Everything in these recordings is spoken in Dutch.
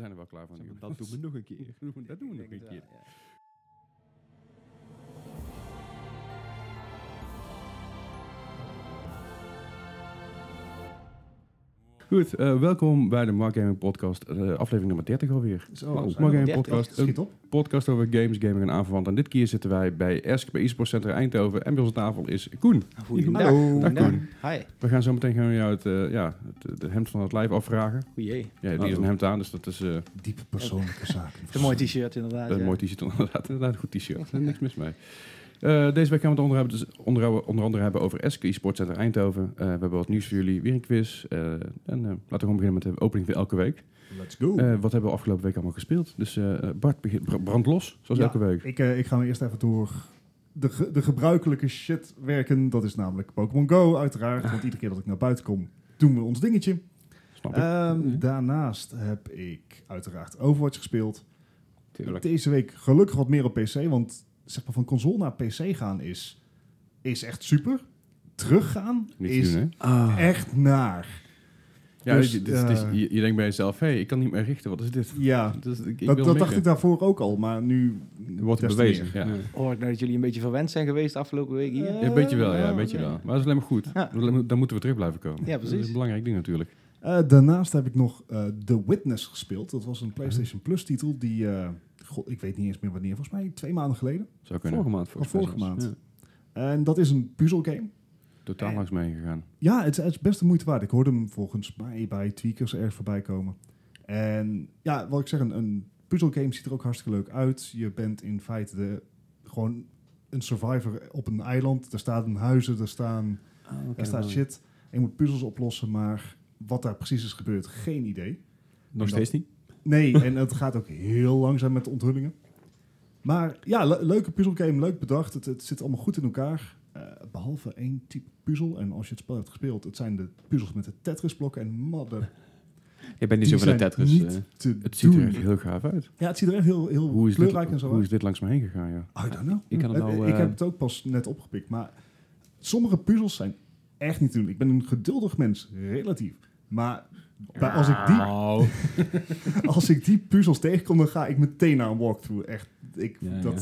zijn er wel klaar voor nu. Dat doen we nog een keer. Dat doen we nog een keer. wel, Goed, eh, welkom bij de Mark Gaming Podcast, eh, aflevering nummer 30 alweer. Zo, Mark Gaming 30? Podcast, een Schiet op. podcast over games, gaming en aanverwant. En dit keer zitten wij bij Esk bij eSports Center Eindhoven. En bij onze tafel is Koen. Goeiedag. Hallo. Goeiedag. Koen. Hi. We gaan zo meteen gaan jou het, eh, ja, het, de hemd van het lijf afvragen. Goeie. Ja, die is een hemd aan, dus dat is eh, Diepe persoonlijke zaken. Een mooi t-shirt inderdaad. een ja. mooi t-shirt. Inderdaad, inderdaad een goed t-shirt. Niks mis mee. Eh, deze week gaan we het onder, hebben, dus onder, onder andere hebben over Esk eSports Center Eindhoven. Eh, we hebben wat nieuws voor jullie, weer een quiz. Eh, en eh, laten we gewoon beginnen met de opening van elke week. Let's go. Eh, wat hebben we afgelopen week allemaal gespeeld? Dus eh, Bart, brand los, zoals Ja, elke week. Ik, eh, ik ga me eerst even door de, ge- de gebruikelijke shit werken. Dat is namelijk Pokémon Go, uiteraard. Want iedere keer dat ik naar buiten kom, doen we ons dingetje. Snap ik. Ehm, Mhm. Daarnaast heb ik uiteraard Overwatch gespeeld. Tuurlijk. Deze week gelukkig wat meer op PC. Want zeg maar van console naar PC gaan is, is echt super. Teruggaan Niet is doen? Ah. echt naar. Ja, dus, dit- het eh, je, je denkt bij jezelf, hé, ik kan niet meer richten, wat is dit? Ja, Dus ik, ik dat, dacht ik daarvoor ook al. Maar nu Wordt te bewezen, meer. ja. Hoor ik nou dat jullie een beetje verwend zijn geweest de afgelopen week hier? Ja, een beetje wel, ja, een beetje wel. Maar dat is alleen maar goed. Ja. Dan moeten we terug blijven komen. Ja, Dat is precies. een belangrijk ding natuurlijk. Eh, daarnaast heb ik nog eh, The Witness gespeeld. Dat was een PlayStation Plus titel die, eh, god, ik weet niet eens meer wanneer, volgens mij twee maanden geleden. Zou kunnen. Vorige maand volgens mij vorige maand. Ja. En dat is een puzzelgame. Totaal langs mee gegaan. Ja, het, is- het is best de moeite waard. Ik hoorde hem volgens mij bij Tweakers erg voorbij komen. En ja, wat ik zeg, een, een puzzelgame ziet er ook hartstikke leuk uit. Je bent in feite de, gewoon een survivor op een eiland. Er staan huizen, er, staan, oké, er staat shit. En je moet puzzels oplossen, maar wat daar precies is gebeurd, geen idee. Nog steeds niet? Nee, en het gaat ook heel langzaam met de onthullingen. Maar ja, le- leuke puzzelgame, leuk bedacht. Het, het zit allemaal goed in elkaar. Eh, behalve één type puzzel. En als je het spel hebt gespeeld, het zijn de puzzels met de Tetris-blokken. En madden, Je bent niet zo van de Tetris. niet eh. te Het ziet er echt heel gaaf uit. Ja, het ziet er echt heel, heel Hoe is, dit, kleurrijk en zo hoe uit. is dit langs me heen gegaan, ja? I don't know. Ik kan het Eh, nou, ik eh, heb het ook pas net opgepikt. Maar sommige puzzels zijn echt niet te doen. Ik ben een geduldig mens, relatief. Maar bij- als, ik die, als ik die puzzels tegenkom, dan ga ik meteen naar een walkthrough. Echt, ik, Ja, dat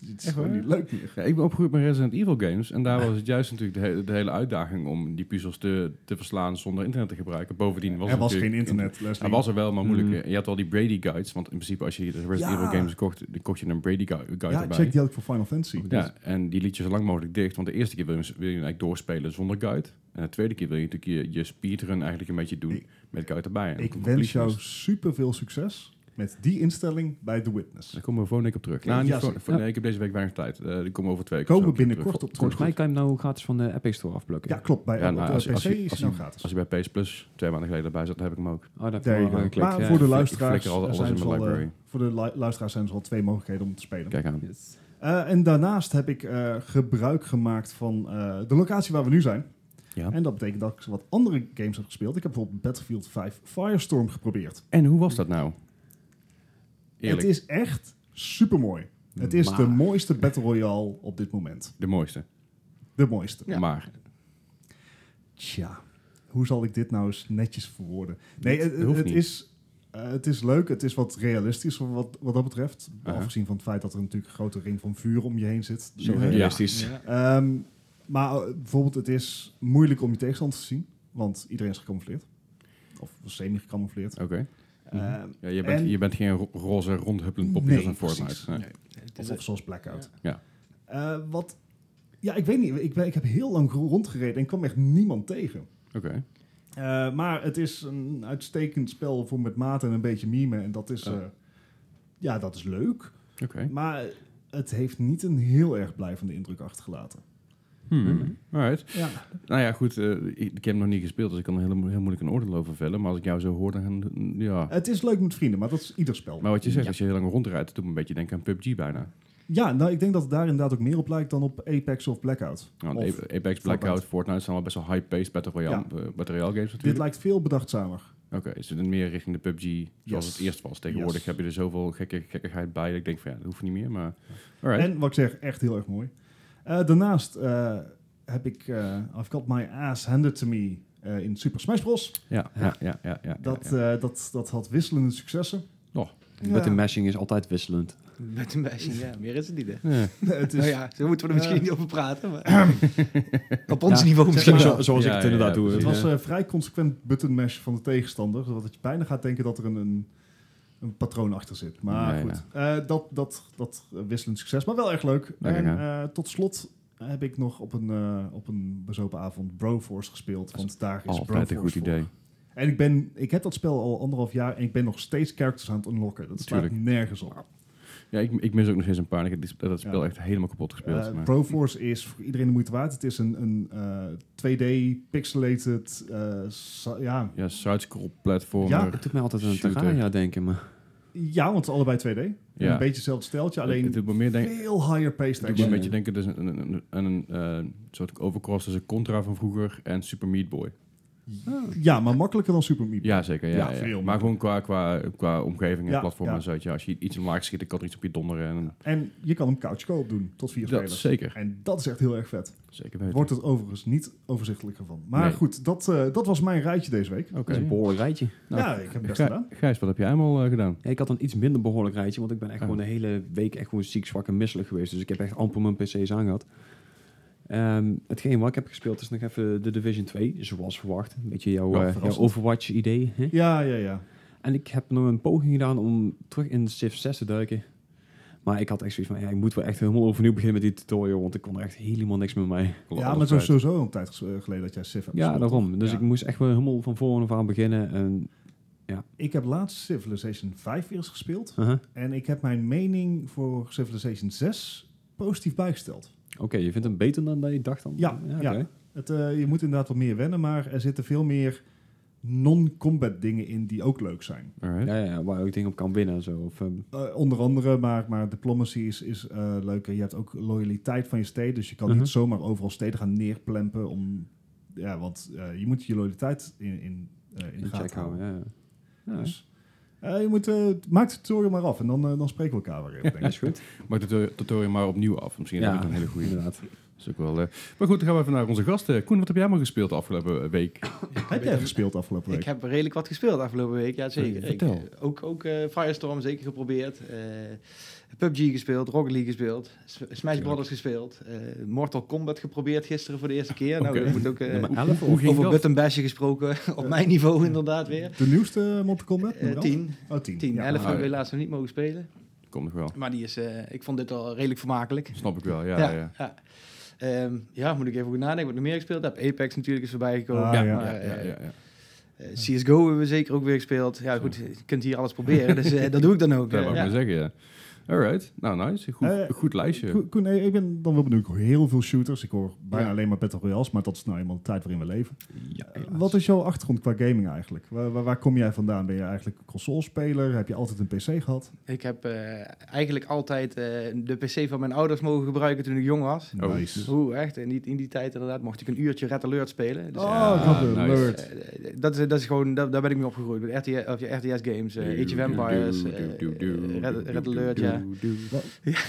het is Echt gewoon niet leuk meer. Ja, ik ben opgegroeid met Resident Evil games. En daar was het juist natuurlijk de, he- de hele uitdaging om die puzzels te, te verslaan zonder internet te gebruiken. Bovendien was er was geen internet, Leslie. Hij was er wel, maar moeilijk. Mm. En je had al die Brady guides. Want in principe als je de Resident Ja. Evil games kocht, dan kocht je een Brady gu- guide ja, erbij. check die ik voor Final Fantasy. Ja, en die liet je zo lang mogelijk dicht. Want de eerste keer wil je, wil je eigenlijk doorspelen zonder guide. En de tweede keer wil je natuurlijk je, je speedrun eigenlijk een beetje doen Ik- met guide erbij. En Ik wens jou super veel succes met die instelling bij The Witness. Daar komen we volgende week op terug. Nou, ja, voor- Ja. nee, ik heb deze week weinig tijd. Eh die komen over twee weken. Komen we binnenkort terug. op Volgens mij terug. kan je hem nou gratis van de Epic Store afplukken. Ja, klopt. Bij Ja, op nou, de als je- PC als je- is je- nou gratis. Als je bij PS Plus twee maanden geleden erbij zat, dan heb ik hem ook. Oh, dat heb ik. Maar ja. voor de ik luisteraars, al- er zijn al, eh, library. voor de lu- luisteraars zijn er al twee mogelijkheden om te spelen. Kijk aan. Yes. Eh, en daarnaast heb ik eh, gebruik gemaakt van eh, de locatie waar we nu zijn. Ja. En dat betekent dat ik wat andere games heb gespeeld. Ik heb bijvoorbeeld Battlefield 5 Firestorm geprobeerd. En hoe was dat nou? Eerlijk, Het is echt super mooi. Het is de mooiste Battle Royale op dit moment. de mooiste. De mooiste. Ja. Maar Tja, hoe zal ik dit nou eens netjes verwoorden? Nee, het, is, eh, het is leuk. Het is wat realistisch wat, wat dat betreft. Afgezien van het feit dat er natuurlijk een grote ring van vuur om je heen zit. Zo realistisch. Ja. Ehm, maar eh, bijvoorbeeld, het is moeilijk om je tegenstander te zien. Want iedereen is gecamoufleerd. Of semi-gecamoufleerd. oké. Ehm, Ja, je, bent, En- je bent geen ro- roze rondhuppelend popje Nee, als een Fortnite. precies. Nee. Nee, het is of, of zoals Blackout. Ja. Eh, wat... Ja, ik weet niet. Ik, ben, ik heb heel lang rondgereden en kwam echt niemand tegen. Oké. Eh, maar het is een uitstekend spel voor met maat en een beetje meme. En dat is, Ja. eh, ja, dat is leuk. Oké. Maar het heeft niet een heel erg blijvende indruk achtergelaten. Hmm. Alright. Ja. Nou ja, goed. eh, ik, ik heb hem nog niet gespeeld, dus ik kan er heel, heel moeilijk een oordeel over vellen. Maar als ik jou zo hoor, dan... Ja. Het is leuk met vrienden, maar dat is ieder spel. Maar wat je zegt, Ja. als je heel lang rondrijdt, doet me een beetje denken aan PUBG bijna. Ja, nou, ik denk dat het daar inderdaad ook meer op lijkt dan op Apex of Blackout. Of Apex, Blackout, Fortnite zijn al best wel high-paced Battle Royale, eh, Battle Royale games Dit natuurlijk. lijkt veel bedachtzamer. Oké, is het meer richting de PUBG zoals Yes. het eerst was. Tegenwoordig Yes. heb je er zoveel gekke, gekkigheid bij dat ik denk van ja, dat hoeft niet meer. Maar alright. En wat ik zeg, echt heel erg mooi. Eh, daarnaast eh, heb ik eh I've Got My Ass Handed To Me eh, in Super Smash Bros. ja, ja, ja, ja, ja. Dat, ja, ja. eh, dat, dat had wisselende successen. Met de mashing is altijd wisselend. Met een meisje, ja. Meer is het niet, hè. Ja. het is, Nou ja, zo moeten we er misschien niet over praten, maar... op ons niveau misschien. Zo- zoals Ja, ik het ja, inderdaad ja, doe. Het was eh, vrij consequent button mash van de tegenstander, zodat je bijna gaat denken dat er een, een, patroon achter zit. Maar Nee, goed, eh, dat, dat, dat eh, wisselend succes, maar wel erg leuk. Lekker, en eh, tot slot heb ik nog op een, op een bezopen avond Broforce gespeeld, want daar is Altijd een Broforce goed voor. idee. En ik, ben, ik heb dat spel al anderhalf jaar en ik ben nog steeds characters aan het unlocken. Dat slaat Tuurlijk. nergens op. Ja, ik, ik mis ook nog steeds een paar. Ik heb dat spel Ja. echt helemaal kapot gespeeld. Maar- Broforce is voor iedereen de moeite waard. Het is een, een eh, 2D pixelated, eh, sa- ja, ja, side-scroll platformer. Ja, Het doet mij altijd aan Shooter. Terraria denken, maar... ja, want het is allebei 2D. En Ja. Een beetje hetzelfde steltje, het alleen doet me meer denken... veel higher paced action. een beetje denken, dus een, een, een, een, een, soort overcross tussen Contra van vroeger en Super Meat Boy. Ja, maar makkelijker dan Super Meat Boy. Ja, zeker. Ja, Ja, ja. veel Maar gewoon qua, qua, qua omgeving en Ja, platform ja. en zo. weet je, Als je iets omlaag schiet, dan kan er iets op je donderen. En, En je kan hem couch co-op doen, tot vier dat spelers. zeker. En dat is echt heel erg vet. Zeker weten. Wordt het overigens niet overzichtelijker van. Maar Nee. goed, dat, eh, dat was mijn rijtje deze week. Oké. Dat is een behoorlijk rijtje. Nou, ja, ik heb het best Gij- gedaan. Gijs, wat heb jij allemaal eh, gedaan? Ja, ik had een iets minder behoorlijk rijtje, want ik ben echt Oh. gewoon de hele week echt gewoon ziek, zwak en misselijk geweest. Dus ik heb echt amper mijn PC's aangehad. Ehm hetgeen wat ik heb gespeeld is nog even de Division 2, zoals verwacht. Een beetje jouw, Ja, eh, jouw. Overwatch-idee. hè? Ja, ja, ja. En ik heb nog een poging gedaan om terug in Civ 6 te duiken. Maar ik had echt zoiets van, ja, ik moet wel echt helemaal overnieuw beginnen met die tutorial, want ik kon er echt helemaal niks meer mee. Ja, maar het was sowieso een tijd eh, geleden dat jij Civ hebt Ja, gespeeld, daarom. Dus Ja. ik moest echt wel helemaal van voren af aan beginnen. En, Ik heb laatst Civilization 5 weer eens gespeeld. uh-huh. En ik heb mijn mening voor Civilization 6 positief bijgesteld. Oké, je vindt hem beter dan dat je dacht dan? Ja, ja. Het, eh, je moet inderdaad wat meer wennen, maar er zitten veel meer non-combat dingen in die ook leuk zijn. Alright. Ja, ja, waar ik dingen op kan winnen. Zo. Of, ehm, Eh, onder andere, maar, maar diplomacy is, is eh, leuker. Je hebt ook loyaliteit van je steden, dus je kan Mhm. niet zomaar overal steden gaan neerplempen. Om, ja, want eh, je moet je loyaliteit in, in, eh, in de in gaten houden. Ja, ja. Dus, eh, je moet, eh, maak de tutorial maar af en dan, eh, dan spreken we elkaar weer denk Ja, ik. is goed. Maak de tutor- tutorial maar opnieuw af. Misschien Ja, ook een hele goede. inderdaad. Dat is ook wel, eh, Maar goed, dan gaan we even naar onze gasten. Koen, wat heb jij allemaal gespeeld de afgelopen week? Heb jij gespeeld afgelopen week? Ik heb redelijk wat gespeeld afgelopen week, ja zeker. Ik, ook ook eh, Firestorm zeker geprobeerd. Eh, PUBG gespeeld, Rocket League gespeeld, Smash Brothers gespeeld. eh, Mortal Kombat geprobeerd gisteren voor de eerste keer. Nou, dat moet ook eh, Nummer 11 Hoe of... ging over dat? button bashen gesproken. Op mijn niveau inderdaad weer. De nieuwste Mortal Kombat? Eh, nummer 10. 11? Oh, 10. 10. Ja. 11 Ah, hebben we ja. helaas nog niet mogen spelen. Komt nog wel. Maar die is, eh, ik vond dit al redelijk vermakelijk. Snap ik wel, ja. ja, ja, ja. Ehm, ja, moet ik even goed nadenken wat ik nog meer gespeeld heb. Apex natuurlijk is voorbij gekomen. Ah, ja. Ja, maar, ja, eh, ja, ja. eh, CSGO hebben we zeker ook weer gespeeld. Ja, goed, je kunt hier alles proberen. dus eh, dat doe ik dan ook. Dat eh, wou ik ja. maar zeggen, ja. Alright. Nou, nice. Goed, Eh, goed lijstje. Ko- Koen, nee, ik ben dan wel benieuwd. Ik hoor heel veel shooters. Ik hoor bijna Ja. alleen maar Battle Royales, maar dat is nou eenmaal de tijd waarin we leven. Ja, Eh, Wat is jouw achtergrond qua gaming eigenlijk? Waar, waar, waar kom jij vandaan? Ben je eigenlijk consolespeler? Heb je altijd een PC gehad? Ik heb eh, eigenlijk altijd eh, de PC van mijn ouders mogen gebruiken toen ik jong was. Oh. Nice. Oeh, echt. In die, in die tijd inderdaad mocht ik een uurtje Red Alert spelen. Dus, Oh, nice. alert. eh, dat, is, dat is gewoon, daar, daar ben ik mee opgegroeid. Met RTS, of je RTS games, eh, Age of Empires, eh, Red, Red Alert, ja.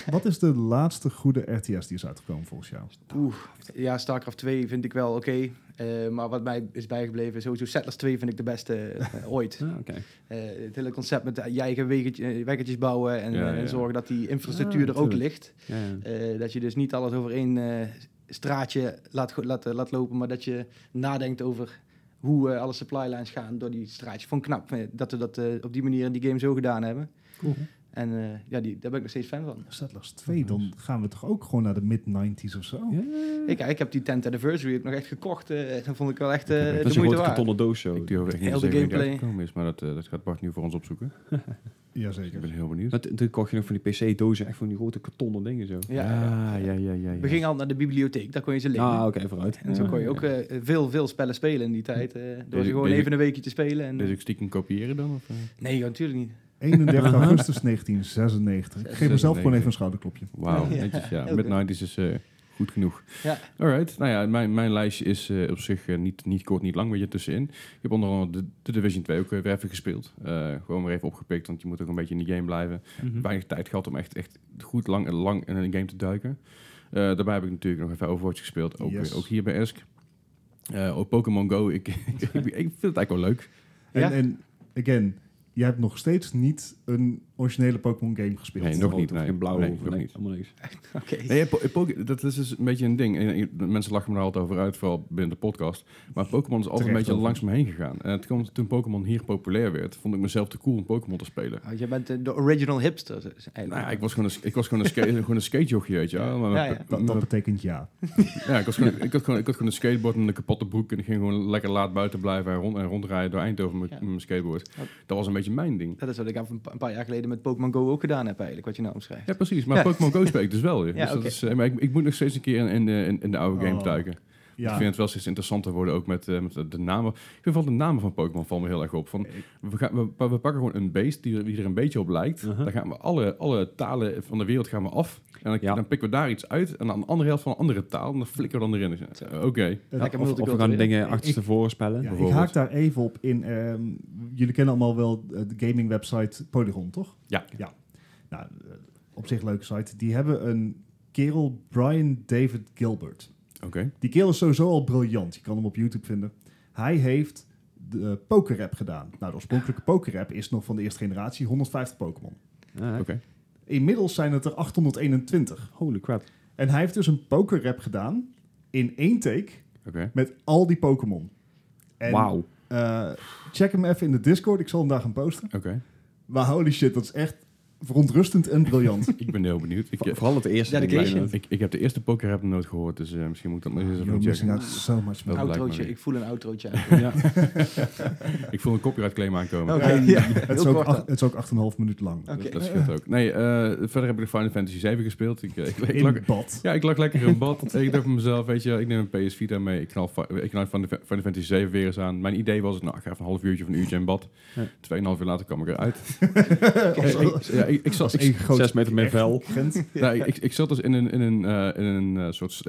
Wat is de laatste goede RTS die is uitgekomen volgens jou? Oeh, ja, StarCraft 2 vind ik wel oké. Eh, maar wat mij is bijgebleven, sowieso Settlers 2 vind ik de beste eh, ooit. Ah, oké. Eh, het hele concept met je eigen wegetje, weggetjes bouwen en, Ja, ja. en zorgen dat die infrastructuur Ah, er ook ligt. Ja, ja. Eh, dat je dus niet alles over één eh, straatje laat, laat, laat lopen, maar dat je nadenkt over hoe alle supply lines gaan door die straatjes. Vond ik knap dat we dat op die manier in die game zo gedaan hebben. Cool. En eh, ja, die, daar ben ik nog steeds fan van. Settlers 2, dan gaan we toch ook gewoon naar de mid-90s of zo? Ja. Ik, ik heb die 10th anniversary ook nog echt gekocht. eh dat vond ik wel echt eh, Ik heb de Dat is een moeite grote waard. kartonnen doos zo. Ik durf echt niet te de zeggen wie die gameplay. uitgekomen is, maar dat, dat gaat Bart nu voor ons opzoeken. Ik Jazeker. ben heel benieuwd. Maar toen kocht je nog van die PC-dozen, echt van die grote kartonnen dingen zo. Ja, ja. ja, ja, ja. ja. We gingen al naar de bibliotheek, daar kon je ze lenen. Ah, oké, vooruit. En zo kon je ook Ja. veel, veel spellen spelen in die tijd. eh, door ze gewoon even een weekje te spelen. En, Dus ik stiekem kopiëren dan? Of, nee, natuurlijk niet. 31 augustus 1996. Ik geef mezelf gewoon even een schouderklopje. Wauw, Ja. netjes. Ja, Heel mid-90s is eh, goed genoeg. Ja. Alright, nou ja, mijn, mijn lijstje is eh, op zich eh, niet, niet kort, niet lang, weet je, tussenin. Ik heb onder andere de, de Division 2 ook weer even gespeeld. Eh, gewoon weer even opgepikt, want je moet ook een beetje in die game blijven. Mhm. Weinig tijd gehad om echt, echt goed lang, lang in een game te duiken. Eh, daarbij heb ik natuurlijk nog even Overwatch gespeeld, ook, Yes. ook hier bij Esk. Eh ook Pokémon Go, ik, ik, ik vind het eigenlijk wel leuk. En, Ja? en again, je hebt nog steeds niet een originele Pokémon game gespeeld. Nee, nog niet, nee. geen blauw Nee, of nog nee, niet. helemaal niks. Oké. Nee, po- Poké- dat is dus een beetje een ding. En, en, Mensen lachen me er altijd over uit, vooral binnen de podcast. Maar Pokémon is altijd Terecht een beetje over. langs me heen gegaan. En het kwam, toen Pokémon hier populair werd, vond ik mezelf te cool om Pokémon te spelen. Oh, je bent eh, de original hipster. is Eigenlijk. Nou ja, ik was gewoon een, ik was gewoon een, skate, gewoon een skatejochie, weet je. Maar Ja, ja. Dat, dat betekent ja. Ja, ik, was gewoon, ik, had gewoon, ik had gewoon een skateboard en een kapotte broek. En ik ging gewoon lekker laat buiten blijven en, rond, en rondrijden door Eindhoven met, mijn skateboard. Dat was een beetje mijn ding. Dat is wat ik een paar jaar geleden met Pokémon Go ook gedaan heb eigenlijk, wat je nou omschrijft. Ja, precies. Maar Ja. Pokémon Go speel ik dus wel weer. Ja, dus dat is, eh, maar ik, ik moet nog steeds een keer in, in, de, in, in de oude game Oh. duiken. Ik Ja, vind het wel steeds interessanter worden, ook met, eh, met de- de namen. Ik vind vooral de namen van Pokémon vallen me heel erg op. Van, we, gaan, we, we pakken gewoon een beest die, er- die er een beetje op lijkt. Uh-huh. Dan gaan we alle, alle talen van de wereld gaan we af. En dan, Ja. dan pikken we daar iets uit. En aan de andere helft van een andere taal. En dan flikken we dan erin. Dus, eh, Oké. Eh, Lekker Of, of we gaan dingen achterstevoren spellen. Ja, ik haak daar even op in. ehm, jullie kennen allemaal wel de gaming website Polygon, toch? Ja. ja. Nou, eh, op zich leuke site. Die hebben een kerel, Brian David Gilbert. Oké. Die kerel is sowieso al briljant. Je kan hem op YouTube vinden. Hij heeft de pokerrap gedaan. Nou, de oorspronkelijke pokerrap is nog van de eerste generatie, 150 Pokémon. Ah, Oké. Inmiddels zijn het er 821. Holy crap. En hij heeft dus een pokerrap gedaan in één take Oké. met al die Pokémon. En, Wauw. eh, check hem even in de Discord. Ik zal hem daar gaan posten. Oké. Maar holy shit, dat is echt verontrustend en briljant. Ik ben heel benieuwd. Ik, eh, Vooral het eerste. bijna. ik, ik heb de eerste poker heb nooit gehoord. Dus eh, misschien moet ik dat maar eens even missing checken. out so much, man. Outrootje, ik voel een outrootje aan. Ja. Ik voel een copyright claim aankomen. En ja. het, is ook acht, het is ook 8,5 minuten lang. Oké. Dat, dat scheelt ook. Nee, eh, verder heb ik de Final Fantasy 7 gespeeld. Ik, ik, ik, lag, In bad. ja, ik lag lekker in bad. ik dacht van mezelf, weet je, ik neem een PS Vita mee. Ik knal, ik knal van de Final Fantasy 7 weer eens aan. Mijn idee was, nou, ik ga even een half uurtje of een uurtje in bad. Ja. Tweeënhalf uur later kwam ik eruit. Ja, ik, ik, zat, één groot Zes meter met vel. Nou, ik, ik, zat dus in een, in een, eh, in een eh, soort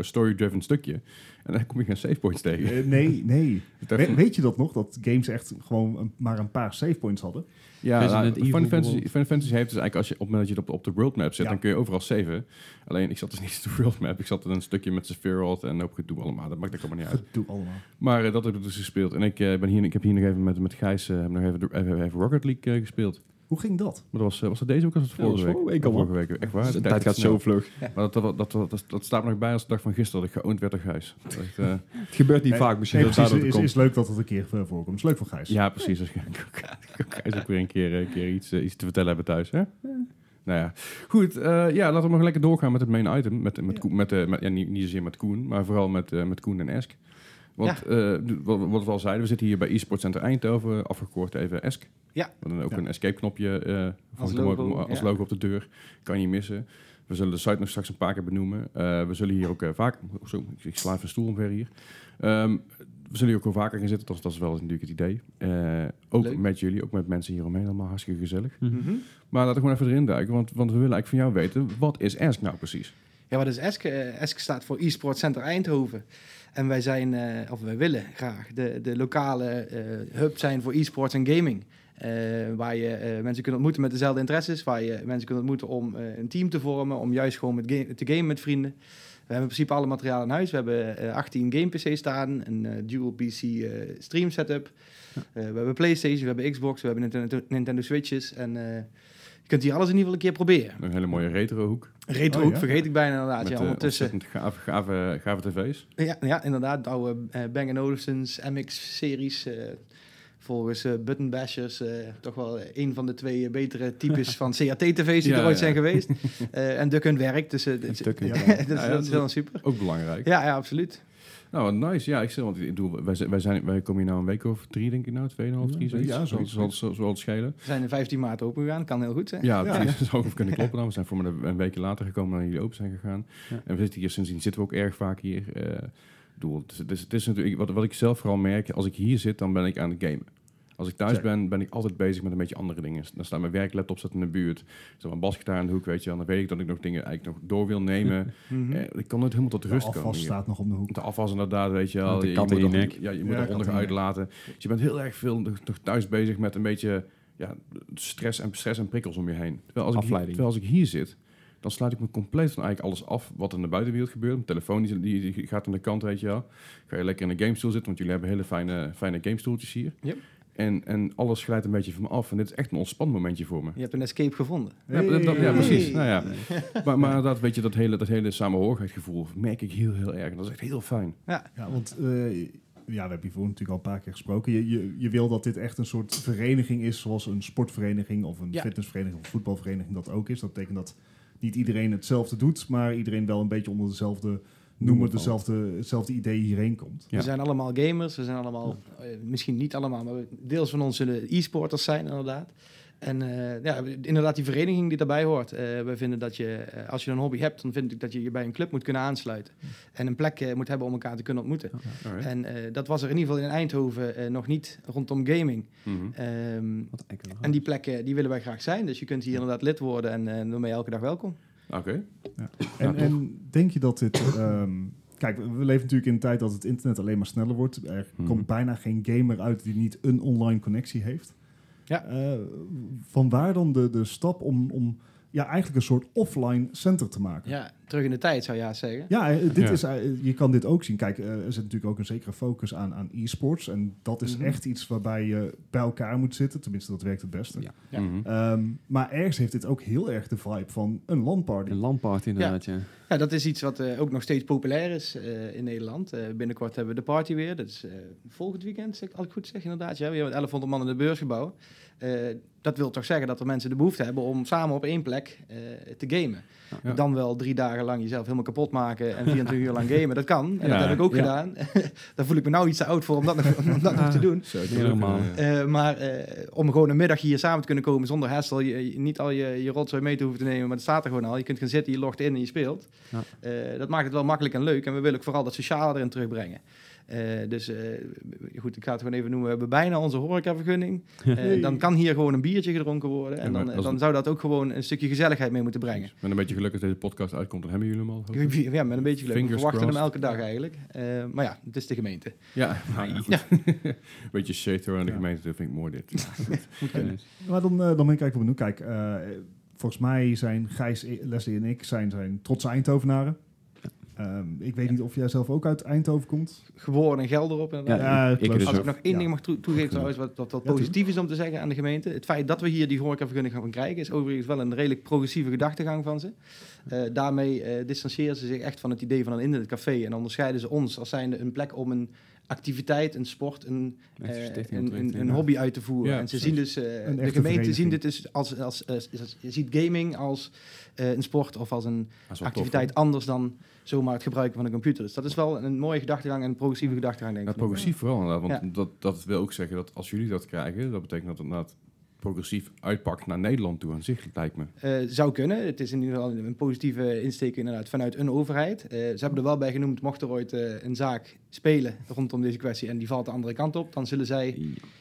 story-driven stukje. En dan kom ik geen save points tegen. Eh, nee, nee. We- weet je dat nog? Dat games echt gewoon een- maar een paar save points hadden. Ja, nou, Final, Fantasy. Final Fantasy heeft dus eigenlijk, als je op het moment dat je op de, op de world map zit, Ja. dan kun je overal saven. Alleen, ik zat dus niet op de world map. Ik zat in een stukje met Sephiroth en ook gedoe allemaal. Dat maakt ook allemaal niet uit. Doe allemaal. Maar dat heb ik dus gespeeld. En ik, ben hier, ik heb hier nog even met, met Gijs eh, heb nog even, even, even Rocket League eh, gespeeld. Hoe ging dat? Maar dat was, eh, was dat deze week of was het vorige week? vorige week al, Vorige week, echt waar. De De tijd gaat snel. zo vlug. Maar dat, dat, dat, dat, dat staat me nog bij als de dag van gisteren dat ik geoond werd door Gijs. Dat eh, Het gebeurt niet Nee, vaak. Misschien Nee, dat het precies. daardoor Het is, is leuk dat het een keer eh, voorkomt. Het is leuk voor Gijs. Ja, precies. Dus Gijs ook weer een keer, een keer iets, iets te vertellen hebben thuis. Hè? Nou ja, goed. eh, ja, laten we nog lekker doorgaan met het main item. Met, met, Ja. Koen- met, met, ja, niet, niet zozeer met Koen, maar vooral met, eh, met Koen en Esk. Want eh, wat, wat we al zeiden, we zitten hier bij eSport Center Eindhoven, afgekort even Esk. Ja. We dan ook Ja. een escape-knopje eh, Als logo, als ja. logo op de deur. Kan je niet missen. We zullen de site nog straks een paar keer benoemen. Eh, we zullen hier ook vaak... Zo, ik, sla even een stoel omver hier. Ehm, we zullen hier ook wel vaker gaan zitten. Dat, is- dat is wel natuurlijk het idee. Ook Leuk. met jullie, ook met mensen hieromheen. Allemaal hartstikke gezellig. Mhm. Maar laten we gewoon even erin duiken. Want, want we willen eigenlijk van jou weten... Wat is Ask nou precies? Ja, wat is ESC? Eh, ESC staat voor e-sport Center Eindhoven. En wij zijn, eh, of wij willen graag, de, de lokale eh, hub zijn voor e-sports en gaming. Eh, waar je mensen kunt ontmoeten met dezelfde interesses. Waar je mensen kunt ontmoeten om een team te vormen. Om juist gewoon met te gamen met vrienden. We hebben in principe alle materiaal in huis. We hebben eh, 18 game PC's staan. Een dual PC stream setup. We hebben Playstation, we hebben Xbox, we hebben Nintendo, Nintendo Switches. En kunt hier alles in ieder geval een keer proberen. Een hele mooie retro hoek. Retro Oh, ja. vergeet ik bijna inderdaad. Met ja, eh, ondertussen. ontzettend gave, gave, gave tv's. Ja, ja inderdaad. De oude eh, Bang Olufsen's MX-series. eh, volgens eh Button Bashers eh, toch wel een van de twee betere types van CRT-tv's die Ja, er ooit ja. zijn geweest. Eh, en Duck Hunt werkt, dus Duck dat, ja. is- Ja, ja, dat is wel super. Ook belangrijk. Ja, ja, absoluut. Nou, wat nice. Ja, ik zeg, want ik bedoel, wij, zijn- wij, zijn, wij komen hier nou een week of drie, denk ik nou. Tweeënhalf, drie, zoiets. Ja, Zal, zoiets. zal, zal, zal het schelen. We zijn in 15 maart open gegaan, kan heel goed zijn. Ja, Ja. Dat zou ook kunnen kloppen dan. We zijn voor me een weekje later gekomen dan jullie open zijn gegaan. Ja. En we zitten hier sindsdien zitten we ook erg vaak hier. eh, ik bedoel, het, is, het, is, het is natuurlijk, wat, wat ik zelf vooral merk, als ik hier zit, dan ben ik aan het gamen. Als ik thuis Check. ben, ben ik altijd bezig met een beetje andere dingen. Dan staat mijn werklaptop staat in de buurt. Er staat mijn basgitaar in de hoek, weet je. Dan weet ik dat ik nog dingen eigenlijk nog door wil nemen. Mhm. Eh, ik kan nooit helemaal tot De rust afwas komen hier. staat nog om de hoek. De afwas inderdaad, weet je wel. De Je- je in moet nek. Ja, je moet Ja, er kat onder in je nek. uitlaten. Dus je bent heel erg veel nog thuis bezig met een beetje ja, stress, en, stress en prikkels om je heen. Terwijl als, ik hier, terwijl als ik hier zit, dan sluit ik me compleet van eigenlijk alles af wat in de buitenwereld gebeurt. Mijn telefoon die gaat aan de kant, weet je wel. Ga je lekker in een gamestoel zitten, want jullie hebben hele fijne, fijne gamestoeltjes hier. Yep. En, en alles glijdt een beetje van me af. En dit is echt een ontspannen momentje voor me. Je hebt een escape gevonden. Ja, dat- dat- ja, Hey. precies. Nou ja. Maar, maar inderdaad, weet je, dat hele, dat hele samenhorigheidsgevoel merk ik heel, heel erg. En dat is echt heel fijn. Ja, want eh, ja, we hebben hiervoor natuurlijk al een paar keer gesproken. Je, je, je wil dat dit echt een soort vereniging is, zoals een sportvereniging of een Ja. fitnessvereniging of een voetbalvereniging dat ook is. Dat betekent dat niet iedereen hetzelfde doet, maar iedereen wel een beetje onder dezelfde noemer, valt. dezelfde, hetzelfde idee hierheen komt. Ja. We zijn allemaal gamers, we zijn allemaal, eh, misschien niet allemaal, maar deels van ons zullen e-sporters zijn inderdaad. En eh, ja, inderdaad die vereniging die daarbij hoort. Eh we vinden dat je, als je een hobby hebt, dan vind ik dat je je bij een club moet kunnen aansluiten. En een plek moet hebben om elkaar te kunnen ontmoeten. En eh, dat was er in ieder geval in Eindhoven eh, nog niet rondom gaming. Mhm. Ehm, en die plekken die willen wij graag zijn. Dus je kunt hier inderdaad lid worden en eh, dan ben je elke dag welkom. Oké. En, tof. en denk je dat dit... ehm, kijk, we leven natuurlijk in een tijd dat het internet alleen maar sneller wordt. Er Mhm. komt bijna geen gamer uit die niet een online connectie heeft. Ja. Eh, van waar dan de, de stap om, om ja, eigenlijk een soort offline center te maken? Ja, terug in de tijd zou je zeggen. Ja, eh, dit Ja. Is, eh, je kan dit ook zien. Kijk, eh, er zit natuurlijk ook een zekere focus aan, aan e-sports. En dat is Mhm. echt iets waarbij je bij elkaar moet zitten. Tenminste, dat werkt het beste. Ja. Ja. Mhm. Ehm, maar ergens heeft dit ook heel erg de vibe van een LAN-party. Een landparty inderdaad, ja. Ja, dat is iets wat eh, ook nog steeds populair is eh, in Nederland. Eh, binnenkort hebben we de party weer. Dat is eh, volgend weekend, zeg, als ik goed zeg inderdaad. Ja, we hebben 1100 man in het beursgebouw. Eh, dat wil toch zeggen dat er mensen de behoefte hebben om samen op één plek eh, te gamen. Ja. Dan wel drie dagen lang jezelf helemaal kapot maken en 24 uur lang gamen. Dat kan. En Ja. dat heb ik ook Ja. gedaan. Daar voel ik me nou iets te oud voor om dat nog, om dat nog te doen. Helemaal. eh, maar eh, om gewoon een middag hier samen te kunnen komen zonder hassle, je, je- niet al je, je rotzooi mee te hoeven te nemen, maar het staat er gewoon al. Je kunt gaan zitten, je logt in en je speelt. Ja. Eh, dat maakt het wel makkelijk en leuk. En we willen ook vooral dat sociale erin terugbrengen. Eh, dus eh, goed, ik ga het gewoon even noemen. We hebben bijna onze horecavergunning. Eh, Hey. Dan kan hier gewoon een biertje gedronken worden. En Ja, dan, als dan zou dat ook gewoon een stukje gezelligheid mee moeten brengen. Met een beetje geluk als deze podcast uitkomt, dan hebben jullie hem al. Ja, met een beetje geluk. We verwachten hem elke dag eigenlijk. Eh, maar ja, het is de gemeente. Ja, nou, ja, beetje shade aan de Ja. gemeente, dat vind ik mooi dit. Maar dan, dan ben ik eigenlijk benieuwd. Kijk, eh, volgens mij zijn Gijs, Leslie en ik zijn, zijn trotse Eindhovenaren. Ehm, ik weet Ja. niet of jij zelf ook uit Eindhoven komt. Geboren en geld erop. inderdaad. Ja, ik dus ik. Als ik nog één Ja. ding mag toe- toegeven trouwens, wat, wat, wat Ja, positief is om te zeggen aan de gemeente. Het feit dat we hier die horecavergunning gaan krijgen, is overigens wel een redelijk progressieve gedachtegang van ze. Eh, daarmee eh distancieren ze zich echt van het idee van een internetcafé en onderscheiden ze ons als zijnde een plek om een activiteit, een sport, een, eh, een, een, hobby uit te voeren. Ja, en ze zien dus, eh, de gemeente zien dit dus als, als, als, als- je ziet gaming als eh, een sport of als een tof, activiteit anders dan zomaar het gebruiken van een computer. Dus dat is wel een mooie gedachtegang en een progressieve gedachtegang denk Ja, ik. progressief vooral. Want Ja. dat, dat wil ook zeggen dat als jullie dat krijgen, dat betekent dat het inderdaad progressief uitpakt naar Nederland toe aan zich, lijkt me. Eh, zou kunnen. Het is in ieder geval een positieve insteek inderdaad vanuit een overheid. Eh, ze hebben er wel bij genoemd, mocht er ooit eh, een zaak spelen rondom deze kwestie en die valt de andere kant op, dan zullen zij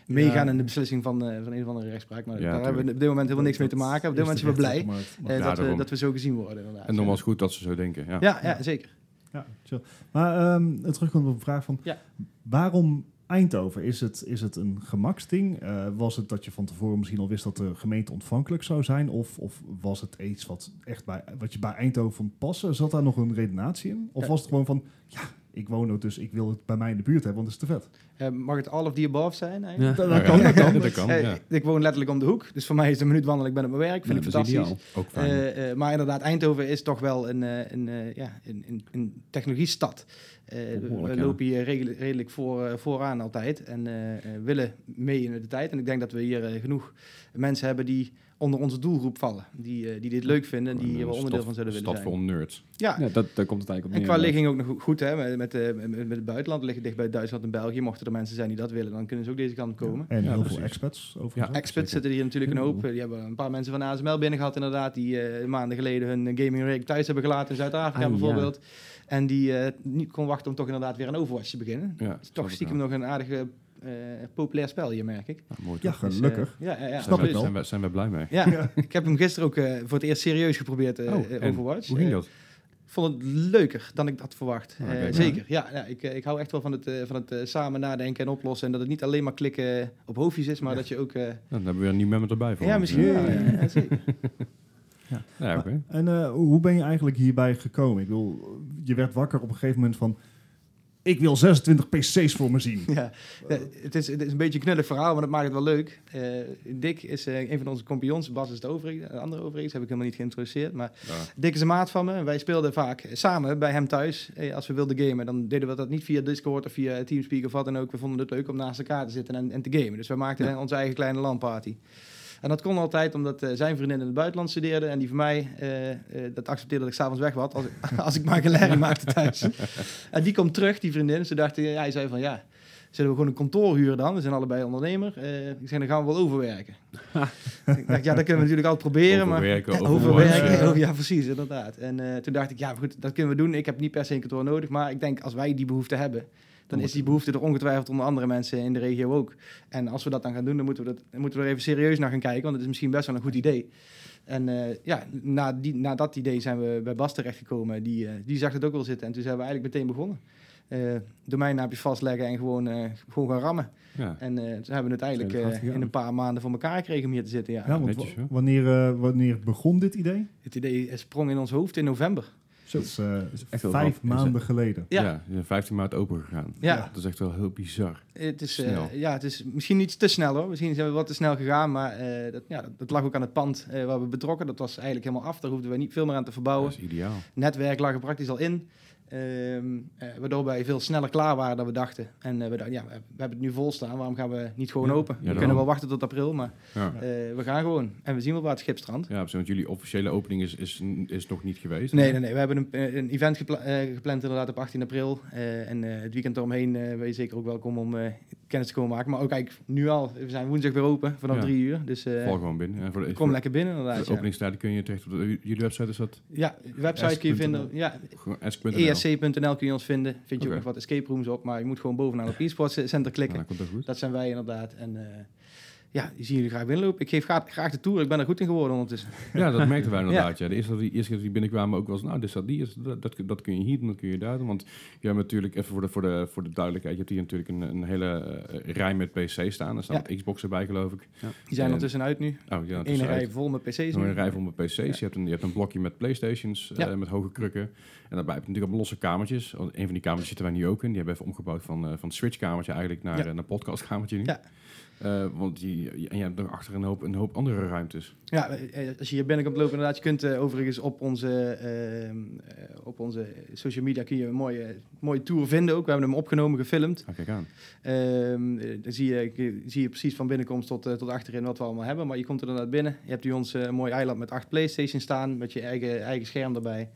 meegaan in de beslissing van, eh, van een of andere rechtspraak. Maar Ja, daar hebben we op dit moment helemaal niks mee te maken. Op dit moment zijn we blij eh, Ja, dat, we, dat we zo gezien worden. Inderdaad. En nogmaals goed dat ze zo denken. Ja. Ja, ja, zeker. Ja, chill. Maar ehm terugkomt op een vraag van... Ja. Waarom Eindhoven? Is het, is het een gemaksding? Eh, was het dat je van tevoren misschien al wist dat de gemeente ontvankelijk zou zijn? Of, of was het iets wat, echt bij, wat je bij Eindhoven vond passen? Zat daar nog een redenatie in? Of was het gewoon van... Ja, ik woon er, dus ik wil het bij mij in de buurt hebben, want het is te vet. Eh, mag het all of the above zijn? Ja. Dat, kan, dat kan. dat kan, Eh, ja. Ik woon letterlijk om de hoek, dus voor mij is het een minuut wandelen. Ik ben op mijn werk, vind Ja, ik fantastisch. ideaal. Ook fijn. Eh, eh, maar inderdaad, Eindhoven is toch wel een, eh, een, eh, ja, een, een, een technologiestad. Eh, we- lopen hier redelijk, redelijk voor, vooraan altijd en willen mee in de tijd. En ik denk dat we hier genoeg mensen hebben die onder onze doelgroep vallen. Die, eh, die dit leuk vinden en die hier wel Een onderdeel stad- van zullen willen Stad zijn. vol nerds. Ja, Ja, dat, daar komt het eigenlijk op en neer. qua inderdaad. ligging ook nog goed hè, met, met, eh, met, met het buitenland. Liggen dicht bij Duitsland en België. Mochten er mensen zijn die dat willen, dan kunnen ze ook deze kant komen. En Ja, heel precies. veel expats overigens. Ja. Experts zitten hier natuurlijk een Heel hoop. Die hebben een paar mensen van ASML binnen gehad inderdaad. Die eh, maanden geleden hun gaming rig thuis hebben gelaten in Zuid-Afrika Ah, ja. bijvoorbeeld. En die eh, niet kon wachten om toch inderdaad weer een Overwatch te beginnen. Ja, is toch ik stiekem wel. nog een aardige eh, populair spel hier, merk ik. Nou, mooi Ja? Dus, eh, gelukkig. ja, ja, ja, Snap ik wel. Zijn we, zijn we blij mee. Ja, ik heb hem gisteren ook eh, voor het eerst serieus geprobeerd, eh, Oh, eh, Overwatch. Hoe ging Eh, dat? Ik vond het leuker dan ik had verwacht. Ah, Eh, zeker, ja. ja ik, eh, ik hou echt wel van het, eh, van het eh, samen nadenken en oplossen. En dat het niet alleen maar klikken op hoofdjes is, maar Ja. dat je ook... eh, Nou, dan hebben we weer een nieuw member erbij voor ja, misschien Ja. wel. Ja, ja, zeker. Ja, oké. En eh, hoe ben je eigenlijk hierbij gekomen? Ik bedoel, je werd wakker op een gegeven moment van... ik wil 26 PC's voor me zien. Ja, eh, het, is, het is een beetje een knullig verhaal, maar dat maakt het wel leuk. Eh, Dick is eh, een van onze compagnons. Bas is de overige, de andere overigens, heb ik helemaal niet geïntroduceerd. Maar Ja. Dick is een maat van me. en Wij speelden vaak samen bij hem thuis. Eh, als we wilden gamen, dan deden we dat niet via Discord of via Teamspeak of wat dan ook. We vonden het leuk om naast elkaar te zitten en, en te gamen. Dus we maakten onze eigen kleine LAN-party. En dat kon altijd omdat eh, zijn vriendin in het buitenland studeerde. En die van mij, eh, eh, dat accepteerde dat ik s'avonds weg was. Als, ik- als ik maar herrie maakte thuis. en die komt terug, die vriendin. Ze dacht, ja, hij zei van ja, zullen we gewoon een kantoor huren dan? We zijn allebei ondernemer. Eh, ik zei, dan gaan we wel overwerken. ik dacht, ja, dat kunnen we natuurlijk altijd proberen. maar Overwerken, overworken. overwerken, Ja. oh, ja, precies, inderdaad. En toen dacht ik, ja, goed, dat kunnen we doen. Ik heb niet per se een kantoor nodig, maar ik denk als wij die behoefte hebben, dan is die behoefte er ongetwijfeld onder andere mensen in de regio ook. En als we dat dan gaan doen, dan moeten we, dat, dan moeten we er even serieus naar gaan kijken, want het is misschien best wel een goed idee. En eh, ja, na, die, na dat idee zijn we bij Bas terechtgekomen. Die, eh, die zag het ook wel zitten en toen zijn we eigenlijk meteen begonnen. Eh domeinnaapjes vastleggen en gewoon, eh, gewoon gaan rammen. Ja. En eh, toen hebben we het eigenlijk in een paar maanden voor elkaar gekregen om hier te zitten. Ja. Ja, want netjes, wanneer, eh, wanneer begon dit idee? Het idee sprong in ons hoofd in november. Dat is eh, echt wel vijf maanden geleden. Ja. Ja. je bent 15 maart open gegaan. Ja. Ja. Dat is echt wel heel bizar. Het is, eh, Snel. ja, het is misschien iets te snel hoor. Misschien zijn we wat te snel gegaan, maar eh, dat, ja, dat, lag ook aan het pand eh, waar we betrokken. Dat was eigenlijk helemaal af. Daar hoefden we niet veel meer aan te verbouwen. Dat is ideaal. Netwerk lag er praktisch al in. Ehm, eh, waardoor wij veel sneller klaar waren dan we dachten. En eh, we dachten, ja, we hebben het nu vol staan. Waarom gaan we niet gewoon Ja. open? Ja, we kunnen wel wachten tot april, maar Ja. eh, we gaan gewoon. En we zien wel waar het schip strandt. Ja, precies, want jullie officiële opening is, is, is nog niet geweest. Nee, nee, nee. We hebben een, een event gepla- gepland inderdaad op 18 april. En het weekend eromheen ben je zeker ook welkom om kennis komen maken. Maar ook eigenlijk nu al. We zijn woensdag weer open vanaf Ja. drie uur. Dus eh, Val gewoon binnen. En voor de, kom voor lekker binnen de inderdaad. Ja, openingstijden kun je terecht op de, jullie website. Is dat ja de website kun je vinden. Ja, esc.nl kun je ons vinden. Vind je ook nog wat escape rooms op. Maar je moet gewoon bovenaan op e-sports center Nou, klikken. dat komt ook goed. Dat zijn wij inderdaad. En eh, ja, die zien jullie graag binnenlopen. Ik geef graag, graag de tour. Ik ben er goed in geworden ondertussen. Ja, dat merkten wij inderdaad. Ja. De eerste, keer dat die binnenkwamen ook was, nou, dit staat die, is- dat, dat, dat kun je hier doen, dat kun je daar doen. Want je hebt natuurlijk, even voor de, voor de, voor de duidelijkheid, je hebt hier natuurlijk een, een hele eh, rij met PC's staan. Er staan Ja. Xbox erbij, geloof ik. Die zijn En- ondertussen uit nu. Oh, ja, Eén rij vol met PC's een rij vol met PC's. Je, hebt een, je hebt een blokje met Playstations, eh, met hoge krukken. En daarbij heb je natuurlijk ook losse kamertjes. Een van die kamertjes zitten wij nu ook in. Die hebben we even omgebouwd van, eh, van het Switch-kamertje eigenlijk naar een podcastkamertje nu. Ja. Eh, want je- en je hebt nog achter een hoop, een hoop andere ruimtes. Ja, eh, als je hier binnenkomt lopen, inderdaad, je kunt eh, overigens op onze, ehm, eh, op onze social media kun je een mooie, mooie tour vinden ook. We hebben hem opgenomen, gefilmd. Ah, kijk aan. Ehm, eh, dan zie je, zie je precies van binnenkomst tot, eh, tot achterin wat we allemaal hebben. Maar je komt er inderdaad binnen. Je hebt hier ons eh, een mooi eiland met acht Playstations staan, met je eigen, eigen scherm erbij.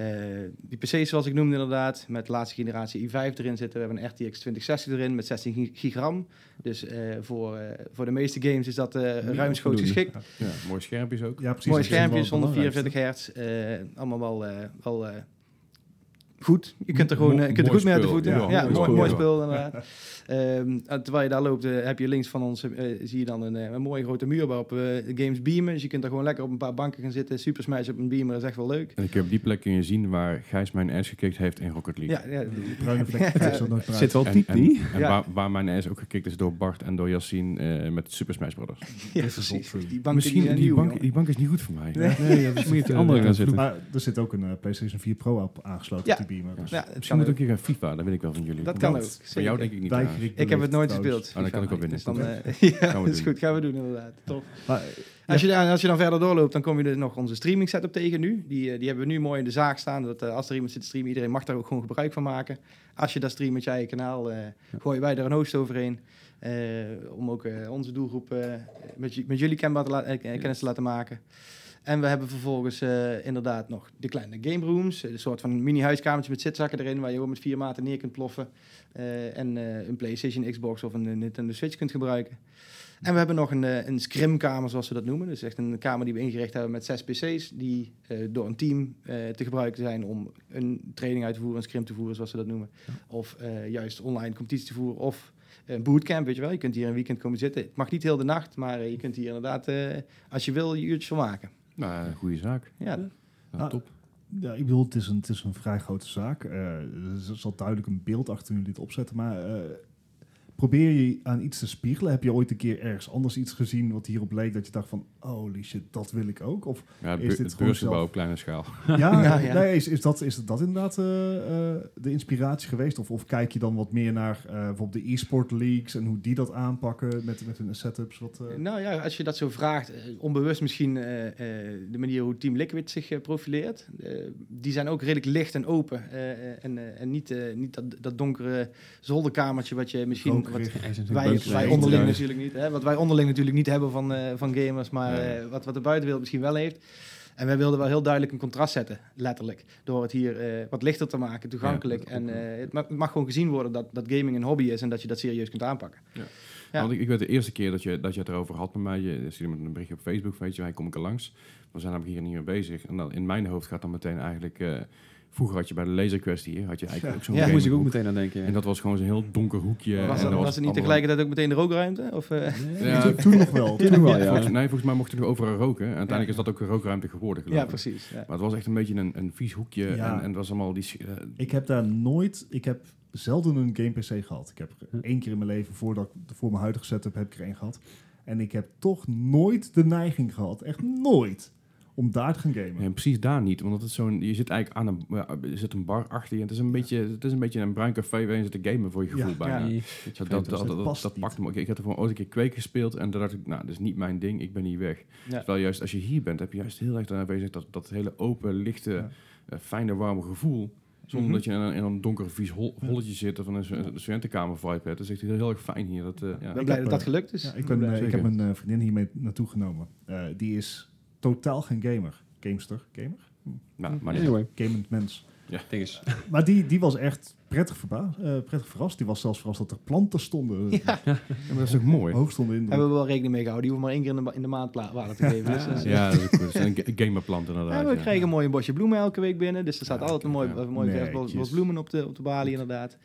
Eh, die PC's zoals ik noemde inderdaad, met de laatste generatie i5 erin zitten. We hebben een RTX 2060 erin met 16 gi- gigram. Dus eh, voor, eh, voor de meeste games is dat eh ruimschoots geschikt. Ja, mooie schermpjes ook. Ja, precies. Mooie schermpjes, het 144 belangrijkste. hertz. eh, allemaal wel, eh, wel eh, goed. Je kunt er gewoon Mo- eh, je kunt er goed mee uit de voeten. Ja, Ja, mooi mooi, spul, spul inderdaad. Ehm, en terwijl je daar loopt, eh, heb je links van ons eh, zie je dan een, eh, een mooie grote muur waarop we games beamen. Dus je kunt er gewoon lekker op een paar banken gaan zitten. Super Smash op een beamer, dat is echt wel leuk. En ik heb op die plek kun je zien waar Gijs mijn ass gekikt heeft in Rocket League. Ja, ja, Die bruine vlek Zit wel diep, en, niet? En Ja. waar, waar mijn ass ook gekikt is door Bart en door Yassine eh, met Super Smash Brothers. ja, precies. Die banken Misschien, die, nieuw, bank, die bank is niet goed voor mij. Nee. Nee, ja, dat Moet je eh, andere gaan zitten. Maar er zit ook een eh, PlayStation 4 Pro op aangesloten beamer. Dus Ja, het Misschien moet ook. ook hier gaan FIFA, dat weet ik wel van jullie. Dat kan ook. Voor jou denk ik niet. ik heb het nooit gespeeld. Oh, dan kan ik wel FIFA. winnen. Dus dan, eh, ja, Gaan we dat is doen. goed. Gaan we doen inderdaad. Top. Maar, Als je, dan, als je dan verder doorloopt, dan kom je dus nog onze streaming setup tegen nu. Die, eh, die hebben we nu mooi in de zaak staan. Dat, eh, als er iemand zit te streamen, iedereen mag daar ook gewoon gebruik van maken. Als je dat streamt met je eigen kanaal, eh gooien wij er een host overheen. eh, om ook eh, onze doelgroep eh, met, met jullie kenbaar te la- eh, kennis te laten maken. En we hebben vervolgens eh, inderdaad nog de kleine game rooms. Een soort van mini-huiskamertje met zitzakken erin, waar je gewoon met vier maten neer kunt ploffen. eh, en eh, een PlayStation, Xbox of een eh, Nintendo Switch kunt gebruiken. En we hebben nog een, eh, een scrimkamer, zoals we dat noemen. Dus echt een kamer die we ingericht hebben met zes PC's, die eh, door een team eh, te gebruiken zijn om een training uit te voeren, een scrim te voeren, zoals we dat noemen. Of eh, juist online competitie te voeren, of een bootcamp, weet je wel. Je kunt hier een weekend komen zitten. Het mag niet heel de nacht, maar eh, je kunt hier inderdaad, eh, als je wil, je uurtjes van maken. Nou, een goede zaak. Ja, Nou, Ah, top. Ja, ik bedoel, het is een, het is een vrij grote zaak. Eh, er zal duidelijk een beeld achter nu dit opzetten. Maar eh, probeer je aan iets te spiegelen? Heb je ooit een keer ergens anders iets gezien wat hierop leek dat je dacht van, holy shit, dat wil ik ook? Of Ja, Is dit het gewoon zelf? op kleine schaal. ja, Ja, ja. Nee, is, is, dat, is dat inderdaad eh, eh, de inspiratie geweest? Of, of kijk je dan wat meer naar eh, bijvoorbeeld de e-sport leagues en hoe die dat aanpakken met, met hun setups? Wat, eh, Nou ja, als je dat zo vraagt, onbewust misschien eh, eh, de manier hoe Team Liquid zich profileert. die zijn ook redelijk licht en open. en, en niet, eh, niet dat, dat donkere zolderkamertje wat je misschien... Wat, wij, onderling natuurlijk niet. Hè? Wat wij onderling natuurlijk niet hebben van, eh, van gamers, maar Ja. eh, wat, wat de buitenwereld misschien wel heeft. En wij wilden wel heel duidelijk een contrast zetten, letterlijk. Door het hier eh, wat lichter te maken, toegankelijk. Ja, en het, ma- het mag gewoon gezien worden dat, dat gaming een hobby is en dat je dat serieus kunt aanpakken. Ja. Want ik, ik weet de eerste keer dat je, dat je het erover had met mij, je stuurde me een berichtje op Facebook, weet je, hij kom ik er langs. We zijn namelijk hier niet mee bezig. En dan in mijn hoofd gaat dan meteen eigenlijk, vroeger had je bij de Laser Quest hier, had je eigenlijk ook zo'n Ja, Daar moest ik ook meteen aan denken. ja. En dat was gewoon zo'n heel donker hoekje. was, en dat, dat was het niet tegelijkertijd ook meteen de rookruimte? Of, eh, Ja, toen, toen nog wel. Toen nog wel, ja. Volgens, nee, volgens mij mochten we overal roken. En uiteindelijk is dat ook een rookruimte geworden, geloof ja, ik. precies. Ja. Maar het was echt een beetje een, een vies hoekje. Ja. En, en het was allemaal die... eh, Ik heb daar nooit, ik heb zelden een game PC gehad. Ik heb er één keer in mijn leven, voordat ik voor mijn huidige setup, heb ik er één gehad. En ik heb toch nooit de neiging gehad, echt nooit, om daar te gaan gamen. Ja, precies daar niet, want het is zo'n, je zit eigenlijk aan een, ja, er zit een bar achter je. Het is een beetje, het is een beetje een bruin café waarin je zit te gamen voor je gevoel Ja. bijna. Vreemd, dat, dus dat, dat, dat pakt me ook. Ik heb er gewoon ooit een keer kweek gespeeld en toen dacht ik, nou, dat is niet mijn ding, ik ben hier weg. Ja. Terwijl juist als je hier bent, heb je juist heel erg daarna bezig dat, dat hele open, lichte, Ja. eh, fijne, warme gevoel. Zonder Mhm. dat je in een, in een donker, vies hol- holletje zit of in een, stu- een studentenkamer vibe hebt. Dat is echt heel, heel erg fijn hier. Dat, eh, ja. Ik ben Ik blij heb, dat dat eh, gelukt is. Ja, ik, ben eh, ik zeker. heb een eh, vriendin hiermee naartoe genomen. Eh, die is totaal geen gamer. Gamester, gamer? Nou, maar niet- Anyway, Gamend mens. Ding is. Maar die, die was echt prettig, verbaasd, eh, prettig verrast. Die was zelfs verrast dat er planten stonden. Ja. Ja, maar dat is ook mooi. Hoog stonden in. Hebben we wel rekening mee gehouden. Die hoeven maar één keer in de, in de maand water te geven. Dus, Ja, dat is goed. Een ga- gamerplant inderdaad. Ja, we ja. krijgen een mooi bosje bloemen elke week binnen. Dus er staat Ja, altijd een mooi, ja. een mooi vers bos, bloemen op de, op de balie, inderdaad.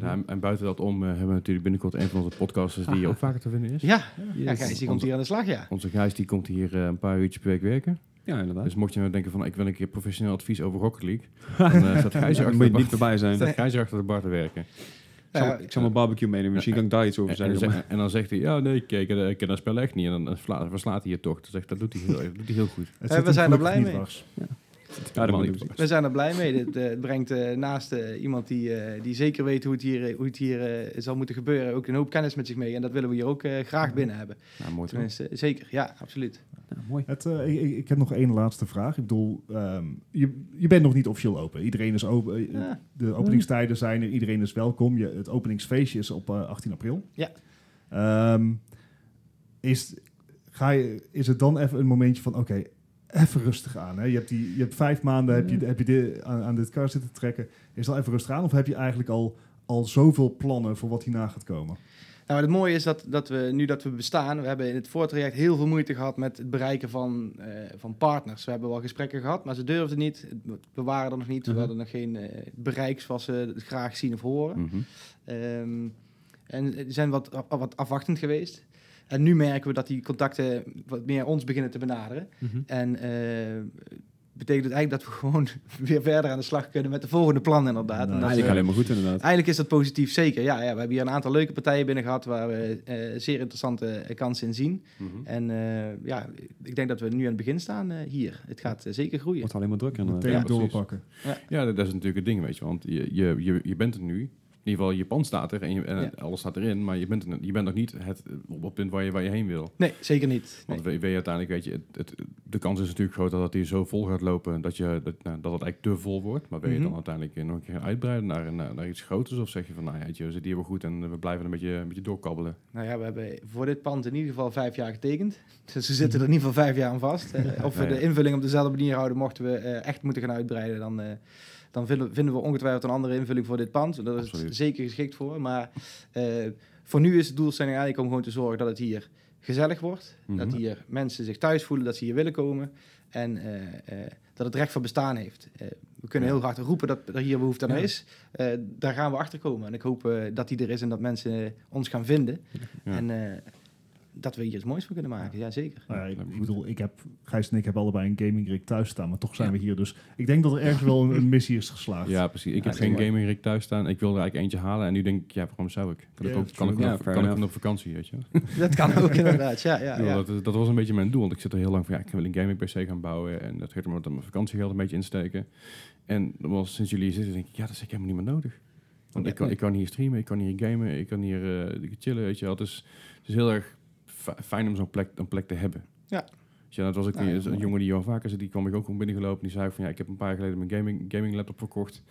Ja, en, en buiten dat om eh, hebben we natuurlijk binnenkort een van onze podcasters die ook vaker te vinden is. Ja, ja Yes. Gijs, die komt hier aan de slag, ja. Onze Gijs die komt hier eh, een paar uurtjes per week werken. Ja, inderdaad. Dus mocht je nou denken van ik wil een keer professioneel advies over Rocket League, dan eh, staat Gijs moet achter, je de niet bar- erbij zijn. staat Gijs er achter de bar te werken. Ik zal, Ja, ik zal mijn barbecue meenemen. Misschien kan ik daar iets over En, en, dan zeggen. zegt- en dan zegt hij, ja nee, ik ken, ik ken dat spel echt niet. En dan, dan vla- verslaat hij je toch. Dus zegt, dat doet hij heel, dat doet hij heel goed. Het we zijn er blij mee. Ja, We zijn er blij mee. Dit, eh, het brengt eh, naast eh, iemand die, die zeker weet hoe het hier, hoe het hier zal moeten gebeuren, ook een hoop kennis met zich mee. En dat willen we hier ook graag binnen hebben. Nou, mooi toch? Tenminste, zeker. Ja, absoluut. Ja, mooi. Het, ik, heb nog één laatste vraag. Ik bedoel, ehm, je, je bent nog niet officieel open. Iedereen is open. Ja. De openingstijden zijn er. Iedereen is welkom. Je, het openingsfeestje is op eh, 18 april. Ja. Ehm, is, ga je, is het dan even een momentje van, oké, even rustig aan. Hè? Je, hebt die, je hebt vijf maanden heb je, heb je dit, aan, aan dit kar zitten trekken. Is dan even rustig aan? Of heb je eigenlijk al, al zoveel plannen voor wat hierna gaat komen? Nou, het mooie is dat, dat we nu dat we bestaan, we hebben in het voortraject heel veel moeite gehad met het bereiken van, eh, van partners. We hebben wel gesprekken gehad, maar ze durfden niet. We waren er nog niet. We Mhm. hadden nog geen eh, bereik zoals ze het graag zien of horen. Mhm. Ehm, en ze zijn wat, wat afwachtend geweest. En nu merken we dat die contacten wat meer ons beginnen te benaderen. Mhm. En eh, betekent het eigenlijk dat we gewoon weer verder aan de slag kunnen met de volgende plannen inderdaad. En Nou, dat Eigenlijk we- alleen maar goed inderdaad. Eigenlijk is dat positief, zeker. Ja, ja, we hebben hier een aantal leuke partijen binnen gehad waar we eh, zeer interessante eh, kansen in zien. Mhm. En eh, ja, ik denk dat we nu aan het begin staan eh, hier. Het gaat eh, zeker groeien. Wordt alleen maar drukker inderdaad. Meteen Ja, doorpakken. Ja, dat, dat is natuurlijk het ding, weet je. Want je, je, je, je bent er nu. In ieder geval, je pand staat er en, je, en Ja. alles staat erin. Maar je bent, je bent nog niet het, op het punt waar je, waar je heen wil. Nee, zeker niet. Nee. Want we, we uiteindelijk, weet je, het, het- de kans is natuurlijk groot dat het hier zo vol gaat lopen dat, je, dat, nou, dat het eigenlijk te vol wordt. Maar wil je Mhm. dan uiteindelijk eh, nog een keer uitbreiden naar, naar, naar iets groters? Of zeg je van, nou ja, je, we zitten hier wel goed en we blijven een beetje, een beetje doorkabbelen? Nou ja, we hebben voor dit pand in ieder geval vijf jaar getekend. Dus we zitten er in ieder geval vijf jaar aan vast. Eh, of we Ja, ja. de invulling op dezelfde manier houden, mochten we eh, echt moeten gaan uitbreiden, dan, dan vinden, vinden we ongetwijfeld een andere invulling voor dit pand. Daar is het zeker geschikt voor. Maar eh, voor nu is de doelstelling eigenlijk om gewoon te zorgen dat het hier gezellig wordt. Mhm. Dat hier mensen zich thuis voelen, dat ze hier willen komen. En eh, eh, dat het recht van bestaan heeft. We kunnen Ja. heel hard roepen dat er hier behoefte aan Ja. is. Daar gaan we achter komen. En ik hoop dat die er is en dat mensen ons gaan vinden. Ja. En dat we hier iets moois van kunnen maken. Ja, zeker. Nou ja, ik, ik bedoel, ik heb, Gijs en ik hebben allebei een gaming rig thuis staan, maar toch zijn we hier. Dus ik denk dat er ergens wel een, een missie is geslaagd. Ja, precies. Ik Ja, heb geen gaming rig thuis staan. Ik wilde er eigenlijk eentje halen en nu denk ik, ja, waarom zou ik? Kan ik ook, kan ik, kan ik nog op vakantie, weet je? wel? Dat kan ook inderdaad, ja. ja, Ja, ja. Dat, dat was een beetje mijn doel, want ik zit er heel lang van, ja, ik wil een gaming PC gaan bouwen en dat gaat er met mijn vakantiegeld een beetje insteken. En was sinds jullie hier zitten, denk ik, ja, dat is eigenlijk helemaal niet meer nodig. Want ik kan, ik kan hier streamen, ik kan hier gamen, ik kan hier eh, chillen, weet je wel. Het is, het is heel erg fijn om zo'n plek, een plek te hebben. Ja. Dus ja, dat was ook Ja, is een jongen die al vaker zit, die kwam ik ook gewoon binnengelopen. Die zei van, ja, ik heb een paar jaar geleden mijn gaming, gaming laptop verkocht.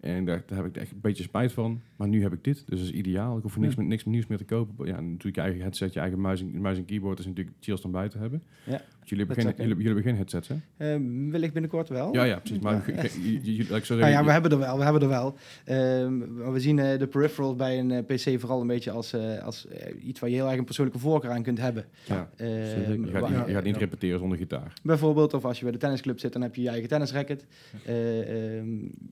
En daar, daar heb ik echt een beetje spijt van. Maar nu heb ik dit, dus dat is ideaal. Ik hoef niks, Ja. meer, niks nieuws meer te kopen. Ja, natuurlijk je eigen headset, je eigen muis en, muis en keyboard is natuurlijk chills dan buiten hebben. Ja, jullie, hebben dat geen, zou jullie, jullie hebben geen headsets, hè? Ehm, wellicht binnenkort wel. Ja, ja, precies. Maar Ja. ik zo Nou ja, we hebben er wel. We hebben er wel. Ehm, we zien eh, de peripherals bij een eh, PC vooral een beetje als, eh, als iets waar je heel erg een persoonlijke voorkeur aan kunt hebben. ja, Ehm, zeker. je, gaat, wa- niet- je gaat niet Ja. repeteren zonder gitaar. Bijvoorbeeld, of als je bij de tennisclub zit, dan heb je je eigen tennisracket. Ehm,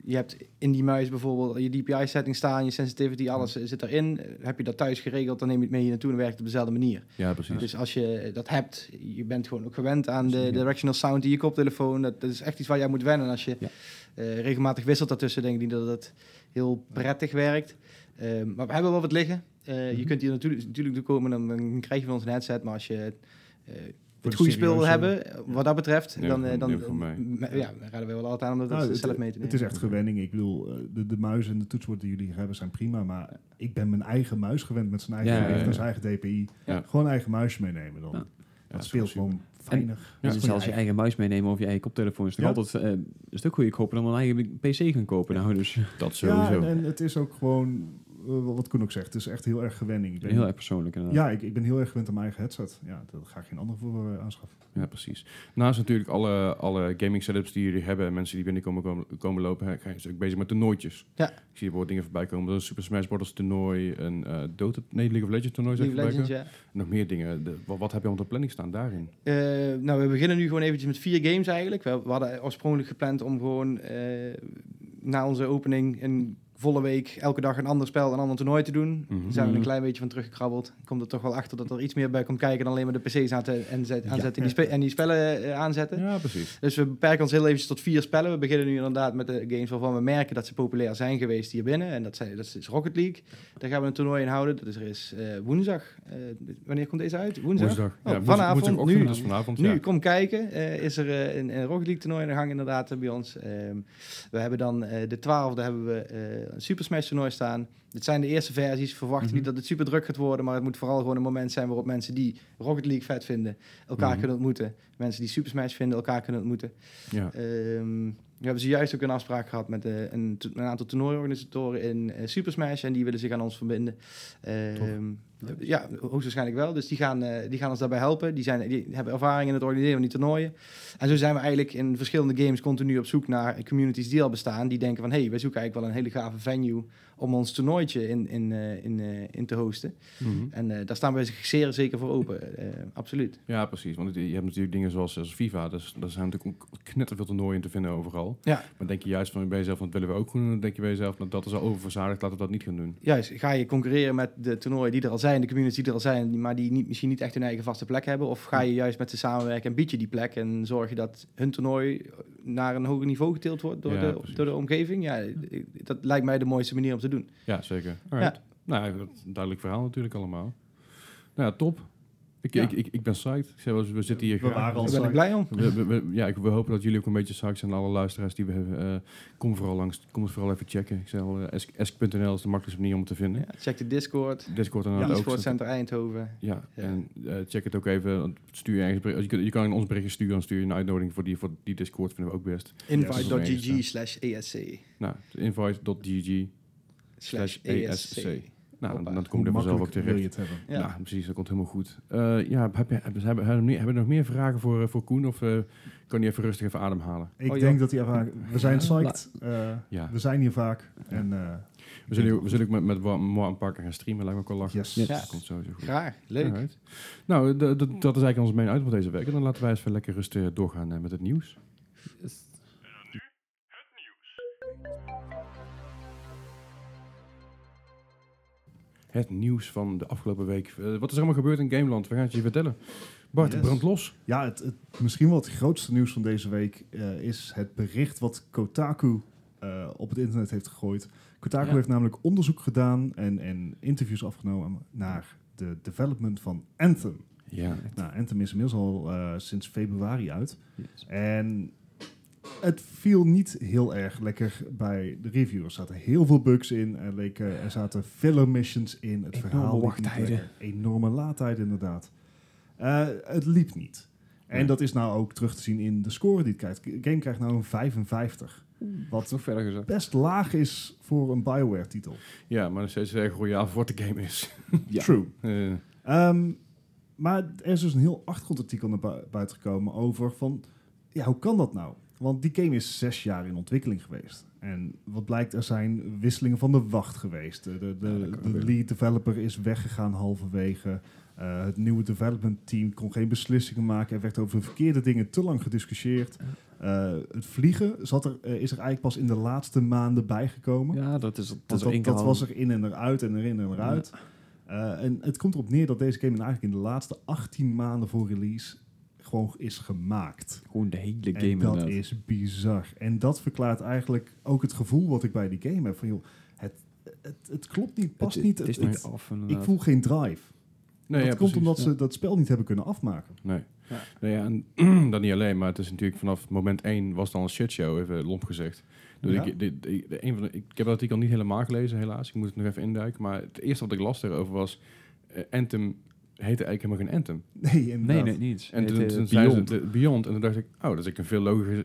je hebt in die muis bijvoorbeeld je DPI-setting staan, je sensitivity, alles zit erin. Heb je dat thuis geregeld, dan neem je het mee hier naartoe en werkt het op dezelfde manier. Ja, precies. Dus als je dat hebt, je bent gewoon ook gewend aan de directional sound in je koptelefoon. Dat, dat is echt iets waar jij moet wennen. En als je Ja. eh, regelmatig wisselt daartussen, denk ik niet dat het heel prettig werkt. Ehm, maar we hebben wel wat liggen. Eh, Je Mhm. kunt hier natuurlijk, natuurlijk toe komen, dan, dan krijg je van ons een headset. Maar als je eh, het goede speel wil hebben, eh, wat dat betreft, Neem dan, gewoon- eh, dan, gewoon ja, dan raden we wel altijd aan om dat Nou, zelf mee te nemen. Het is echt gewenning. Ik bedoel, eh, de, de muis en de toetsenbord die jullie hier hebben zijn prima. Maar ik ben mijn eigen muis gewend met zijn eigen Ja, gewicht ja, en ja. zijn eigen DPI. Ja. Gewoon een eigen muisje meenemen dan. Dat speelt super. Ja, dus zelfs je eigen muis meenemen of je eigen koptelefoon is toch Ja. altijd eh, een stuk goedkoper dan een eigen PC gaan kopen. Nou, dus Dat Ja, sowieso. en, en het is ook gewoon, wat Koen ook zegt, het is echt heel erg gewenning. Ik ben, heel erg persoonlijk inderdaad. ja, ik, ik ben heel erg gewend aan mijn eigen headset. Ja, daar ga ik geen andere voor eh, aanschaffen. Ja, precies. Naast natuurlijk alle, alle gaming setups die jullie hebben en mensen die binnenkomen komen, komen lopen, hè, ga je dus ook bezig met toernooitjes. Ja. Ik zie bijvoorbeeld dingen voorbij komen, een Super Smash Bros. toernooi, een eh Dota, nee, League of Legends toernooi. zeg Legends, ja. Nog meer dingen. De- wat, wat heb je op de planning staan daarin? Eh, nou, we beginnen nu gewoon eventjes met vier games eigenlijk. We, we hadden oorspronkelijk gepland om gewoon eh, na onze opening een volle week elke dag een ander spel, een ander toernooi te doen. Mhm. Daar zijn we Mhm. een klein beetje van teruggekrabbeld. Komt er toch wel achter dat er iets meer bij komt kijken dan alleen maar de PC's aan te, en aanzetten die en die spellen eh, aanzetten. Ja, precies. Dus we beperken ons heel eventjes tot vier spellen. We beginnen nu inderdaad met de games waarvan we merken dat ze populair zijn geweest hier binnen. En dat, zijn, dat is Rocket League. Daar gaan we een toernooi in houden. Dat is er is eh, woensdag. Eh, wanneer komt deze uit? Woensdag? Woensdag. Oh, ja, vanavond, woensdagochtend, nu- dus vanavond. Nu, ja. kom kijken. Eh, is er een, een Rocket League toernooi in de gang inderdaad bij ons. Ehm, we hebben dan eh, de twaalfde hebben we eh, een Super Smash toernooi staan. Dit zijn de eerste versies. Verwacht Mhm. niet dat het super druk gaat worden. Maar het moet vooral gewoon een moment zijn waarop mensen die Rocket League vet vinden... elkaar Mhm. kunnen ontmoeten. Mensen die Super Smash vinden elkaar kunnen ontmoeten. Ja. Ehm, we hebben zojuist ook een afspraak gehad met eh, een, een aantal toernooiorganisatoren in eh, Super Smash. En die willen zich aan ons verbinden. Ja, hoogstwaarschijnlijk wel. Dus die gaan, eh, die gaan ons daarbij helpen. Die, zijn, die hebben ervaring in het organiseren van die toernooien. En zo zijn we eigenlijk in verschillende games continu op zoek naar communities die al bestaan. Die denken van, hé, hey, wij zoeken eigenlijk wel een hele gave venue om ons toernooitje in, in, eh, in, eh, in te hosten. Mhm. En daar staan wij zeer zeker voor open. absoluut. Ja, precies. Want je hebt natuurlijk dingen zoals, als FIFA. Dus, daar zijn natuurlijk ook knetterveel toernooien te vinden overal. Ja. Maar denk je juist van bij jezelf, want dat willen we ook doen. Dan denk je bij jezelf, nou, dat is al oververzadigd, laten we dat niet gaan doen. Juist, ga je concurreren met de toernooien die er al zijn, de communities die er al zijn, maar die niet, misschien niet echt hun eigen vaste plek hebben? Of ga je juist met ze samenwerken en bied je die plek en zorg je dat hun toernooi naar een hoger niveau getild wordt door, Ja, de, precies. door de omgeving? Ja, ik- dat lijkt mij de mooiste manier om te doen. Ja, zeker. Alright. Nou, ja, een duidelijk verhaal natuurlijk allemaal. Nou ja, top. Ik, Ja. ik, ik, ik ben psyched. Ik zei, we zitten hier We graag. waren al ben ik blij om. We, we- we- ja, ik, we hopen dat jullie ook een beetje psyched zijn. Alle luisteraars die we hebben. eh, kom vooral langs. Kom het vooral even checken. Ik zei al, esk- esk.nl is de makkelijkste manier om het te vinden. Ja, check de Discord, Discord en Ja, ook. Discord Center Eindhoven. Ja, Ja. en eh, check het ook even. want Stuur je, ergens bericht- je, kunt- je kan in ons berichtje sturen, dan stuur je een uitnodiging voor die, voor die Discord, vinden we ook best. Invite.gg slash ESC Nou, invite.gg slash slash ESC. Nou, dan, Hoppa. dan Hoe kom je er vanzelf ook wil terecht. je het hebben? Ja. Ja. precies, dat komt helemaal goed. Eh, ja, heb je, hebben, hebben, hebben, hebben nog meer vragen voor, eh, voor Koen? Of eh, kan hij even rustig even ademhalen? Ik Oh, denk dat die ervaring... We zijn psyched. eh, Ja. We zijn hier vaak. En eh, We zullen, we zullen ook met, met Moa en Parker gaan streamen, lijkt me ook wel lachen. yes. Ja. Dat komt sowieso goed. Graag, leuk. Nou, dat is eigenlijk ons main uit van deze week. En dan laten wij eens even lekker rustig doorgaan met het nieuws. Het nieuws van de afgelopen week. Eh, wat is er allemaal gebeurd in Gameland? We gaan het je vertellen. Bart, Yes. brand los. Ja, het, het, misschien wel het grootste nieuws van deze week eh, is het bericht wat Kotaku eh, op het internet heeft gegooid. Kotaku Ja. heeft namelijk onderzoek gedaan en, en interviews afgenomen naar de development van Anthem. Ja, Nou, Anthem is inmiddels al eh, sinds februari uit. Yes. En het viel niet heel erg lekker bij de reviewers. Er zaten heel veel bugs in. Er, leken, er zaten filler missions in. Het Enorme verhaal wachttijden. Enorme laadtijden, inderdaad. Eh, het liep niet. En dat is nou ook terug te zien in de score die het krijgt. De game krijgt nou een 55. Wat Nog verder gezegd. best laag is voor een Bioware-titel. ja maar nog steeds erg royaal voor wat de game is. Ja. True. Eh, Ehm, maar er is dus een heel achtergrondartikel naar bui- buiten gekomen over van, ja, hoe kan dat nou? Want die game is zes jaar in ontwikkeling geweest. En wat blijkt, er zijn wisselingen van de wacht geweest. De, de, lead developer is weggegaan halverwege. Eh, het nieuwe development team kon geen beslissingen maken. Er werd over verkeerde dingen te lang gediscussieerd. Eh, het vliegen zat er, eh, is er eigenlijk pas in de laatste maanden bijgekomen. Ja, dat is, dat dat, dat was er in en eruit en erin en eruit. En het komt erop neer dat deze game eigenlijk in de laatste 18 maanden voor release gewoon is gemaakt. Gewoon de hele game en dat inderdaad. is bizar. En dat verklaart eigenlijk ook het gevoel wat ik bij die game heb. Van, joh, het, het, het klopt niet, past het, niet. Het is niet af. ik voel geen drive. nee, dat ja, komt precies. omdat ja. ze dat spel niet hebben kunnen afmaken. Nee. Ja. Nee, ja, en dat niet alleen, maar het is natuurlijk vanaf moment 1 was het al een shitshow, even lomp gezegd. Dus Ja. ik, de, de, de- een van de, ik heb dat artikel niet helemaal gelezen, helaas. Ik moet het nog even induiken. Maar het eerste wat ik las erover was... eh, Anthem heette eigenlijk helemaal geen Anthem. Nee, inderdaad. Nee, nee, niet. En Het, toen, eh, toen zeiden ze Beyond. de- Beyond. En toen dacht ik, oh, dat is eigenlijk een veel, logischer,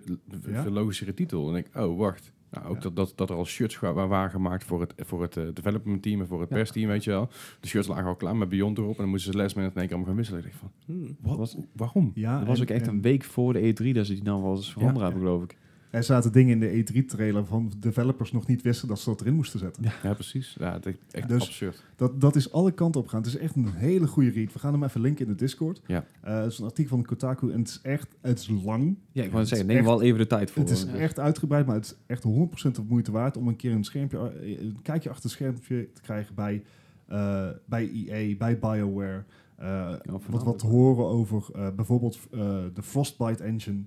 Ja. veel logischere titel. En ik, oh, wacht. Nou, ook Ja. dat, dat, dat er al shirts wa- wa- waren gemaakt voor het, voor het eh, development team en voor het Ja. persteam, weet je wel. De shirts lagen al klaar met Beyond erop. En dan moesten ze in één keer allemaal gaan wisselen. Ik dacht van, Hmm. wat, Was- waarom? Ja, dat was en- ook echt en een week voor de E3 dat ze die nou wel eens veranderd Ja. hebben, geloof ik. Er zaten dingen in de E3-trailer van developers nog niet wisten dat ze dat erin moesten zetten. Ja, precies. Ja, het is echt Dus- absurd. Dat, dat is alle kanten op gaan. Het is echt een hele goede read. We gaan hem even linken in de Discord. Ja. Eh, het is een artikel van Kotaku en het is echt het is lang. Ja, ik wou zeggen, neem echt- wel even de tijd voor. Het is Ja. echt uitgebreid, maar het is echt 100% de moeite waard om een keer een, schermpje, eh, een kijkje achter het schermpje te krijgen bij, eh, bij EA, bij BioWare. Eh, wat, wat te horen over eh, bijvoorbeeld eh, de Frostbite engine.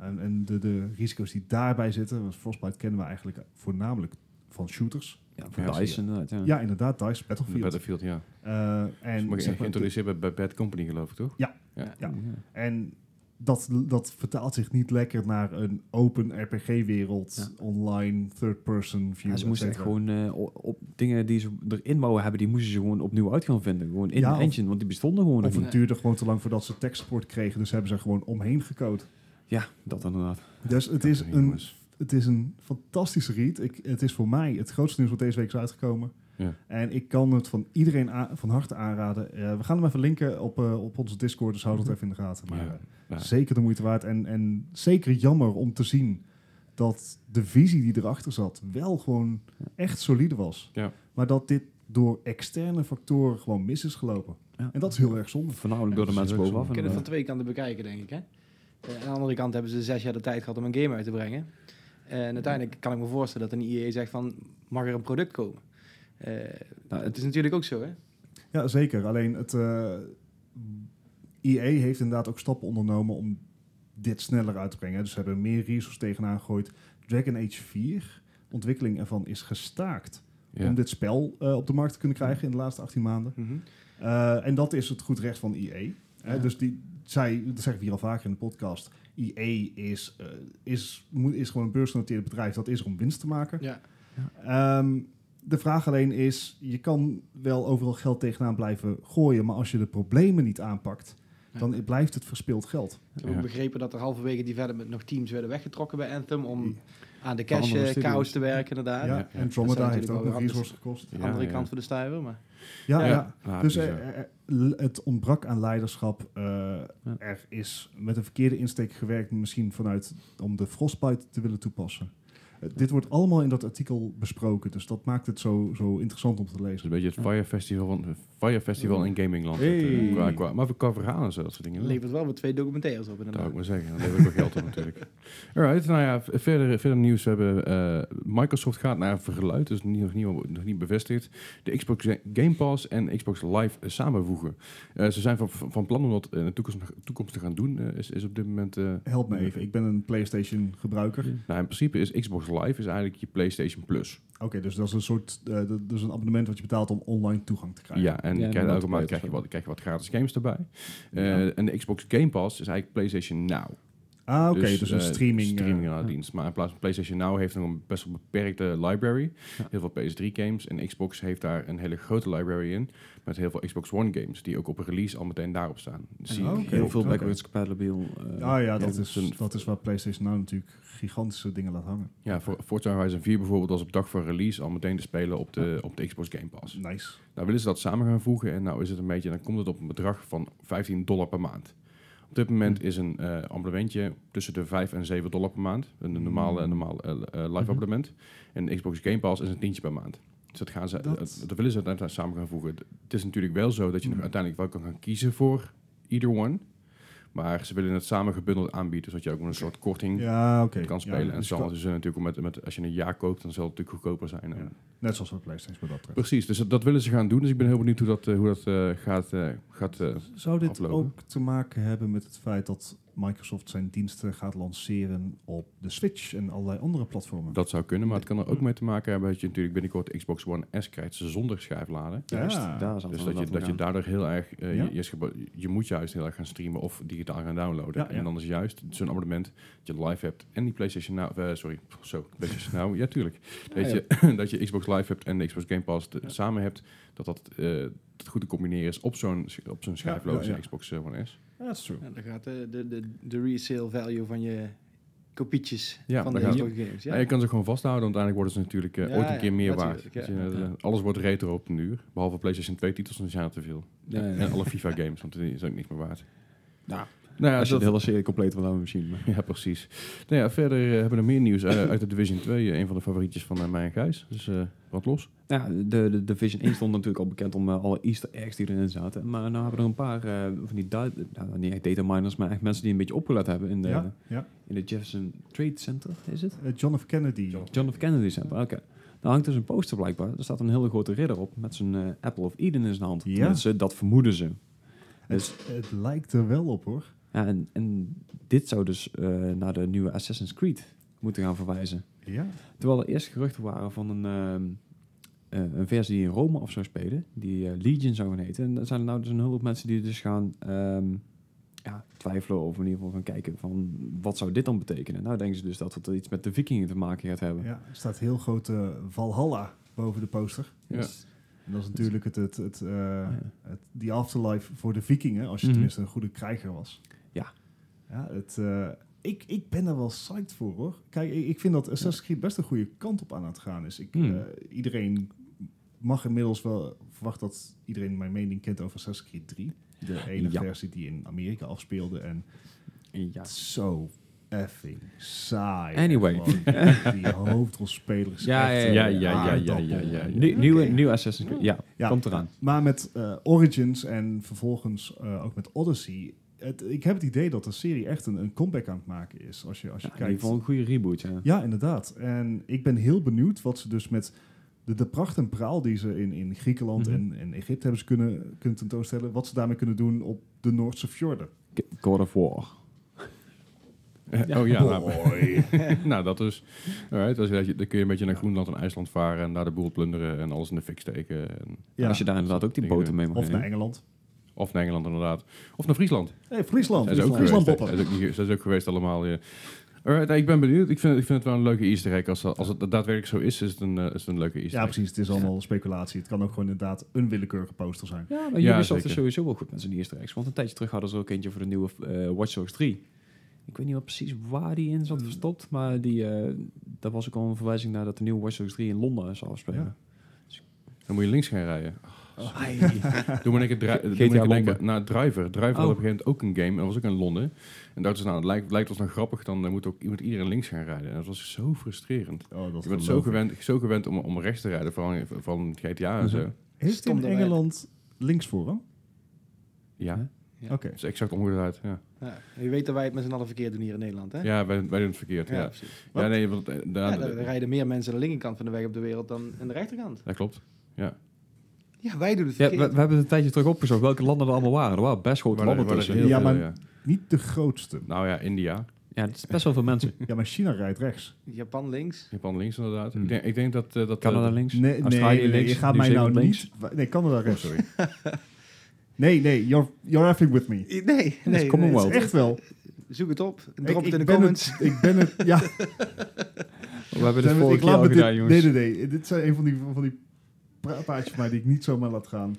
En, en de, de risico's die daarbij zitten. Want Frostbite kennen we eigenlijk voornamelijk van shooters. Ja, voor Ja, DICE inderdaad. Ja. Ja, inderdaad, DICE, De Battlefield. Battlefield, ja. Eh, En en, mag je geïntroduceerd bij, bij Bad Company, geloof ik, toch? Ja. ja. Ja. En dat, dat vertaalt zich niet lekker naar een open RPG-wereld, online, third-person view. Ja, ze moesten echt gewoon eh, op dingen die ze erin bouwen hebben, die moesten ze gewoon opnieuw uit gaan vinden. Gewoon in Ja, de engine, want die bestonden gewoon Of het duurde gewoon te lang voordat ze tekstsupport kregen, dus hebben ze er gewoon omheen gecode. Ja, dat inderdaad. Dus het is, een, het is een fantastische read. Ik, het is voor mij het grootste nieuws wat deze week is uitgekomen. Ja. En ik kan het van iedereen van harte aanraden. Eh, we gaan hem even linken op, eh, op onze Discord, dus hou dat Mhm. even in de gaten. Maar Ja. eh, Ja. zeker de moeite waard. En, en zeker jammer om te zien dat de visie die erachter zat wel gewoon echt solide was. Ja. Maar dat dit door externe factoren gewoon mis is gelopen. Ja. En dat is heel erg zonde. Voornamelijk door de mensen bovenaf. We kunnen het van twee kanten bekijken, denk ik. Hè? Eh, aan de andere kant hebben ze zes jaar de tijd gehad om een game uit te brengen. En uiteindelijk kan ik me voorstellen dat een IE zegt van, mag er een product komen? Eh, Nou, het is natuurlijk ook zo, hè? Ja, zeker. Alleen het eh EA heeft inderdaad ook stappen ondernomen om dit sneller uit te brengen. Dus ze hebben meer resources tegenaan gegooid. Dragon Age 4, ontwikkeling ervan is gestaakt Ja. om dit spel eh, op de markt te kunnen krijgen in de laatste 18 maanden. Eh, en dat is het goed recht van EA. Hè, Ja. Dus die, zij, dat zeg ik hier al vaker in de podcast, EA is, eh, is, moet- is gewoon een beursgenoteerd bedrijf. Dat is er om winst te maken. Ja. Ehm, de vraag alleen is, je kan wel overal geld tegenaan blijven gooien, maar als je de problemen niet aanpakt, Ja. dan blijft het verspild geld. Ik heb ook begrepen dat er halverwege development nog teams werden weggetrokken bij Anthem om aan de cash eh, chaos te werken, inderdaad. Ja, ja. en zijn heeft ook nog resources gekost. De andere ja. kant van de stuiver, maar... Ja, Ja. ja. Ja, dus eh, eh, het ontbrak aan leiderschap. Eh, Ja. Er is met een verkeerde insteek gewerkt, misschien vanuit om de frostbite te willen toepassen. Dit wordt allemaal in dat artikel besproken, dus dat maakt het zo, zo interessant om te Het is lezen. een beetje het Fire Festival van, Fire Festival in Gamingland. eh, Hey. qua, qua, maar qua verhalen en zo, dat soort dingen. Levert wel weer twee documentaires op Dat zou ik maar zeggen. Dan levert ook wel geld op natuurlijk. Alright, nou ja, verder, verder nieuws. We hebben eh, Microsoft gaat naar vergeluid, dus niet, nog, niet, nog niet bevestigd. De Xbox Game Pass en Xbox Live samenvoegen. Eh, ze zijn van, van plan om dat in de toekomst, toekomst te gaan doen. eh, is, is op dit moment... eh, Help me even, ik ben een PlayStation gebruiker. nou, in principe is Xbox Live is eigenlijk je PlayStation Plus. Oké, dus dat is een soort, eh, is een abonnement wat je betaalt om online toegang te krijgen. Ja, en Ja, je krijgt inderdaad, elke maand krijg je, wat, krijg je wat gratis games erbij. Eh, Ja. En de Xbox Game Pass is eigenlijk PlayStation Now. Ah, oké, dus, een eh, streaming. streaming eh, dienst. Maar in plaats van PlayStation Now heeft nog een best wel beperkte library. Ja. Heel veel PS3 games. En Xbox heeft daar een hele grote library in. Met heel veel Xbox One games. Die ook op release al meteen daarop staan. Dus zie Oh, oké. Heel veel backwards compatible. eh, ah ja, dat, ja, is, een- dat is waar PlayStation nou natuurlijk gigantische dingen laat hangen. Ja, voor Forza Horizon 4 bijvoorbeeld was op dag van release al meteen te spelen op de, op de Xbox Game Pass. Nice. Nou willen ze dat samen gaan voegen en nou is het een beetje, dan komt het op een bedrag van 15 dollar per maand. Op dit moment is een eh abonnementje tussen de 5 en 7 dollar per maand. Een normale, een normaal eh, eh, live Mhm. abonnement. En Xbox Game Pass is een tientje per maand. Dus dat, gaan ze, Dat- willen ze uiteindelijk samen gaan voegen. Het is natuurlijk wel zo dat je nog Mhm. uiteindelijk wel kan gaan kiezen voor either one. Maar ze willen het samen gebundeld aanbieden, zodat je ook met een soort korting Ja, oké. kan Ja, spelen. en dus zal zullen natuurlijk ook met, met, als je een jaar koopt, dan zal het natuurlijk goedkoper zijn. Ja. Net zoals bij PlayStation wat dat betreft. Precies, dus dat, dat willen ze gaan doen. Dus ik ben heel benieuwd hoe dat, eh, hoe dat eh, gaat, eh, gaat eh, Zou dit aflopen. ook te maken hebben met het feit dat Microsoft zijn diensten gaat lanceren op de Switch en allerlei andere platformen? Dat zou kunnen, maar het kan er ook mee te maken hebben dat je natuurlijk binnenkort Xbox One S krijgt ze zonder schijfladen. Juist, Ja. daar zal Dus het dat je, dat je daardoor heel erg, eh, Ja. je, je, moet juist heel erg gaan streamen of digitaal gaan downloaden. Ja, ja. En dan is juist zo'n abonnement dat je live hebt en die PlayStation Now, eh, sorry, zo, PlayStation Now, ja tuurlijk. Dat, Ja, Je, dat je Xbox Live hebt en de Xbox Game Pass samen hebt, dat dat, eh, dat goed te combineren is op zo'n op zo'n schijfloze ja, ja. Xbox One S. Is true. Ja, dan gaat de, de, de, de resale value van je kopietjes Ja, van de gaat- games. Ja. Je kan ze gewoon vasthouden, want uiteindelijk worden ze natuurlijk eh, Ja, ooit een keer meer waard. Dus, eh. Alles wordt retro op de uur, behalve PlayStation 2 titels, dan zijn er te veel. En alle FIFA games, want die is ook niks meer waard. Nou, Nou ja, als je dat- de hele serie compleet wil misschien. Maar. ja precies. Nou ja, verder eh, hebben we nog meer nieuws eh, uit de Division 2. eh, een van de favorietjes van mij en Gijs. Dus eh, wat los. Ja, de, de Division 1 stond natuurlijk al bekend om alle easter eggs die erin zaten. Maar nu hebben we er een paar eh, van die, nou, niet echt data miners, maar echt mensen die een beetje opgelet hebben in de, Ja, ja. in de Jefferson Trade Center, is het? John F. Kennedy. John F. Kennedy Center, oké. Daar hangt dus een poster blijkbaar. Er staat een hele grote ridder op met zijn Apple of Eden in zijn hand. Ja. Tenminste, dat vermoeden ze. Dus, Het, het lijkt er wel op hoor. Ja, en, en dit zou dus eh, naar de nieuwe Assassin's Creed moeten gaan verwijzen. Ja. Terwijl er eerst geruchten waren van een, ehm, eh, een versie die in Rome af zou spelen, die eh, Legion zou gaan heten. En er zijn er nou dus een hulp mensen die dus gaan ehm, ja, twijfelen of in ieder geval gaan kijken van wat zou dit dan betekenen. Nou denken ze dus dat het iets met de vikingen te maken gaat hebben. ja, er staat heel groot eh, Valhalla boven de poster. Ja. Dus, En dat is natuurlijk het, het, het, ja. het, die afterlife voor de vikingen, als je Mhm. tenminste een goede krijger was. Ja. Ja, het, eh, ik, ik ben er wel psyched voor hoor. Kijk, ik, ik vind dat Assassin's Creed best een goede kant op aan het gaan is. Ik, Hmm. eh, iedereen mag inmiddels wel verwachten dat iedereen mijn mening kent over Assassin's Creed 3. De ene Ja. versie die in Amerika afspeelde. En ja. zo effing saai. Anyway. Die hoofdrolspeler is Ja, ja, ja, ja, ja, ja, ja, ja, ja. Nieuw, nieuwe, nieuwe Assassin's Creed, ja, komt eraan. Maar met eh, Origins en vervolgens ook met Odyssey. Het, ik heb het idee dat de serie echt een, een comeback aan het maken is. Als je, als je Ja, in ieder kijkt. geval een goede reboot, ja. Ja, inderdaad. En ik ben heel benieuwd wat ze dus met de, de pracht en praal die ze in, in Griekenland Mhm. en, en Egypte hebben ze kunnen, kunnen tentoonstellen. Wat ze daarmee kunnen doen op de Noordse fjorden. God of War. Eh, Oh ja, nou, Boy. nou dat is... Alright, als je, dat je- dan kun je een beetje naar Groenland en IJsland varen en daar de boel plunderen en alles in de fik steken. En, Ja. Als je daar inderdaad ook die boten mee mag Of naar. Engeland. Of naar Engeland inderdaad. Of naar Friesland. Hey, Friesland. Zij is ook Friesland, geweest. Friesland Zij is ook, niet- zij is ook geweest allemaal. Ja. Alright, ik ben benieuwd. Ik vind, ik vind het wel een leuke easter egg. Als, als het daadwerkelijk zo is, is het een, eh, is het een leuke easter Ja, precies. Het is allemaal speculatie. Het kan ook gewoon inderdaad een willekeurige poster zijn. Ja, maar Ja, Ubisoft is zeker. sowieso wel goed met zijn easter eggs. Want een tijdje terug hadden ze ook eentje voor de nieuwe eh, Watch Dogs 3. Ik weet niet wat precies waar die in zat verstopt. Maar die, eh daar was ook al een verwijzing naar dat de nieuwe Watch Dogs 3 in Londen zou afspelen. Dan moet je links gaan rijden. Ai. Doe maar denken naar Driver. Driver had Oh. op een gegeven moment ook een game. En dat was ook in Londen. En dat is nou, het lijkt, lijkt ons nou grappig. Dan moet ook iemand iedereen links gaan rijden. En dat was zo frustrerend. Oh, dat Je bent zo ik. gewend, zo gewend om, om rechts te rijden. Vooral in- van GTA en Mhm. zo. Heeft in. Engeland links voor hem? Ja, Ja. Oké. dat is exact omgedraaid. Ja, Ja. Je weet dat wij het met z'n allen verkeerd doen hier in Nederland, hè? ja wij, wij doen het verkeerd. Ja, ja. nee, want, eh, Ja, daar, er rijden meer mensen aan de linkerkant van de weg op de wereld dan aan de rechterkant. dat klopt. Ja. Ja, wij doen het Ja, we, hebben het een tijdje terug opgezocht welke landen er allemaal waren. Er waren best grote landen tussen. Ja, veel, maar- ja. Niet de grootste. Nou ja, India. Ja, het is best wel veel mensen. Ja, maar China rijdt rechts. Japan links. Japan links inderdaad. Hmm. Ik, denk, ik denk dat... eh, dat Canada eh, links. Nee, nee, Australië nee, nee, links, je gaat mij nou Nieuw-Zeeland niet... Nee, Canada rechts, sorry. nee, nee, you're, you're effing with me. Nee, nee. is nee, Commonwealth. Het is echt wel. Zoek het op. Drop Ik- het in de comments. Het, ik ben het... Ja, We hebben dit ik vorige keer al dit- gedaan, jongens. Nee, nee, nee. Dit zijn een van die, van die praatjes van mij die ik niet zomaar laat gaan.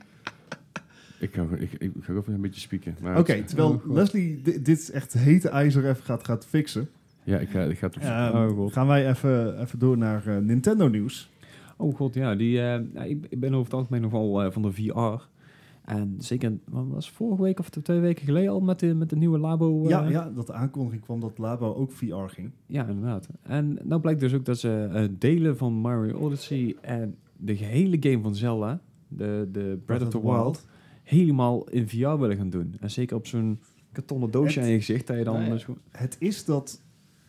Ik ga, ik, ik ga ook even een beetje spieken. maar Oké, terwijl Oh. Leslie di- dit echt hete ijzer even gaat, gaat fixen, Ja, ik ga, ik ga het... ehm, Oh, God. gaan wij even, even door naar eh, Nintendo nieuws. Oh god, ja. Die, eh, ja, ik, ik ben over het algemeen nogal eh, van de VR. En zeker, wat was het, vorige week of twee weken geleden al met de, met de nieuwe Labo? eh, ja, ja, dat de aankondiging kwam dat Labo ook VR ging. Ja, inderdaad. En nou blijkt dus ook dat ze eh, delen van Mario Odyssey en de gehele game van Zelda, de, de Breath of the Wild, helemaal in VR willen gaan doen. En zeker op zo'n kartonnen doosje Het- aan je gezicht, dat je dan... Nou ja. gewoon- Het is dat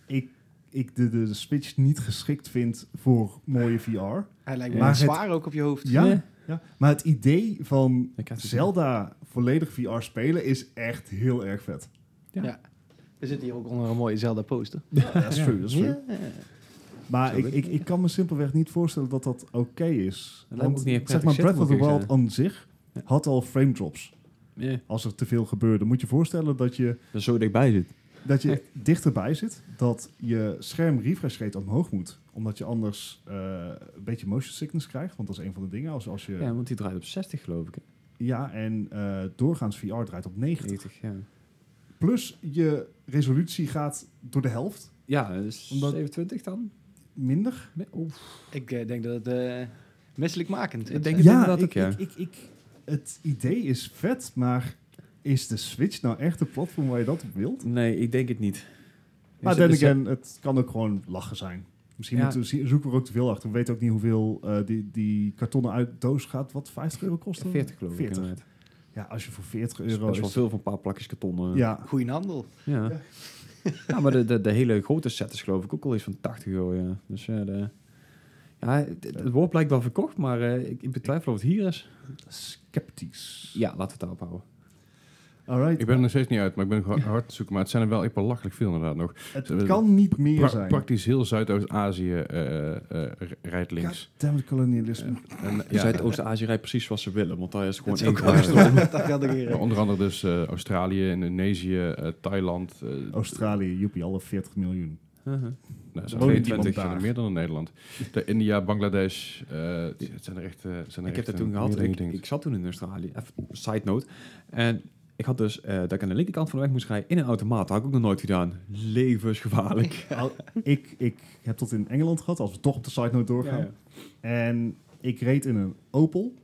ik, ik de, de, de Switch niet geschikt vind voor mooie VR. Hij lijkt me Maar wel het- zwaar ook op je hoofd. Ja, Ja. ja, maar het idee van Zelda volledig VR spelen is echt heel erg vet. We zitten hier ook onder een mooie Zelda poster. dat is Ja. true, dat is true. Ja. Maar ik, ik, ik kan me simpelweg niet voorstellen dat dat oké is. Want zeg maar, Breath of the Wild aan zich Ja. had al frame drops. Ja, Als er te veel gebeurde, moet je voorstellen dat je, dat zo dichtbij zit. dat je Echt. dichterbij zit. Dat je scherm refresh rate omhoog moet. Omdat je anders eh, een beetje motion sickness krijgt. Want dat is een van de dingen. Als, als je, Ja, ja. want die draait op 60 geloof ik. hè. en eh, doorgaans VR draait op 90. 90, ja. Plus je resolutie gaat door de helft. Ja, dus Omdat- 27 dan? Minder. Oef. Ik eh, denk dat het eh misselijkmakend is. Ik denk het Ja, inderdaad ik, ja. ik, ik, ik, het idee is vet, maar is de Switch nou echt een platform waar je dat op wilt? Nee, ik denk het niet. Maar is- again, het kan ook gewoon lachen zijn. Misschien Ja. moeten we, zoeken we er ook te veel achter. We weten ook niet hoeveel eh, die, die kartonnen uit doos gaat. Wat 50 euro kosten? 40 geloof ik 40. inderdaad. Ja, als je voor 40 Dat is euro... best wel veel voor een paar plakjes karton. eh. ja, Goeie handel. Ja. Ja. Ja, maar de, de, de hele grote set is geloof ik ook al iets van 80 euro, ja. Dus ja, de, ja het, het wordt blijkbaar verkocht, maar eh, ik, ik betwijfel of het hier is. sceptisch. Ja, laten we het daarop houden. Alright. Ik ben er nog steeds niet uit, maar ik ben nog hard te zoeken. Maar het zijn er wel echt belachelijk veel inderdaad nog. het kan niet meer Pra- zijn. praktisch heel Zuidoost-Azië eh, eh, rijdt links. Goddammit kolonialisme. En, Ja. Zuidoost-Azië rijdt precies zoals ze willen, want daar is gewoon één onder andere dus eh, Australië, Indonesië, eh, Thailand. eh, Australië, joepie, alle 40 miljoen. Uh-huh. nou, zijn woont 22 niemand zijn er meer dan in Nederland. De India, Bangladesh, eh, het zijn er echt... eh, zijn er Ik heb dat eh, toen gehad. Ik, ik zat toen in Australië. Even side note. En ik had dus eh, dat ik aan de linkerkant van de weg moest rijden in een automaat. Dat had ik ook nog nooit gedaan. Levensgevaarlijk. Ik, ik heb dat in Engeland gehad, als we toch op de side note doorgaan. Ja, ja. En ik reed in een Opel.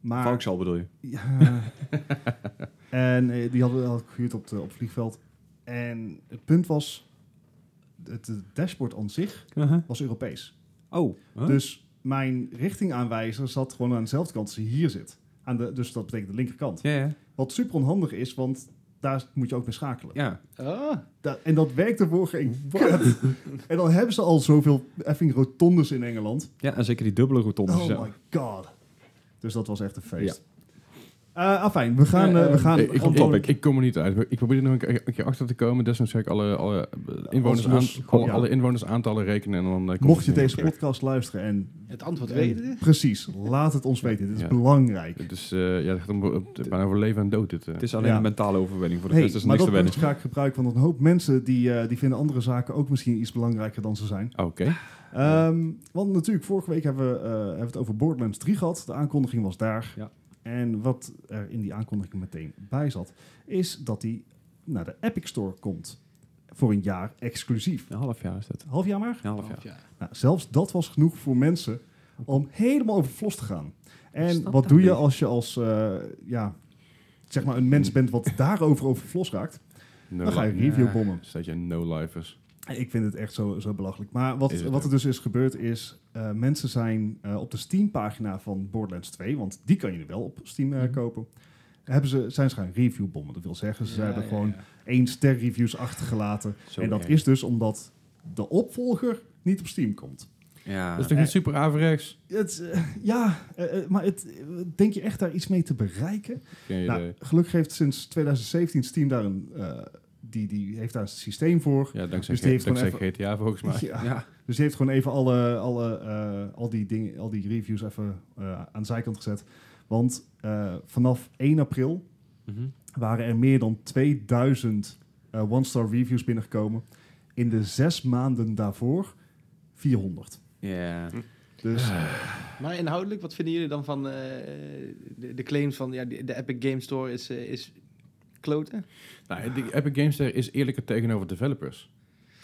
Maar Vauxhall bedoel je? Ja. en eh, die hadden we al gehuurd op, de, op het vliegveld. En het punt was, het, het dashboard aan zich Uh-huh. was Europees. Oh. huh? Dus mijn richtingaanwijzer zat gewoon aan dezelfde kant als hij hier zit. Aan de, dus dat betekent de linkerkant. Ja, ja. Wat super onhandig is, want daar moet je ook mee schakelen. ja. Oh, Da- en dat werkte voor geen. En dan hebben ze al zoveel effing rotondes in Engeland. Ja, en zeker die dubbele rotondes. Oh ja. my god. Dus dat was echt een feest. Eh afijn, we gaan... Eh, we eh, gaan ik, ik, gewoon- ik, ik kom er niet uit. Ik probeer er nog een keer, een keer achter te komen. Desnoods ga ik alle, alle, inwoners, Als los- aan, gewoon ja. alle inwonersaantallen rekenen. En dan, eh, komt Mocht je deze podcast luisteren en... het antwoord en- weten. Precies, laat het ons weten. Dit is Ja. belangrijk. Het is, eh, ja, het gaat om, bijna over leven en dood. Dit. Het is alleen Ja. een mentale overwinning. Voor de Hey, rest is maar niks dat punt ga ik gebruiken, want een hoop mensen die, eh, die vinden andere zaken ook misschien iets belangrijker dan ze zijn. Oké. Ehm, want natuurlijk, vorige week hebben we, eh, hebben we het over Borderlands 3 gehad. De aankondiging was daar. Ja. En wat er in die aankondiging meteen bij zat, is dat die naar de Epic Store komt. Voor een jaar exclusief. Een half jaar is dat. Half jaar maar? Een half jaar. Ja. Nou, zelfs dat was genoeg voor mensen om helemaal over vlos te gaan. En wat doe je niet. als je als, eh, ja, zeg maar een mens bent wat daarover over vlos raakt? No Dan ga je review Ja. bommen. Je no-lifers. Ik vind het echt zo, zo belachelijk. Maar wat, het wat er dus is gebeurd is... eh, mensen zijn eh, op de Steam-pagina van Borderlands 2... want die kan je nu wel op Steam eh, Mhm. kopen... Hebben ze, zijn ze gaan reviewbommen. Dat wil zeggen, ze Ja, hebben ja, gewoon ja. één ster reviews achtergelaten. Zo en dat erg. is dus omdat de opvolger niet op Steam komt. Ja. Dat is toch niet super averechts? Het, ja, maar het, denk je echt daar iets mee te bereiken? Nou, gelukkig heeft sinds 2017 Steam daar een... die, die heeft daar een systeem voor. Ja, dankzij, dus die heeft dankzij gewoon GTA volgens mij. Ja, ja. Dus die heeft gewoon even alle, alle, eh, al, die dingen, al die reviews even eh, aan de zijkant gezet. Want eh, vanaf 1 april Mhm. waren er meer dan 2000 eh, one-star reviews binnengekomen. In de zes maanden daarvoor 400. Ja. Dus Maar inhoudelijk, wat vinden jullie dan van eh, de, de claims van ja, de, de Epic Game Store is, is kloten? Nou, de Epic Games Store is eerlijker tegenover developers.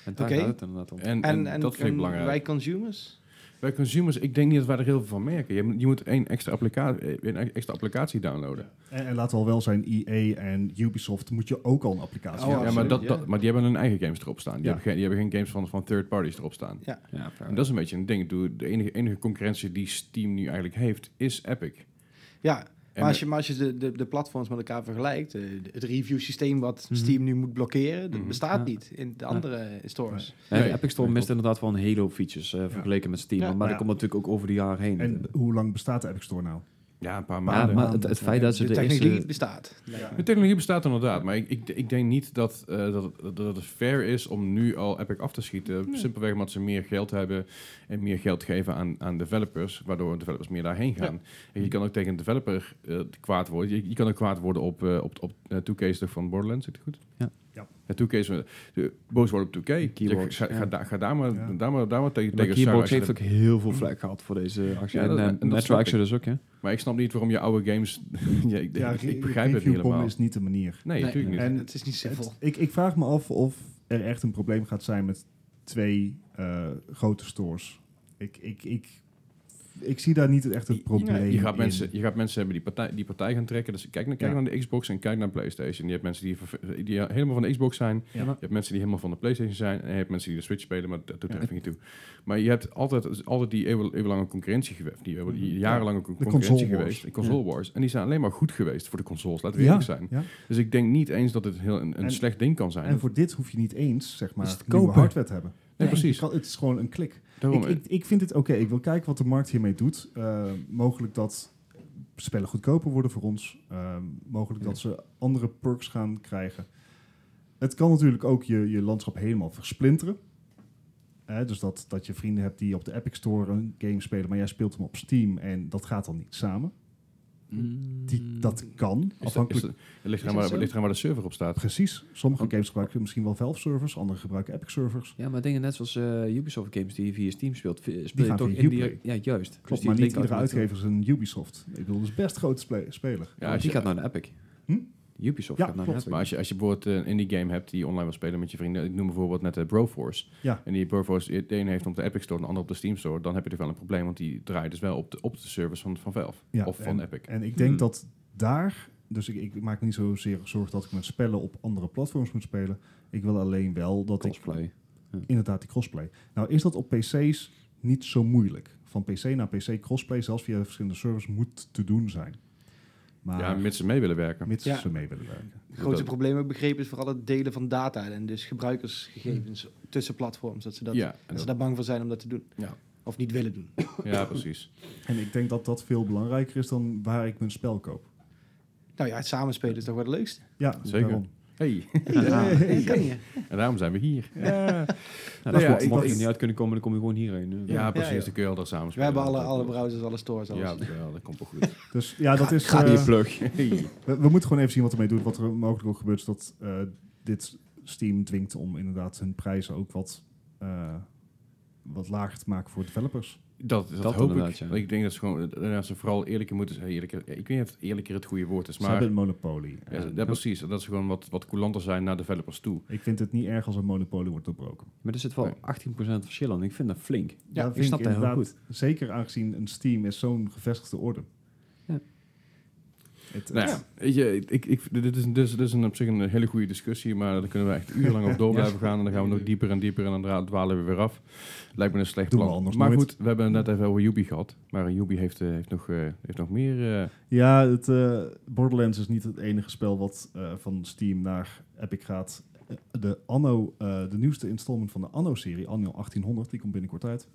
En daar gaat het inderdaad om. En, En, en, en, dat vind ik belangrijk. wij consumers? Bij consumers, ik denk niet dat wij er heel veel van merken. Je, moet- je moet één extra, applica eh, een extra applicatie downloaden. en, en laten we al wel zijn, EA en Ubisoft moet je ook al een applicatie Oh, ja, maar, dat, maar die hebben hun eigen games erop staan. Die, Ja. hebben, geen, die hebben geen games van, van third parties erop staan. Ja. Ja, En dat is een beetje een ding. De enige, enige concurrentie die Steam nu eigenlijk heeft, is Epic. Ja, maar als je, maar als je de, de, de platforms met elkaar vergelijkt, eh, het review systeem wat Mhm. Steam nu moet blokkeren, dat Mhm. bestaat Ja. niet in de andere stores. Ja, de Nee, Epic Store mist inderdaad wel een hele hoop features eh, vergeleken met Steam. Ja. maar Maar dat komt natuurlijk ook over de jaren heen. En hoe lang bestaat de Epic Store nou? Ja, een paar ja, maanden. maar het, het feit dat ze de de technologie eerste... bestaat. De technologie bestaat inderdaad, maar ik, ik, ik denk niet dat, eh, dat, het- dat het fair is om nu al Epic af te schieten. Simpelweg omdat ze meer geld hebben en meer geld geven aan, aan developers, waardoor developers meer daarheen gaan. En je kan ook tegen een developer eh, kwaad worden. Je, je kan ook kwaad worden op, eh op, op uh, 2K's toch van Borderlands, zit het goed? Ja. Ja. Ja, 2K's, eh, de- boos worden op 2K. Keywords, Zeg, ga, ga, ja. da- ga daar, maar, Ja. daar, maar, daar maar tegen, Maar tegen Keybox Sarah- heeft ook heel veel vlek gehad voor deze actie. Ja, en en eh, snap ik. Exodus ook, hè? Maar ik snap niet waarom je oude games... ja, ik, Ja, ik, begrijp het niet helemaal. is niet de manier. Nee, Nee, natuurlijk niet. En het is niet simpel. Ik, ik vraag me af of er echt een probleem gaat zijn met twee eh, grote stores. Ik, ik, ik, ik zie daar niet echt het probleem je, gaat in. mensen, je gaat mensen hebben die partij, die partij gaan trekken. Dus kijk, naar- kijk Ja. naar de Xbox en kijk naar de PlayStation. Je hebt mensen die, helemaal van de Xbox zijn. Ja. Je hebt mensen die helemaal van de PlayStation zijn. En je hebt mensen die de Switch spelen, maar dat doet er even niet toe. Maar je hebt altijd, altijd die eeuwen- eeuwenlange concurrentie geweest. Die, eeuwen- die Ja. jarenlange con- De concurrentie geweest. De console wars. En die zijn alleen maar goed geweest voor de consoles. Laten we Ja, eerlijk zijn. ja. Dus ik denk niet eens dat het heel een, een En- slecht ding kan zijn. En voor dit hoef je niet eens, zeg maar, nieuwe hardware te hebben. Nee, precies. het is gewoon een klik. Daarom, Ik, ik, ik vind het oké. Ik wil kijken wat de markt hiermee doet. Eh, mogelijk dat spellen goedkoper worden voor ons. Eh, mogelijk dat ze andere perks gaan krijgen. Het kan natuurlijk ook je, je landschap helemaal versplinteren. Dus dat, dat je vrienden hebt die op de Epic Store een game spelen, maar jij speelt hem op Steam en dat gaat dan niet samen. Die, dat kan. is dat, is Afhankelijk. ligt eraan waar, zo? ligt eraan waar de server op staat. Precies. Sommige Want- games gebruiken misschien wel Valve servers, andere gebruiken Epic servers. Ja, maar dingen net zoals eh, Ubisoft games die je via Steam speelt, speel je gaan toch indirect... Uplay. Ja, juist. Klopt, Dus die maar niet iedere uitgever is een Ubisoft. Ik bedoel, dat is best grote spe- speler. Ja, als die je- gaat naar de Epic. Hm? Ubisoft Ja, gaat naar klopt. de Epic. Maar als je, als je bijvoorbeeld een indie game hebt die je online wil spelen met je vrienden, ik noem bijvoorbeeld net de Broforce. Ja. En die Broforce, de ene heeft op de Epic Store en de andere op de Steam Store, dan heb je er wel een probleem, want die draait dus wel op de, op de service van, van Valve. Ja, of van en, Epic. En ik denk Hmm. dat daar, dus ik, ik maak me niet zozeer zorgen dat ik mijn spellen op andere platforms moet spelen. Ik wil alleen wel dat ik Cosplay. inderdaad die crossplay. Nou is dat op PC's niet zo moeilijk. Van PC naar PC crossplay, zelfs via verschillende servers, moet te doen zijn. Maar ja, mits ze mee willen werken. mits Ja. ze mee willen werken. Het grootste Dat- probleem, heb ik begrepen, is vooral het delen van data en dus gebruikersgegevens tussen platforms. Dat ze, dat, ja, dat ze daar bang voor zijn om dat te doen. Ja. Of niet willen doen. ja, precies. En ik denk dat dat veel belangrijker is dan waar ik mijn spel koop. Nou ja, het samenspelen is toch wel het leukste. Ja, Zeker. daarom. Hey, Ja, dat kan je. en daarom zijn we hier. Ja, Ja, Nou dat ja, mocht je niet uit kunnen komen, dan kom je gewoon hierheen. eh. ja precies. ja. Dan kun je al daar samen We hebben alle, alle browsers, alle stores, alles. Ja, dat, komt wel goed. Dus ja, dat is... Ga eh, die plug. Hey. We, we moeten gewoon even zien wat ermee doet. Wat er mogelijk ook gebeurt, is dat eh, dit Steam dwingt om inderdaad hun prijzen ook wat, eh, wat lager te maken voor developers. Dat, dat, Dat hoop ik. ja. Ik denk dat ze gewoon, dat ze vooral eerlijker moeten zijn. Eerlijker, ik weet niet of het eerlijker het goede woord is, Ze maar hebben een monopolie. ja, En ja, precies. Dat ze gewoon wat, wat coulanter zijn naar developers toe. ik vind het niet erg als een monopolie wordt doorbroken. Maar er zit wel Nee. 18% verschil in. Ik vind dat flink. Ja, ik snap dat heel inderdaad, Zeker aangezien een Steam is zo'n gevestigde orde. Het- Nou ja, het- weet je, ik, ik, dit, is, is, dit is een, op zich een hele goede discussie, maar daar kunnen we echt urenlang op door blijven gaan. En dan gaan we nog dieper en dieper en dan dwalen we weer af. Lijkt me een slecht Doen plan. maar nooit. goed, we hebben het net even over Yubi gehad. Maar Yubi heeft, eh, heeft, nog, eh, heeft nog meer... eh, Ja, het, Borderlands is niet het enige spel wat van Steam naar Epic gaat. De Anno, de nieuwste installment van de Anno-serie, Anno 1800, die komt binnenkort uit.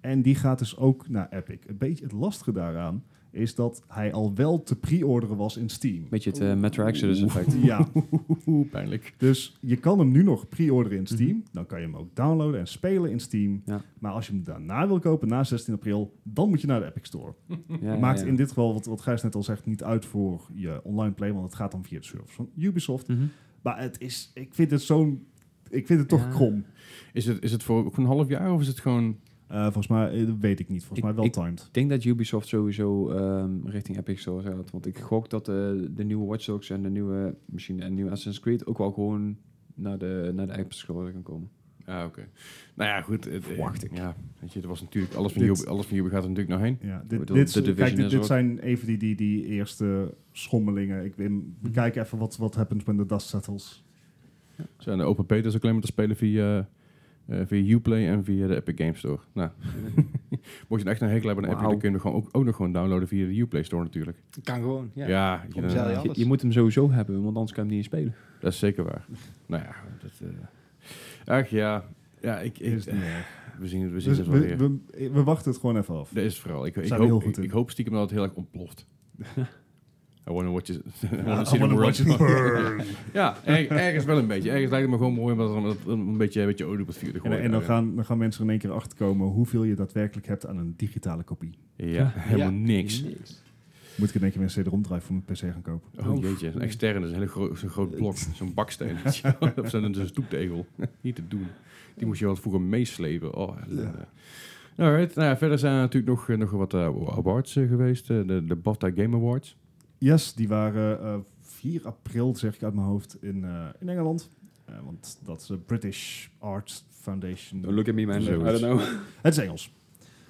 En die gaat dus ook naar Epic. Een beetje het lastige daaraan is dat hij al wel te pre-orderen was in Steam. Beetje het eh, Metro Exodus effect. Ja, pijnlijk. dus je kan hem nu nog pre-orderen in Steam. Dan kan je hem ook downloaden en spelen in Steam. Ja. Maar als je hem daarna wil kopen, na 16 april, dan moet je naar de Epic Store. Ja, Maakt ja. in dit geval, wat, wat Gijs net al zegt, niet uit voor je online play, want het gaat dan via de servers van Ubisoft. Mhm. Maar het is, ik vind het zo'n, ik vind het toch Ja. krom. Is het, is het voor ook een half jaar of is het gewoon... Eh, volgens mij, eh, weet ik niet. Volgens Ik- mij wel ik- timed. Ik denk dat Ubisoft sowieso ehm, richting Epic Store gaat. Want ik gok dat eh, de nieuwe Watch Dogs en de nieuwe, misschien de nieuwe Assassin's Creed ook wel gewoon naar de, naar de Epic Store gaan komen. Ah, oké. Nou ja, goed. Het, eh, Verwacht ik. Ja, weet je, er was natuurlijk... Alles van, Dit- Yubi, alles van gaat er natuurlijk nog heen. Ja, dit, dit, Division kijk, dit, zijn even die, die, die eerste schommelingen. Ik, we kijken even wat, wat happens when the dust settles. Zijn de open betas ook alleen maar te spelen via, eh via Uplay en via de Epic Games Store. Nou, mocht je echt een hekel hebben aan Epic, dan kun je hem gewoon ook, ook nog gewoon downloaden via de Uplay Store natuurlijk. Kan gewoon, Ja, ja. je- moet hem sowieso hebben, want anders kan je hem niet in spelen. dat is zeker waar. nou ja, dat... eh ach ja, ja ik, we zien het, we zien Dus het wel we, weer. we, we wachten het gewoon even af. Dat is het vooral. Ik, ik, hoop, goed ik, ik hoop stiekem dat het heel erg ontploft. I wanna watch it. I Ja, wanna watch it burn. ja, er- ergens wel een beetje. Ergens lijkt het me gewoon mooi om dat een, een beetje, een beetje olie op het vuur te En, gooien. en dan, gaan, dan gaan mensen er in één keer achterkomen hoeveel je daadwerkelijk hebt aan een digitale kopie. Ja, helemaal Ja. niks. Moet ik in één keer een CD-ROM drive voor mijn PC gaan kopen. Oh jeetje, een externe, dat is een hele gro zo'n groot blok, zo'n baksteen. of zo'n zo'n stoeptegel. Niet te doen. Die moest je wel vroeger meeslepen. Oh. Alright, nou ja, verder zijn er natuurlijk nog, eh, nog wat eh, awards eh, geweest. de, de BAFTA Game Awards. Yes, die waren eh 4 april, zeg ik uit mijn hoofd, in, eh, in Engeland. Eh, want dat is de British Arts Foundation. Don't look at me, man. I don't know. Het is Engels.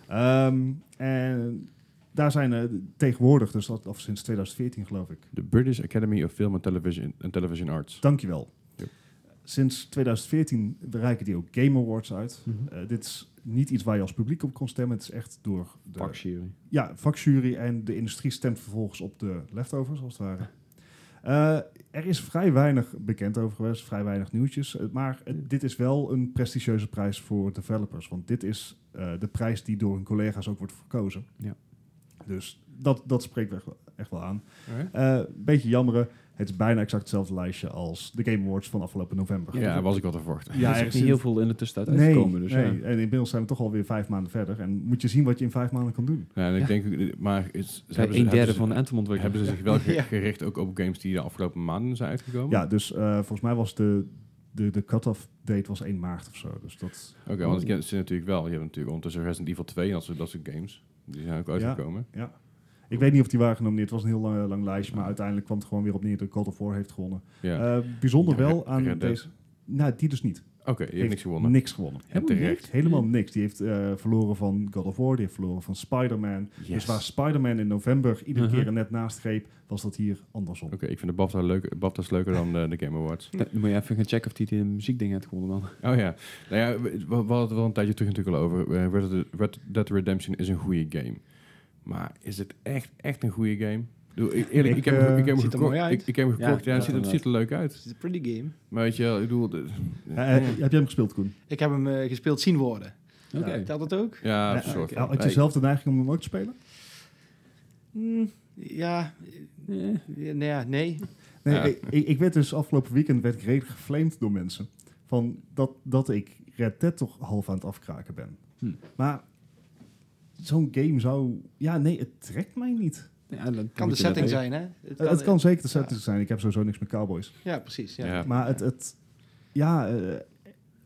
Ehm, en daar zijn eh, tegenwoordig, dus dat, of sinds 2014 geloof ik. De British Academy of Film and Television, and Television Arts. Dankjewel. Sinds 2014 reiken die ook Game Awards uit. Mhm. Eh, dit is niet iets waar je als publiek op kon stemmen. Het is echt door de Vakjury. ja, vakjury en de industrie stemt vervolgens op de leftovers, als het ware. Eh, er is vrij weinig bekend over geweest, vrij weinig nieuwtjes. Eh, maar eh, dit is wel een prestigieuze prijs voor developers. Want dit is de prijs die door hun collega's ook wordt verkozen. Ja. Dus dat, dat spreekt echt wel, echt wel aan. Eh beetje jammeren. Het is bijna exact hetzelfde lijstje als de Game Awards van afgelopen november. Ja, was ik wel te verwachten. Ja, er is er zit- niet heel veel in de tussentijd Nee, uitgekomen. Dus nee. ja. en inmiddels zijn we toch alweer vijf maanden verder. En moet je zien wat je in vijf maanden kan doen. Ja, en ik Ja. denk, maar is, ze, een derde van ze, de Anthem hebben ze zich wel gericht ook op games die de afgelopen maanden zijn uitgekomen? Ja, dus eh, volgens mij was de, de, de cut-off date was 1 maart of zo. Dus dat, Oké, want het is natuurlijk wel, je hebt natuurlijk ondertussen Resident Evil 2 en dat soort, dat soort games. Die zijn ook uitgekomen. ja. Ik weet niet of die waren genomineerd. Het was een heel lang, lang lijstje. Maar uiteindelijk kwam het gewoon weer op neer dat God of War heeft gewonnen. Ja. Eh, bijzonder Ja, wel Red- aan Red deze... Nou, die dus niet. Oké, je hebt niks gewonnen. Niks gewonnen. En terecht. Helemaal niks. Die heeft eh, verloren van God of War. Die heeft verloren van Spider-Man. Dus waar Spider-Man in november iedere Mhm. keer er net naast greep, was dat hier andersom. Oké, ik vind de BAFTA leuk, BAFTA's leuker dan de, de Game Awards. Dan moet je even gaan checken of die de muziekding heeft gewonnen dan. Oh ja, nou ja, we, we hadden het wel een tijdje terug natuurlijk al over. Eh, Red Dead Redemption is een goede game. Maar is het echt, echt een goede game? Ik ik- Eerlijk, ik, Ik, heb, hem- eh, ik heb hem er gekocht. mooi uit. Ik, ik heb hem Ja, gekocht. Ja, het, ja, ziet, het ziet er leuk uit. Het is een pretty game. Maar weet je, wel, ik bedoel... de- Eh, eh, heb jij hem gespeeld, Koen? Ik heb hem eh, gespeeld zien worden. Oké. Telt dat ook? ja, Ja, een soort eh. Had je Nee, zelf de neiging om hem ook te spelen? Hmm, ja, Eh, eh, nee, ja, nee. Nee, Ja. ik, ik ik werd dus afgelopen weekend werd ik redelijk geflamed door mensen. Van dat, dat ik Red Dead toch half aan het afkraken ben. Hm. Maar zo'n game zou... Ja, nee, het trekt mij niet. Ja, dan Kan de dat setting zijn, hè? Het het kan zeker de ja. setting zijn. Ik heb sowieso niks met cowboys. Ja, precies. Ja. Ja. Maar het... het ja, eh,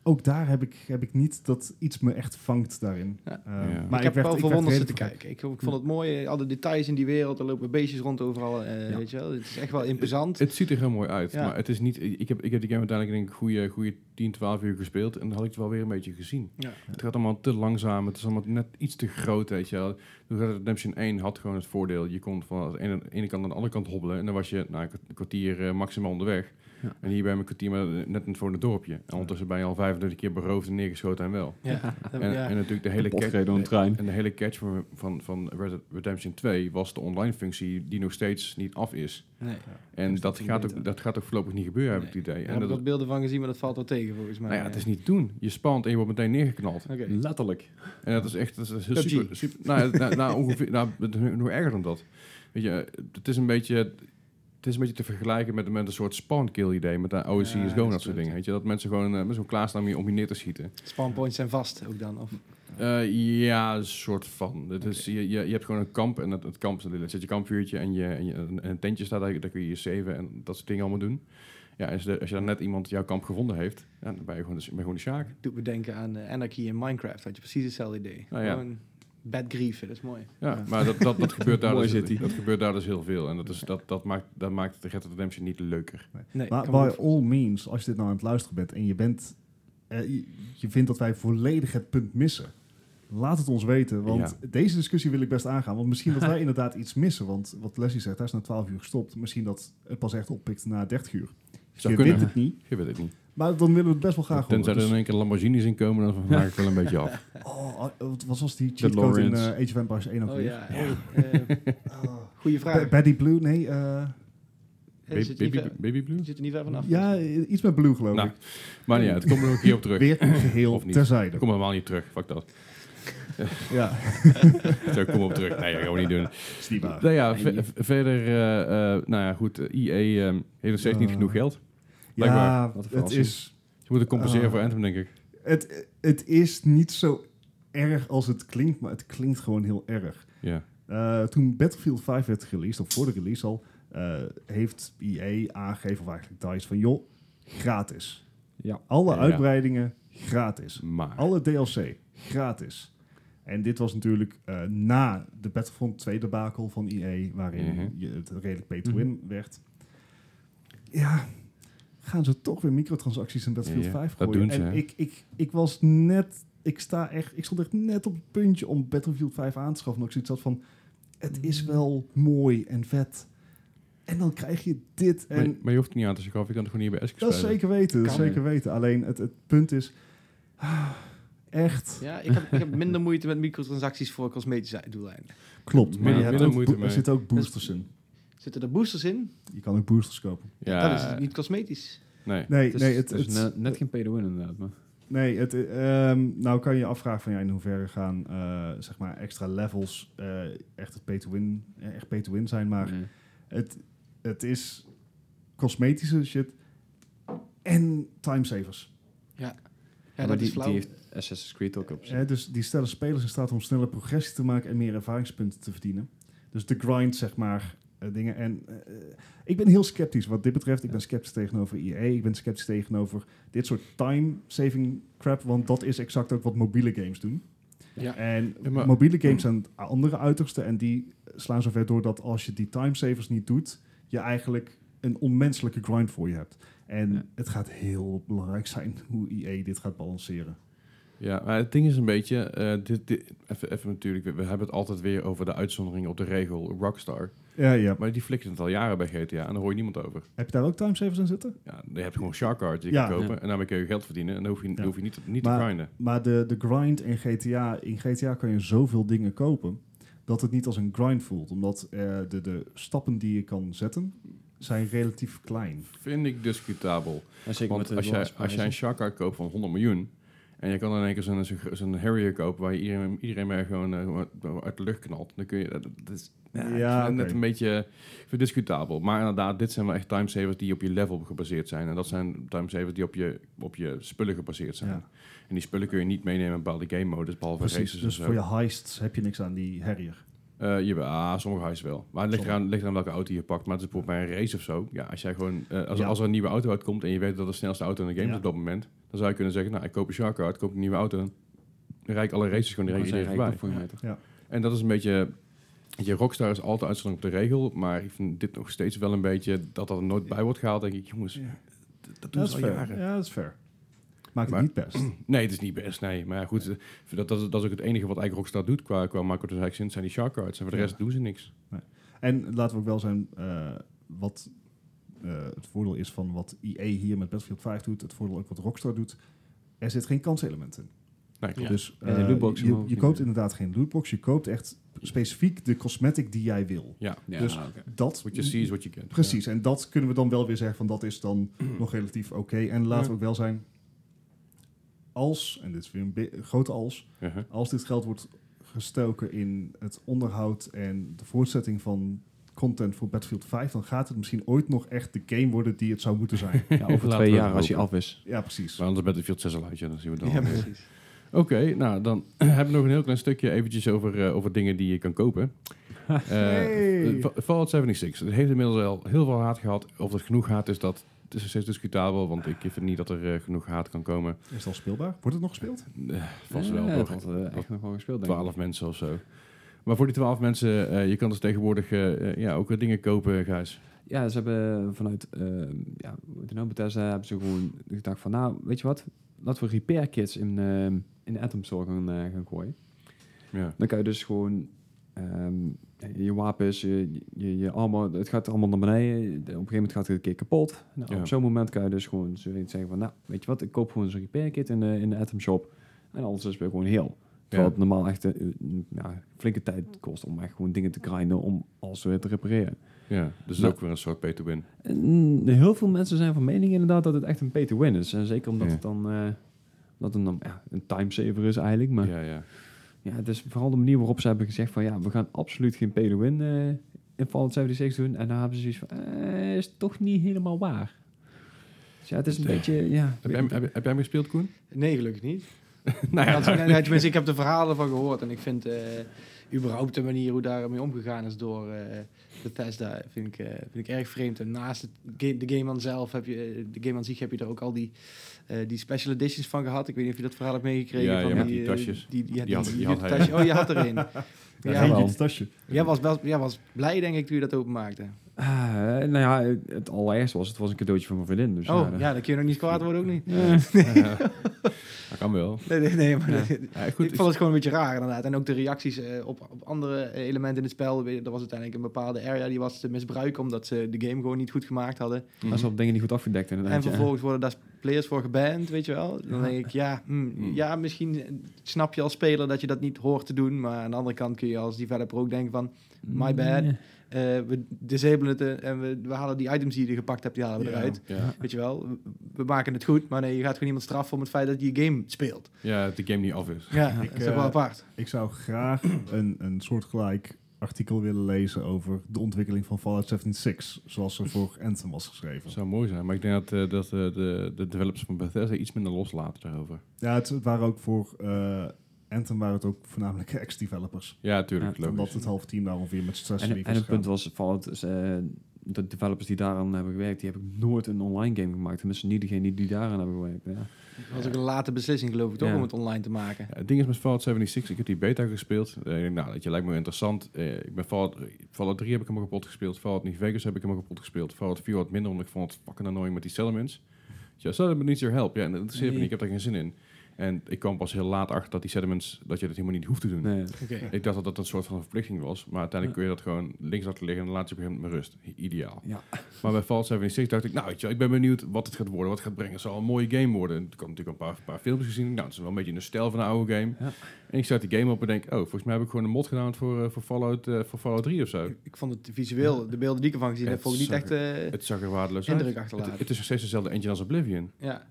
ook daar heb ik, heb ik niet dat iets me echt vangt daarin. Ja. Eh, Ja. Maar ik heb wel verwonderd zitten kijken. Ik, ik vond het mooi, alle details in die wereld. Er lopen beestjes rond overal. eh, Ja. Weet je wel? Het is echt wel imposant. Het ziet er heel mooi uit, Ja. maar het is niet... Ik heb, ik heb die game uiteindelijk denk ik goede, goede 10, 12 uur gespeeld en dan had ik het wel weer een beetje gezien. Ja. Het gaat allemaal te langzaam, het is allemaal net iets te groot, weet je wel. Redemption 1 had gewoon het voordeel, je kon van de ene, ene kant naar de andere kant hobbelen en dan was je nou, een kwartier eh, maximaal onderweg. Ja. En hier ben je een kwartier maar net voor het dorpje. En ondertussen ben je al 35 keer beroofd en neergeschoten en wel. Ja. En, ja. en natuurlijk de hele catch, gereden door een trein. en de hele catch van, van, van Red Dead Redemption 2 was de online functie die nog steeds niet af is. nee. En Dus dat dat gaat, ook, dat gaat ook voorlopig niet gebeuren, heb ik het idee. En heb ik dat, wat beelden van gezien, maar dat valt wel tegen volgens mij. nou ja, het is niet te doen. Je spant en je wordt meteen neergeknald. Letterlijk. En dat is echt dat is super, super. Nou, nou, nou, ongeveer, nou, nog erger dan dat. Weet je, het is een beetje, het is een beetje te vergelijken met, met een soort spawn kill idee met de Ja, is dat Go en dat soort dingen. Weet je, dat mensen gewoon uh, met zo'n klaarstaan om je, om je neer te schieten. Spawnpoints zijn vast ook dan. Of, Uh, ja, een soort van. Het is, je, je, je hebt gewoon een kamp en het, het kamp zit je kampvuurtje en, je, en, je, en een tentje staat daar, daar kun je je saven en dat soort dingen allemaal doen. Ja, als, de, als je dan net iemand jouw kamp gevonden heeft, ja, dan ben je gewoon de, ben je gewoon de sjaak. doet me denken aan eh, Anarchy in Minecraft. Had je precies hetzelfde idee. Ah, ja. Gewoon bad grief, dat is mooi. Ja, Ja. maar dat, dat, dat, gebeurt daar Mooi dus, zit hij. dat gebeurt daar dus heel veel. En dat, is, dat, dat, maakt, dat maakt de Red Dead Redemption niet leuker. Nee, Maar me by all means, als je dit nou aan het luisteren bent en je bent, eh, je, je vindt dat wij volledig het punt missen, laat het ons weten. Want deze discussie wil ik best aangaan. Want misschien dat wij inderdaad iets missen. Want wat Leslie zegt, hij is na 12 uur gestopt. Misschien dat het pas echt oppikt na 30 uur. Zou je kunnen. weet het niet. Je weet het niet. Maar dan willen we het best wel graag horen. Tenzij er Dus- in één keer Lamborghinis in komen, dan maak ik wel een beetje af. oh, wat wat was die cheat code in eh, Age of Empires 1 ook Oh weer? ja, eh, Oh. goeie vraag. Baddy Blue? Nee, eh, Baby, Blue? zit er niet ver vanaf. ja, iets met Blue geloof Nou, ik. Maar uit, het komt er nog een keer op terug. Weer geheel Of niet. terzijde. Ik kom helemaal niet terug, fuck dat. Ja, Zo, kom op terug. Nee, dat gaan we niet doen. Nou ja, verder, eh, eh, nou ja, goed. EA ehm, heeft nog steeds niet genoeg geld. Blijkbaar. Ja, Wat een het is, Ze moeten compenseren Ah. voor Anthem, denk ik. het, het is niet zo erg als het klinkt, maar het klinkt gewoon heel erg. Ja. Eh, toen Battlefield 5 werd released, of voor de release al, eh, heeft EA aangegeven, of eigenlijk DICE, van joh, gratis. Ja. Alle Ja. uitbreidingen gratis. Maar. Alle DLC gratis. En dit was natuurlijk eh, na de Battlefront 2 debakel van EA, waarin Mhm. je het redelijk pay to win werd. Ja, gaan ze toch weer microtransacties in Battlefield Ja, 5 dat gooien. doen ze, en ik, ik, ik was net, ik sta echt, ik stond echt net op het puntje om Battlefield 5 aan te schaffen. omdat ik zoiets had van, het is wel mooi en vet. En dan krijg je dit. En Maar, maar je hoeft het niet aan te schaffen, je kan het gewoon hier bij Esk dat is spelen. zeker weten, dat is zeker weten. Alleen het, het punt is, ah, echt, Ja, ik heb, ik heb minder moeite met microtransacties voor cosmetische doeleinden. klopt. Maar Minder- je hebt minder ook, moeite er zitten ook boosters in. Zitten er boosters in? Je kan ook boosters kopen. Ja, Dat is niet cosmetisch. nee. Nee, Het is, nee, het, het is het- net, net geen pay to win inderdaad. Maar. nee het, ehm, nou kan je je afvragen van ja, in hoeverre gaan eh, zeg maar extra levels eh, echt het pay to win, eh, echt pay to win zijn, maar Nee. het, het is cosmetische shit en timesavers. Ja, maar dat die, is flauw. die heeft Assassin's Creed ook op zich. Eh, dus die stellen spelers in staat om sneller progressie te maken en meer ervaringspunten te verdienen. Dus de grind, zeg maar, eh, dingen. En eh, ik ben heel sceptisch wat dit betreft. Ik ben sceptisch tegenover EA. Ik ben sceptisch tegenover dit soort time-saving crap. Want dat is exact ook wat mobiele games doen. Ja. En Ja, maar- mobiele games zijn het andere uiterste. En die slaan zover door dat als je die timesavers niet doet, je eigenlijk een onmenselijke grind voor je hebt. En Ja. het gaat heel belangrijk zijn hoe EA dit gaat balanceren. Ja, maar het ding is een beetje, eh, dit, dit, even, even natuurlijk, we, we hebben het altijd weer over de uitzondering op de regel Rockstar. Ja, ja. Maar die flikken het al jaren bij GTA en daar hoor je niemand over. Heb je daar ook timesavers in zitten? Ja, je hebt gewoon Shark Cards die je Ja. kan kopen Ja. en daarmee kun je geld verdienen en dan hoef je, Ja. hoef je niet, niet Maar- te grinden. Maar de, de grind in GTA, in GTA kan je zoveel dingen kopen dat het niet als een grind voelt. Omdat eh, de, de stappen die je kan zetten zijn relatief klein. Vind ik discutabel. Want met als jij, als jij een. Shark Card koopt van 100 miljoen en je kan dan in één keer zo'n Harrier kopen waar je iedereen, iedereen mee gewoon eh, gewoon uit de lucht knalt, dan kun je, dat, dat is ja, net een beetje ik vind het discutabel. Maar inderdaad, dit zijn wel echt timesavers die op je level gebaseerd zijn. En dat zijn timesavers die op je, op je spullen gebaseerd zijn. Ja. En die spullen kun je niet meenemen in bepaalde game modes, behalve Precies, races dus voor je heists heb je niks aan die Harrier. Je, ah, sommige huizen wel. Maar het ligt eraan, ligt eraan welke auto je pakt. Maar het is bijvoorbeeld bij een race of zo. Ja, als, jij gewoon, eh, als, Ja. als er een nieuwe auto uitkomt en je weet dat de snelste auto in de game is Ja. op dat moment, dan zou je kunnen zeggen, nou, ik koop een Shark Card, koop een nieuwe auto. Dan rijd ik alle races gewoon direct voor je meter. En dat is een beetje... Je, Rockstar is altijd uitzondering op de regel, maar ik vind dit nog steeds wel een beetje dat dat er nooit bij wordt gehaald. denk ik, jongens, Ja. dat doen ze al fair. jaren. Ja, dat is fair. Maakt Maar- het niet best. Nee, het is niet best, nee. Maar ja, goed, eh, dat, dat, is- dat is ook het enige wat eigenlijk Rockstar doet qua, qua microtransactions, zijn die Shark Cards. En voor de Ja. rest doen ze niks. En laten we ook wel zijn, eh, wat eh, het voordeel is van wat EA hier met Battlefield 5 doet, het voordeel ook wat Rockstar doet, er zit geen kanselement in. Nee. Dus En de eh, lootbox je, je koopt inderdaad geen lootbox, je koopt echt specifiek de cosmetic die jij wil. Ja, Ja, Dus-. Dat, what you see is what you get. Precies, en dat kunnen we dan wel weer zeggen van dat is dan nog relatief oké. En laten Ja. we ook wel zijn, als, en dit is weer een grote als. Uh-huh. als dit geld wordt gestoken in het onderhoud en de voortzetting van content voor Battlefield 5, dan gaat het misschien ooit nog echt de game worden die het zou moeten zijn. Ja, over twee we jaar als je af is. ja, precies. Maar anders Battlefield 6 al uit, ja, dan zien we dan. Ja, precies. Oké, nou dan hebben we nog een heel klein stukje eventjes over, eh, over dingen die je kan kopen. Eh, Hey. Fa- Fallout 76. Het heeft inmiddels al heel veel haat gehad. Of het genoeg haat is, dat het is steeds discutabel. Want ik vind niet dat er eh, genoeg haat kan komen. Is het al speelbaar? Wordt het nog gespeeld? Eh, vast wel. Het wordt eh, echt nog wel gespeeld, denk ik. 12 mensen of zo. Maar voor die 12 mensen, eh, je kan dus tegenwoordig ja, ook weer dingen kopen, Gijs. Ja, ze hebben vanuit uh, ja, nou, Bethesda hebben ze gewoon gedacht van, nou, weet je wat? Laten we repair kits in, in de Atom Store gaan, eh, gaan gooien. Ja. Dan kan je dus gewoon ehm, je wapens, je, je, je armor, het gaat allemaal naar beneden. Op een gegeven moment gaat het een keer kapot. Nou, Ja. Op zo'n moment kan je dus gewoon zoiets zeggen van, nou, weet je wat? Ik koop gewoon zo'n repair kit in de, in de Atom Shop. En alles is weer gewoon heel. Terwijl het normaal echt een, een- ja, flinke tijd kost om echt gewoon dingen te grinden om alles weer te repareren. ja, dus Nou. ook weer een soort pay-to-win. En heel veel mensen zijn van mening inderdaad dat het echt een pay-to-win is. En zeker omdat Ja. het dan, eh, dat het dan ja, een timesaver is eigenlijk. Maar ja. Ja, ja. het is vooral de manier waarop ze hebben gezegd van ja, we gaan absoluut geen pay-to-win eh, in Fallout 76 doen. En dan hebben ze zoiets van, eh, is toch niet helemaal waar. Dus ja, het is een beetje, ja... Heb, jij, hem- heb, heb jij hem gespeeld, Koen? Nee, gelukkig niet. nou Ja, nee, tenminste, ik heb de verhalen van gehoord en ik vind eh, überhaupt de manier hoe daarmee omgegaan is door eh Bethesda, vind ik, eh, vind ik erg vreemd. En naast het de game aan zelf heb je, de game aan zich heb je er ook al die, eh, die special editions van gehad. Ik weet niet of je dat verhaal hebt meegekregen. Ja, van ja, met die, die eh, tasjes. Die, Die had- die die had hij. tasje. Oh, je had er een. Ja, Ja, ja, wel. het tasje. Jij was, wel, jij was blij, denk ik, toen je dat openmaakte. Ah, nou ja, het allereerste was, het was een cadeautje van mijn vriendin. Dus Oh, dan- ja, dan kun je nog niet kwaad worden, ook niet. Eh, dat kan wel. Nee, nee, nee, maar Ja. Ja, goed, ik vond het gewoon een beetje raar inderdaad. En ook de reacties eh, op, op andere eh, elementen in het spel. Er was uiteindelijk een bepaalde area die was te misbruiken omdat ze de game gewoon niet goed gemaakt hadden. Dat is wel dingen niet goed afgedekt inderdaad. En vervolgens worden daar players voor geband, weet je wel. Dan Ja. denk ik, ja, hmm, Mm. ja, misschien snap je als speler dat je dat niet hoort te doen. Maar aan de andere kant kun je als developer ook denken van... My bad. Nee. eh, we disabelen het eh, en we, we halen die items die je gepakt hebt, die halen we Ja. eruit. Ja. Weet je wel, we, we maken het goed, maar nee, je gaat gewoon iemand straffen om het feit dat je je game speelt. ja, dat de game niet af is. Ja, Ik, dat is toch eh, wel apart. Ik zou graag een, een soortgelijk artikel willen lezen over de ontwikkeling van Fallout 76, zoals er voor Anthem was geschreven. Dat zou mooi zijn, maar ik denk dat, eh, dat eh, de, de developers van Bethesda iets minder loslaten daarover. Ja, het, het waren ook voor eh, Anthem waren het ook voornamelijk ex-developers. Ja, tuurlijk. Ja, logisch. Omdat het halve team daar ongeveer met stress En, en is het punt was, Fallout, de developers die daaraan hebben gewerkt, die hebben nooit een online game gemaakt. Tenminste, niet degene die daaraan hebben gewerkt. Ja. Dat was ook een late beslissing, geloof ik, toch, om het online te maken. Het ding is met Fallout 76, ik heb die beta gespeeld. Denk, nou, dat je lijkt me interessant. Eh, ik ben Fallout, Fallout 3 heb ik helemaal kapot gespeeld. Fallout New Vegas heb ik helemaal kapot gespeeld. Fallout 4 wat minder, omdat ik vond het fucking annoying met die settlements. Ja, settlement needs your help. Ja, en dat interesseert me Nee. niet. Ik heb daar geen zin in. En ik kwam pas heel laat achter dat die settlements, dat je dat helemaal niet hoeft te doen. Nee. Oké. Ik dacht dat dat een soort van verplichting was. Maar uiteindelijk kun je dat gewoon links laten liggen en dan laat je op een gegeven moment met rust. Ideaal. Ja. Maar bij Fallout 76 dacht ik, nou weet je, wel, ik ben benieuwd wat het gaat worden, wat het gaat brengen. Het zal een mooie game worden. Ik had natuurlijk een paar, paar films gezien. Nou, het is wel een beetje in de stijl van een oude game. Ja. En ik start die game op en denk, oh, volgens mij heb ik gewoon een mod gedaan voor, eh, voor, Fallout, eh, voor Fallout 3 of zo. Ik, ik vond het visueel, de beelden die ik ervan gezien heb, vond ik niet echt... eh, Het zag er waardeloos uit. Indruk Het, achterlaten. het is nog steeds dezelfde engine als Oblivion. ja.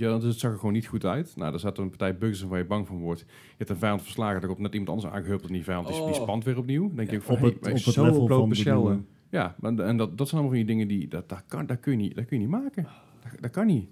Weet je, dus het zag er gewoon niet goed uit. Nou, er zat een partij bugs in waar je bang van wordt. Je hebt een vijand verslagen, er komt net iemand anders aangehupeld en die vijand die, die Oh. spant weer opnieuw. Dan denk Ja, ik van, op het, op het zo level van de Shell, nieuwe- ja, maar, en dat, dat zijn allemaal van die dingen die, dat, dat, kan, dat, kun, je niet, dat kun je niet maken. Dat, dat kan niet.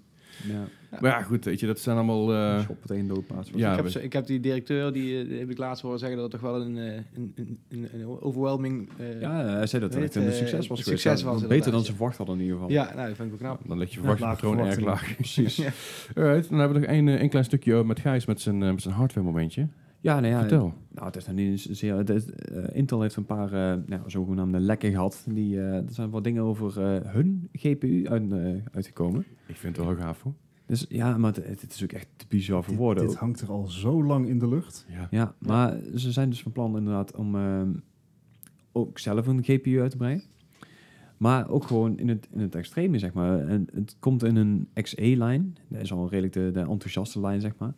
Ja. Maar ja, goed, weet je, dat zijn allemaal... eh, Schop het één doodpaard. Ja, ik, heb, we- ik heb die directeur, die, eh, die heb ik laatst horen zeggen dat het toch wel een, eh, een, een, een, een overwhelming... eh, Ja, hij zei dat het een eh, succes was een geweest. succes Ja, was beter dan ze ja. verwacht hadden in ieder geval. ja, nou, dat vind ik wel knap. dan leg je Ja, verwachtingspatroon erg laag. Precies. Ja. Alright, dan hebben we nog één, eh, één klein stukje met Gijs met zijn, eh, met zijn hardware momentje. Ja, nou ja, Vertel. Nou, het is nog niet eens zeer. het is, eh, Intel heeft een paar eh, nou, zogenaamde lekken gehad. Die, eh, er zijn wat dingen over eh, hun GPU uit, eh, uitgekomen. Ik vind het wel heel gaaf hoor. Dus ja, maar het, het is ook echt te bizar voor Dit, woorden. dit hangt er al zo lang in de lucht. Ja. Ja, maar ze zijn dus van plan inderdaad om ehm, ook zelf een GPU uit te brengen. Maar ook gewoon in het, in het extreme, zeg maar. En het komt in een XE-lijn. Dat is al redelijk de, de enthousiaste lijn, zeg maar.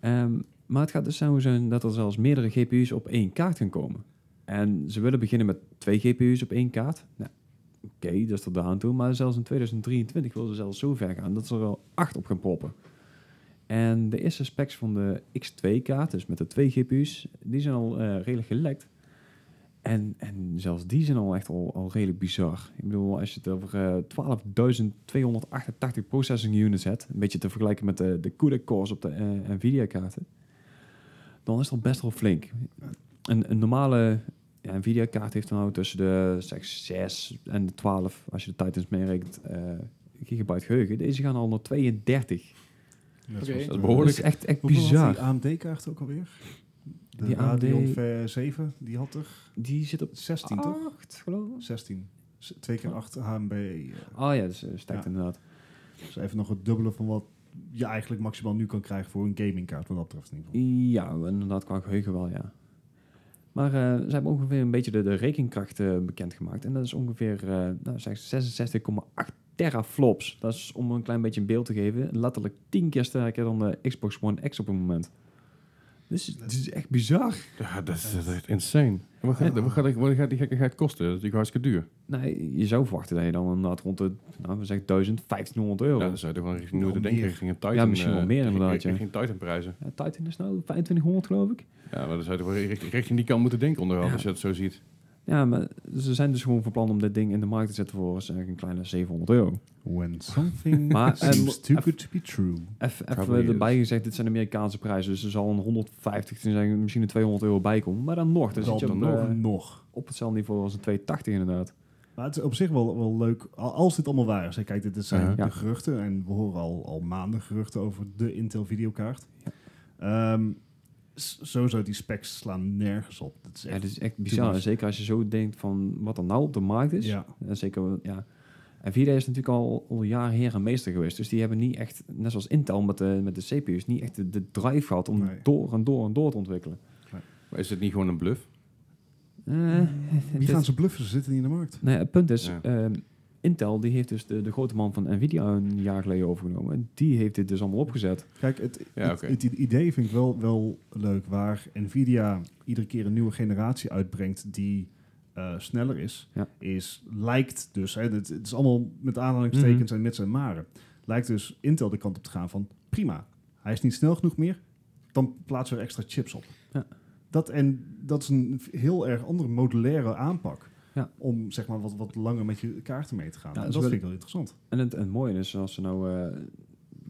Ehm, maar het gaat dus zo zijn dat er zelfs meerdere GPU's op één kaart gaan komen. En ze willen beginnen met twee GPU's op één kaart. Nou, oké, dat is tot daar aan toe. Maar zelfs in 2023 willen ze zelfs zo ver gaan dat ze er al acht op gaan poppen. En de eerste specs van de X2-kaart, dus met de twee GPU's, die zijn al eh, redelijk gelekt. En, en zelfs die zijn al echt al, al redelijk bizar. Ik bedoel, als je het over eh 12.288 processing units hebt, een beetje te vergelijken met de, de CUDA cores op de eh, Nvidia-kaarten, dan is dat best wel flink. Een, een normale ja, Nvidia-kaart heeft dan nou tussen de zeg, 6 en de 12, als je de Titans meerekent, eh gigabyte geheugen. Deze gaan al naar 32. Net Oké. zoals Dat is behoorlijk. Dat is echt, echt bizar. die AMD-kaart ook alweer? De Die AMD Radeon V7, die had er Die zit op 16 toch? 8, geloof ik. 16. S- Twee keer 8 HMB. eh, Oh ja, dus uh, stijgt Ja. inderdaad. Dus even nog het dubbele van wat je eigenlijk maximaal nu kan krijgen voor een gamingkaart, wat dat betreft in ieder geval. Ja, inderdaad, qua geheugen wel, ja. Maar eh, ze hebben ongeveer een beetje de, de rekenkracht eh, bekendgemaakt. En dat is ongeveer eh nou, zeg 66,8 teraflops. Dat is om een klein beetje een beeld te geven. Letterlijk 10 keer sterker dan de Xbox One X op het moment. Dus het is echt bizar. Ja, dat is, dat is echt insane. En Wat gaat, wat gaat, wat gaat die gekkigheid kosten? Dat is natuurlijk hartstikke duur. Nou, je zou verwachten dat je dan inderdaad rond de, nou, we zeggen 1000, 1500 euro. Ja, dan zou je wel richting denken richting een Titan. Ja, misschien wel eh, meer richting- inderdaad, ja. Richting Titan prijzen. Ja, Titan is nou 2500 geloof ik. Ja, maar dan zou je richting, richting die kant moeten denken onderhand, Ja. als je dat zo ziet. Ja, maar ze zijn dus gewoon van plan om dit ding in de markt te zetten voor zeg, een kleine 700 euro. When something Maar, eh, seems too good to be true. Even, erbij gezegd, dit zijn Amerikaanse prijzen, dus er zal een 150, dan zijn misschien een 200 euro bij komen. Maar dan nog, dan zit je Dan nog, eh, nog. op hetzelfde niveau als een 280 inderdaad. Maar het is op zich wel, wel leuk, al- als dit allemaal waar is. Hè. Kijk, dit zijn Ja. de Ja. geruchten en we horen al, al maanden geruchten over de Intel videokaart. Ja. Ehm, sowieso, die specs slaan nergens op. Dat is Ja, echt, dit is echt bizar. much. Zeker als je zo denkt van wat er nou op de markt is. ja. En zeker, ja. Nvidia is natuurlijk al, al jaren heer en meester geweest. Dus die hebben niet echt, net zoals Intel met de, met de CPU's, niet echt de, de drive gehad om Nee. door en door en door te ontwikkelen. Maar is het niet gewoon een bluff? Eh, Wie dit- gaan ze bluffen? Ze zitten niet in de markt. Ja, het punt is, Ja. ehm, Intel die heeft dus de, de grote man van Nvidia een jaar geleden overgenomen. En die heeft dit dus allemaal opgezet. Kijk, het, Ja, het, oké. het idee vind ik wel, wel leuk. Waar Nvidia iedere keer een nieuwe generatie uitbrengt die eh, sneller is, Ja. is lijkt dus, hè, het, het is allemaal met aanhalingstekens en mits en maren, lijkt dus Intel de kant op te gaan van prima, hij is niet snel genoeg meer, dan plaatsen we er extra chips op. Ja. Dat, en dat is een heel erg andere modulaire aanpak. Ja. Om zeg maar wat, wat langer met je kaarten mee te gaan. Ja, en dat vind ik wel interessant. En het, het mooie is, als ze nou eh,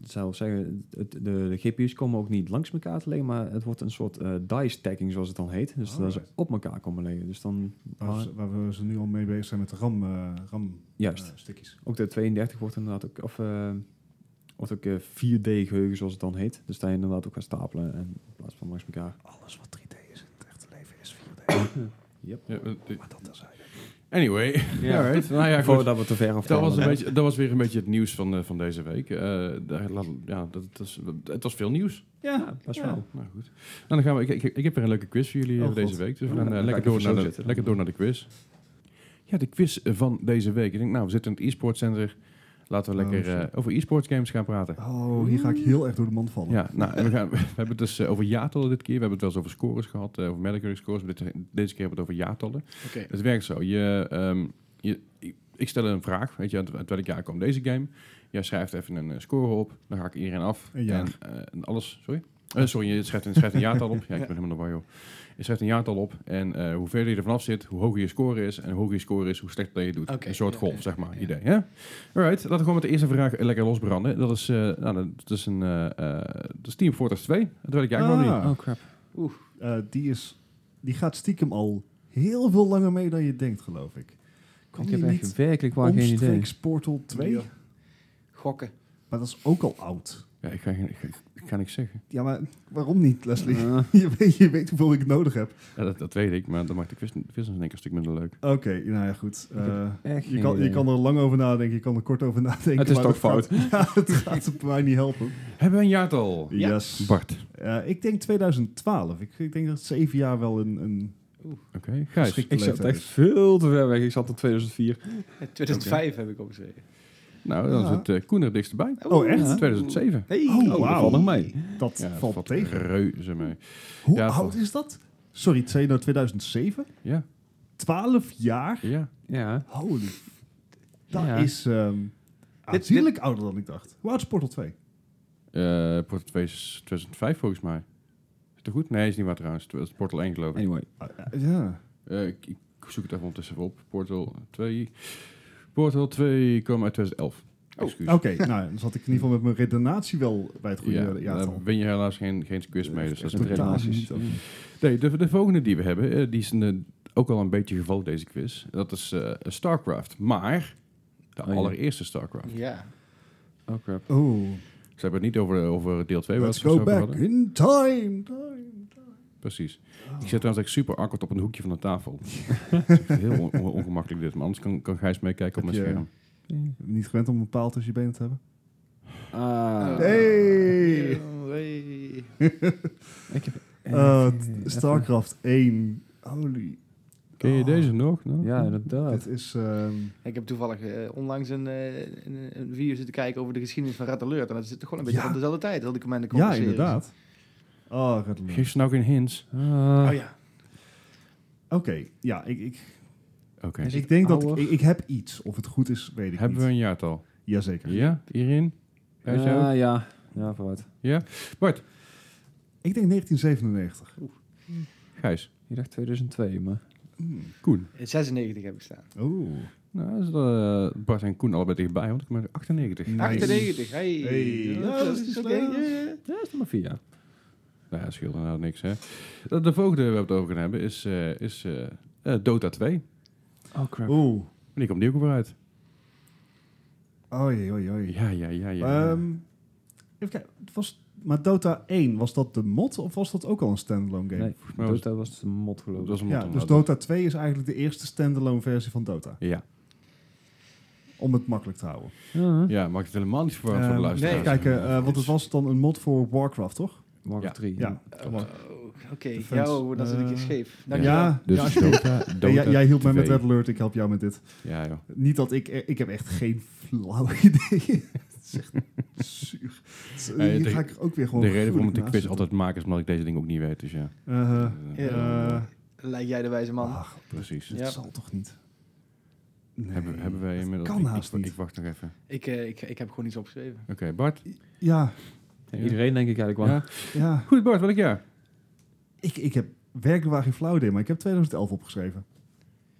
zelf zeggen, het, de, de GPU's komen ook niet langs elkaar te liggen, maar het wordt een soort eh die stacking zoals het dan heet. Dus dat ze op elkaar komen liggen. Dus dan, Waar, we ze nu al mee bezig zijn met de RAM, eh RAM Juist. stickies. ook de 32 wordt inderdaad ook, of eh, wordt ook eh, 4D geheugen zoals het dan heet. Dus dat je inderdaad ook gaat stapelen en in plaats van langs elkaar. Alles wat 3D is in het echte leven is 4D. Ja, eh, eh, maar dat terzijde. Anyway. Ja. Alright. Nou ja, goed. Voordat we te ver Dat afdwalen. was, een beetje, dat was weer een beetje het nieuws van, eh, van deze week. Eh, daar, ja, dat, dat is, het was veel nieuws. Ja, best Ja. wel. Nou goed. Nou, dan gaan we, ik, ik, ik heb weer een leuke quiz voor jullie eh, Oh, deze God. week. Dus we Ja, gaan lekker, door naar de, zitten. lekker door naar de quiz. Ja, de quiz van deze week. Ik denk, nou, we zitten in het e-sport center. Laten we Oh, lekker shit. eh, over e-sports games gaan praten. Oh, hier ga ik heel erg door de mand vallen. Ja, nou, we, gaan, we hebben het dus eh, over jaartallen dit keer. We hebben het wel eens over scores gehad, eh, over Metacritic scores. Maar dit, deze keer hebben we het over jaartallen. Oké. Het werkt zo. Je, ehm, je, ik- stel een vraag, weet je, uit, uit welk jaar komt deze game? Jij schrijft even een score op, dan ga ik iedereen af. Een jaar. En, en alles, sorry? Eh, sorry, je schrijft, een- schrijft een jaartal op. Ja, ik ben helemaal war, joh. Je schrijft een jaartal op en eh, hoe verder je er vanaf zit, hoe hoger je score is. En hoe hoger je score is, hoe slechter je doet. Een soort golf, zeg maar, ja. idee. Ja? Alright, laten we gewoon met de eerste vraag lekker losbranden. Dat is, eh, nou, dat is, een, eh, eh, dat is Team Fortress 2. Dat weet ik eigenlijk nog Ah. niet. Oh crap. Eh, die, is, die gaat stiekem al heel veel langer mee dan je denkt, geloof ik. Kwam Ik heb echt niet werkelijk waar geen idee. omstreeks Portal 2? Ja. Gokken. Maar dat is ook al oud. Ja, ik, ga, geen- ik, ga- ik ga niks zeggen. Ja, maar waarom niet, Leslie? Je, weet, je weet hoeveel ik nodig heb. Ja, dat, dat weet ik, maar dan maakt de quiz, in één keer een stuk minder leuk. Oké, nou ja, goed. Eh, echt je, kan, je kan er lang over nadenken, je kan er kort over nadenken. Het is maar toch gaat- ja, het gaat bij mij niet helpen. Hebben we een jaartal? Ja. Yes. Bart. Eh, ik denk 2012. Ik, ik denk dat zeven jaar wel een... een Oké, Gijs. Geschikte Ik zat echt veel te ver weg. Ik zat in 2004. Eh, 2005 heb ik opgeschreven. Nou, dan Ja. zit uh, Koen er dichtstbij. Oh, echt? Ja. 2007. Hey. Oh, Oh, dat valt nog mee. Dat Ja, valt valt tegen. reuze mee. Hoe Ja, oud is dat? Sorry, het zei nou 2007? Ja, 12 jaar? ja. Ja. Holy. Dat Ja. is ehm aanzienlijk ouder dan ik dacht. Hoe oud is Portal 2? Eh Portal 2 is 2005 volgens mij. Is het goed? Nee, is niet waar trouwens. Het is Portal 1 geloof ik. Anyway. Ah, ja. Eh, ik, ik zoek het even ondertussen even op. Portal 2. Portal 2 kwam uit 2011. Oh. Oké, nou, dan zat ik in ieder geval met mijn redenatie wel bij het goede Ja, jaartal. daar win je helaas geen, geen quiz mee. Dus dat is een. Oké. Nee, de, de volgende die we hebben, eh, die is een, eh, ook al een beetje geval deze quiz. Dat is eh, StarCraft. Maar de Oh, ja. allereerste StarCraft. Ja. Oh crap. Oh, Ze hebben het niet over, over deel 2 waar we let's go back hadden. in time. Precies. Oh. Ik zit trouwens echt super awkward op een hoekje van de tafel. Het is echt heel on- on- ongemakkelijk dit, maar anders kan, kan Gijs meekijken op mijn je- scherm. Niet gewend om een paal tussen je benen te hebben? Ah. Hey! Oh, hey. Ik heb... Eh, eh, StarCraft 1. Holy. Ken je Oh. deze nog? No? Ja, inderdaad. Dit is... ehm, Ik heb toevallig eh, onlangs een, eh, een, een video zitten kijken over de geschiedenis van Red Alert. En dat zit toch gewoon een beetje Ja. op dezelfde tijd. Dat ik hem in de ja, inderdaad. Oh, Alert. Geef ze nou geen hints. Ah. Oh ja. Oké, ja, ik, ik, Oké. Is ik denk dat ik, ik, heb iets. Of het goed is, weet ik Hebben we een jaartal? Jazeker. Ja? Hierin? Ja, ook? ja. Ja, vooruit. Bart? Ik denk 1997. Gijs? Je dacht 2002, maar... Koen? In 96 heb ik staan. Oeh. Nou, dat is, eh, Bart en Koen allebei dichtbij, want ik ben 98. Nice. 98. Hey. Hey. Ja, Ja, dat dat is is oké. wel- Ja, ja. Ja, is nog maar vier jaar. Nou, dat scheelt inderdaad niks, hè. De, de volgende waar we het over gaan hebben is, eh, is eh, eh, Dota 2. Oh crap. Oeh. Die komt die ook weer uit. Oei, oei, oei. Ja, ja, ja, ja. Ehm, even kijken. het Was, maar Dota 1, was dat de mod of was dat ook al een standalone game? Nee, mij was- Dota was de mod geloof dat ik. was een Ja, motto, dus nou, Dota 2 is eigenlijk de eerste standalone versie van Dota. Ja. Om het makkelijk te houden. Ja, ja, maakt het helemaal niet voor, voor de Ehm, luisteraars. nee, Kijken, eh, want het was dan een mod voor Warcraft, toch? Warcraft Ja. 3. Ja. Oh, Oké, Defense. ja, oh, dan zit ik in scheef. Ja. Dankjewel. Ja, Dus ja, Dota, Dota Ja, jij, hielp mij met 2. Red Alert, ik help jou met dit. Ja, joh. Niet dat ik... Ik heb echt geen flauw idee. echt zuur. Hier de- ga ik ook weer gewoon... de reden waarom ik de quiz naast altijd maak is omdat ik deze dingen ook niet weet, dus ja. zitten. Ja. Eh, Lijkt jij de wijze man? ach, Precies. Ja. zal toch niet? Nee, hebben, hebben wij dat inmiddels... kan ik, haast ik, niet. ik wacht nog even. Ik, eh, ik, ik heb gewoon iets opgeschreven. Oké, Bart. Ja, Ja, Iedereen denk ik eigenlijk wel. Ja. ja. Goed, Bart, welk jaar? Ik, ik heb werkelijk waar geen flauw idee, maar ik heb 2011 opgeschreven.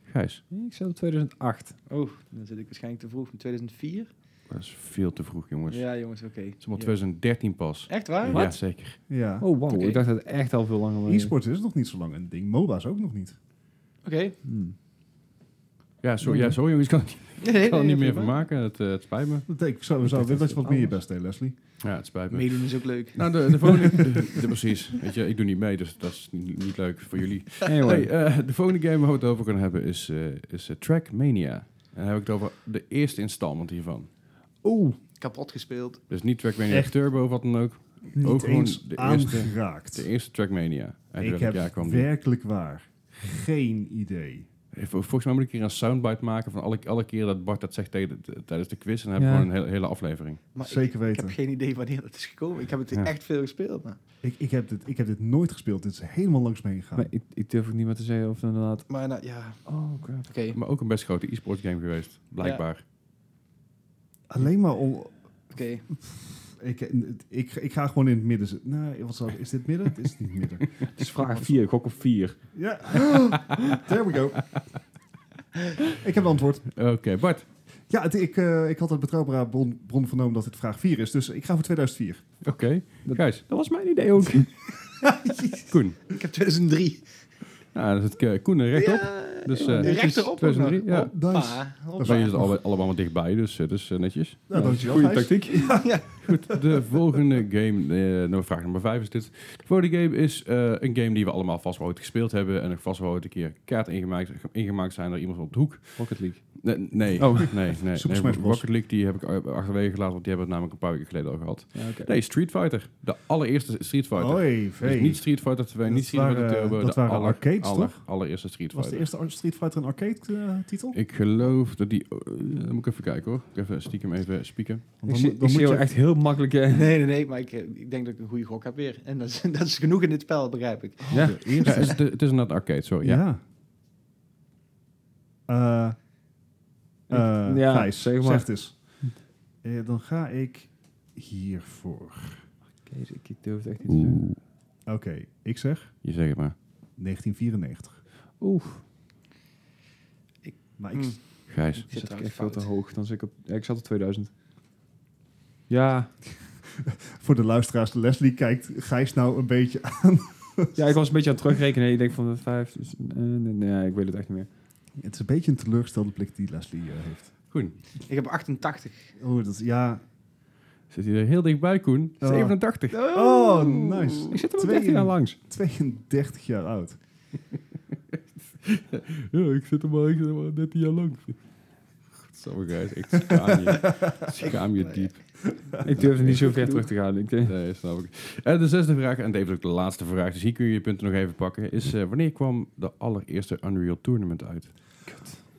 Gijs. Ik zou 2008. Oh, dan zit ik waarschijnlijk te vroeg. Van 2004? Dat is veel te vroeg, jongens. Ja, jongens, oké. Het is maar Ja. 2013 pas. Echt waar? Ja, zeker. Ja. Oh wow, Oké. ik dacht dat het echt al veel langer was. E-sport is nog niet zo lang een ding. MOBA's ook nog niet. Oké. Hmm. Ja, zo, ja, zo jongens, ik kan, ik Nee, nee, kan er niet meer prima. van maken. Het, eh, het spijt me. Dat ik, zou, dat je dat wat meer je best deed, Leslie. Ja, het spijt me. Meedoen is ook leuk. Nou, de, de volgende... de, de- precies. Weet je, ik doe niet mee, dus dat is niet, niet leuk voor jullie. Anyway. Hey, eh, de volgende game waar we het over gaan hebben is, eh is eh, Trackmania. En dan heb ik het over de eerste installment hiervan. Oeh. Kapot gespeeld. Dus niet Trackmania Echt? Turbo of wat dan ook. Niet Ook gewoon eens de eerste- aangeraakt. De eerste Trackmania. Uit ik heb jaar kwam die? werkelijk waar geen idee. Vol- Volgens mij moet ik hier een soundbite maken van alle, alle keer dat Bart dat zegt tijdens de quiz. En dan heb ik Ja. gewoon een hele, hele aflevering. Maar ik, Zeker ik weten. heb geen idee wanneer dat is gekomen. Ik heb het Ja. echt veel gespeeld. Maar, Ik, ik, heb dit, ik heb dit nooit gespeeld. Dit is helemaal langs me gegaan. Maar ik, ik durf ook niet meer te zeggen of het inderdaad... maar nou, ja, Oh crap. oké. Maar ook een best grote e-sports game geweest, blijkbaar. Alleen maar om... Oké. Ik, ik, ik ga gewoon in het midden zitten. Nee, wat zal, is dit midden? Het is niet midden. Het is vraag 4, gok op 4. Ja, there we go. Ik heb een antwoord. Oké, Bart. Ja, het- ik, eh, ik had het betrouwbare bron, bron vernomen dat het vraag 4 is. Dus ik ga voor 2004. Oké. Gijs. Dat was mijn idee ook. Koen. Ik heb 2003. Nou, dat is het eh, Koen er rechtop. Ja, Dus, eh, netjes. rechterop ook nog. 2003, ja. Hoppa, Nice. Dan je het alle- allemaal dichtbij, dus dat is eh, netjes. Nou, dankjewel, Goeie Gijs. tactiek. Ja. Goed, de volgende game, eh, nou, vraag nummer 5 is dit. De volgende game is eh, een game die we allemaal vast wel ooit gespeeld hebben en ook vast wel ooit een keer kaart ingemaakt, ingemaakt zijn door iemand op de hoek. Rocket League. Nee, nee, Oh. nee, nee. Super nee, Smash Bros. Rocket League die heb ik eh, achterwege gelaten, want die hebben we namelijk een paar weken geleden al gehad. Ja. Nee, Street Fighter. De allereerste Street Fighter. Hoi, Dus niet Street Fighter 2, Dat niet Street Fighter Turbo. dat de waren aller- arcades, aller- toch? allereerste Street Was de Fighter. eerste Street Fighter een arcade titel? Ik geloof dat die... dan moet ik even kijken hoor. Ik even stiekem even spieken. Dan dan zie moet je- echt heel makkelijk... eh, Nee, nee, nee, maar ik, eh, ik denk dat ik een goede gok heb weer. En dat is, dat is genoeg in dit spel, begrijp ik. ja. Ja, het, is, het is inderdaad arcade, sorry. Ja. Ja. Eh eh, Ja, Gijs, zeg maar. zeg het eens. Eh, dan ga ik hiervoor. Kees, ik, ik durf het echt niet te zeggen. Oké, ik zeg je zegt het maar. 1994. Oeh, Maar ik, Hmm. Gijs. Ik ik zit zat echt veel te hoog. Dan zit ik, op, ja, ik zat op 2000. Ja, voor de luisteraars, Leslie kijkt Gijs nou een beetje aan. ja, ik was een beetje aan het terugrekenen. Ik denk van de vijf... Dus, eh, nee, nee, ik weet het echt niet meer. Het is een beetje een teleurgestelde blik die Leslie eh, heeft. Goed. Ik heb 88. Oh, dat is, ja. Zit hij er heel dichtbij, Koen? Oh. 87. Oh, nice. Ik zit er met 13 jaar langs. 32 jaar oud. Ja, ik zit er maar, ik zit er maar 13 jaar lang. Gijs. Echt schaam je. Schaam je diep. Ik durf er niet zo ver terug te gaan. Ik, eh, Nee, snap ik. En de zesde vraag, en is ook de laatste vraag, dus hier kun je je punten nog even pakken, is eh, wanneer kwam de allereerste Unreal Tournament uit?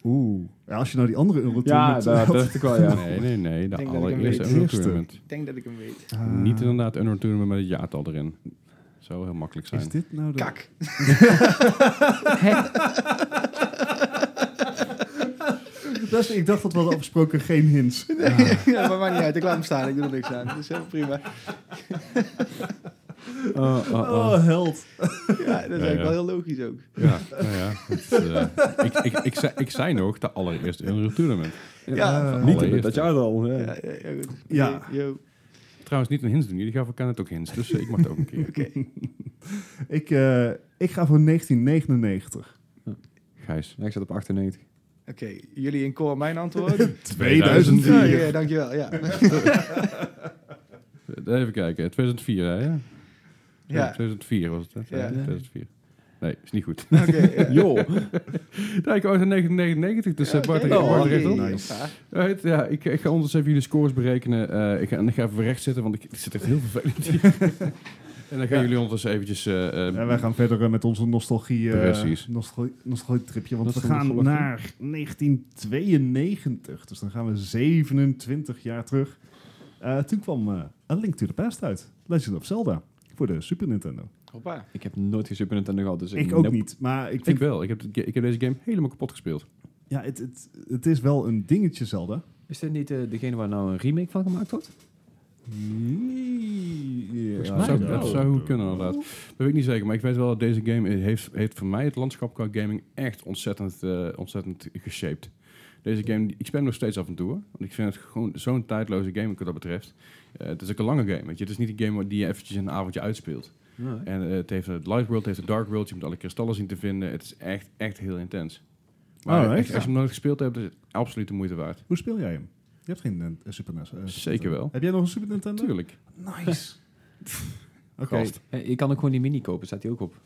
Oeh. Ja, als je nou die andere Euro ja, Tournament dat had- dacht ik wel, ja. Nee, nee, nee, de denk dat ik allereerste. Unreal. Tournament. Ik denk dat ik hem weet. Ah, Niet inderdaad Unreal Tournament met het jaartal erin. Zou heel makkelijk zijn. Is dit nou de... Kak. Ik dacht dat we hadden afgesproken geen hints. ja, maar maakt niet uit. Ik laat hem staan. Ik doe er niks aan. Dat is helemaal prima. Oh, oh, oh. Oh, held. Ja, dat is Ja, eigenlijk ja. wel heel logisch ook. Ja, nou ja. Het, eh, ik, ik, ik, zei, ik zei nog de allereerste Unreal Tournament. Ja, Niet dat jaar al. Ja. Ja, ja, ja, goed. Ja. Oké, yo. Trouwens, niet een hints doen. Jullie gaven elkaar net ook hints, dus eh, ik mag het ook een keer. Oké. ik, eh, ik ga voor 1999. Gijs. Ja, ik zat op 98. Oké, jullie in koor mijn antwoord? 2004. ja, ja, dankjewel. Ja. Even kijken, 2004 hè? Ja. ja. 2004 was het, hè? Ja. 2004. Nee, is niet goed. Oké. ja. Joh. Ja, ik was in 1999, dus Ja, eh, Bart, oké. Bart Oh. Nice. Ja. Right, ja, ik, ik ga ondertussen even jullie scores berekenen. Eh, ik, ga, en ik ga even recht zitten, want ik, ik zit echt heel vervelend hier. En dan gaan Ja. jullie ondertussen eventjes... eh, eh, En wij gaan verder eh, met onze nostalgie, eh Precies. nostalgie, nostalgie-tripje. Want we Nostalgie. gaan naar 1992. Dus dan gaan we 27 jaar terug. Eh, toen kwam eh A Link to the Past uit. Legend of Zelda. Voor de Super Nintendo. Hoppa. Ik heb nooit geen Super Nintendo gehad, dus Ik ook nope. niet. Maar ik ik vind... wel. Ik heb, ik heb deze game helemaal kapot gespeeld. Ja, het, het, het is wel een dingetje Zelda. Is dit niet degene waar nou een remake van gemaakt wordt? Ja, dat zou, dat zou goed kunnen inderdaad. Dat weet ik niet zeker, maar ik weet wel dat deze game heeft, heeft voor mij het landschap qua gaming echt ontzettend, eh, ontzettend geshaped. Deze game, ik speel nog steeds af en toe. Want ik vind het gewoon zo'n tijdloze game wat dat betreft. Eh, het is ook een lange game, weet je. Het is niet een game die je eventjes in een avondje uitspeelt. En eh, het heeft het Light World, het heeft het Dark World. Je moet alle kristallen zien te vinden. Het is echt, echt heel intens. Maar echt, als je hem nooit gespeeld hebt, is het absoluut de moeite waard. Hoe speel jij hem? Je hebt geen eh, Super NES. eh, Super Zeker wel. Heb jij nog een Super Nintendo? Natuurlijk. Nice. Oké, Gast. Eh, Je kan ook gewoon die mini kopen, staat die ook op.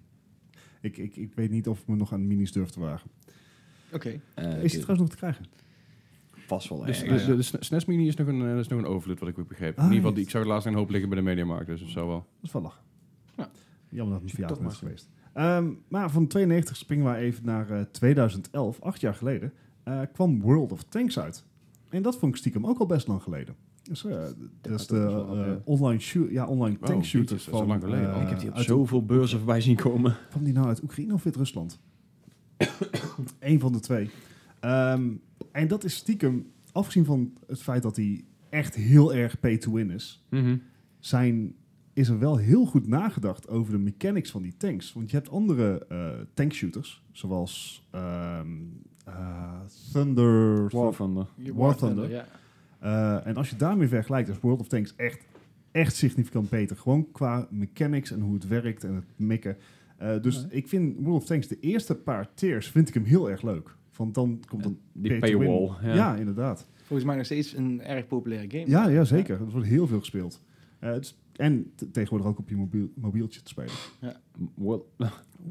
ik, ik, ik weet niet of ik me nog aan minis durf te wagen. Oké. Eh, is het dit- trouwens nog te krijgen? vast wel Dus, dus de, de SNES Mini is nog een, is nog een overload, wat ik ook begreep. Ah, in ieder geval, die, ik zou het laatst een hoop liggen bij de Mediamarkt, dus dat zou wel. Dat is wel lachen. Ja. Jammer dat het een verjaardag is geweest. Ehm, maar van 92 springen we even naar eh, 2011, acht jaar geleden, eh, kwam World of Tanks uit. En dat vond ik stiekem ook al best lang geleden. Dus, eh, dat is de dat is eh, ja. online, shoot, ja, online tank shooter jezus, dat is van... al lang geleden. eh, Ik heb die op zoveel beurzen voorbij zien komen. Kwam die nou uit Oekraïne of Wit-Rusland? Eén van de twee. Ehm, en dat is stiekem, afgezien van het feit dat hij echt heel erg pay to win is, Mhm. zijn, is er wel heel goed nagedacht over de mechanics van die tanks. Want je hebt andere eh tankshooters, zoals ehm, eh, Thunder... War Thunder. War Thunder. Ja. Eh, en als je daarmee vergelijkt, is World of Tanks echt, echt significant beter. Gewoon qua mechanics en hoe het werkt en het mikken. Eh, dus Ja. ik vind World of Tanks, de eerste paar tiers, vind ik hem heel erg leuk. Want dan komt een Die paywall. Ja. inderdaad. Volgens mij nog steeds een erg populaire game. Ja, ja, zeker. Er wordt heel veel gespeeld. Eh, het is- en tegenwoordig ook op je mobiel, mobieltje te spelen. World,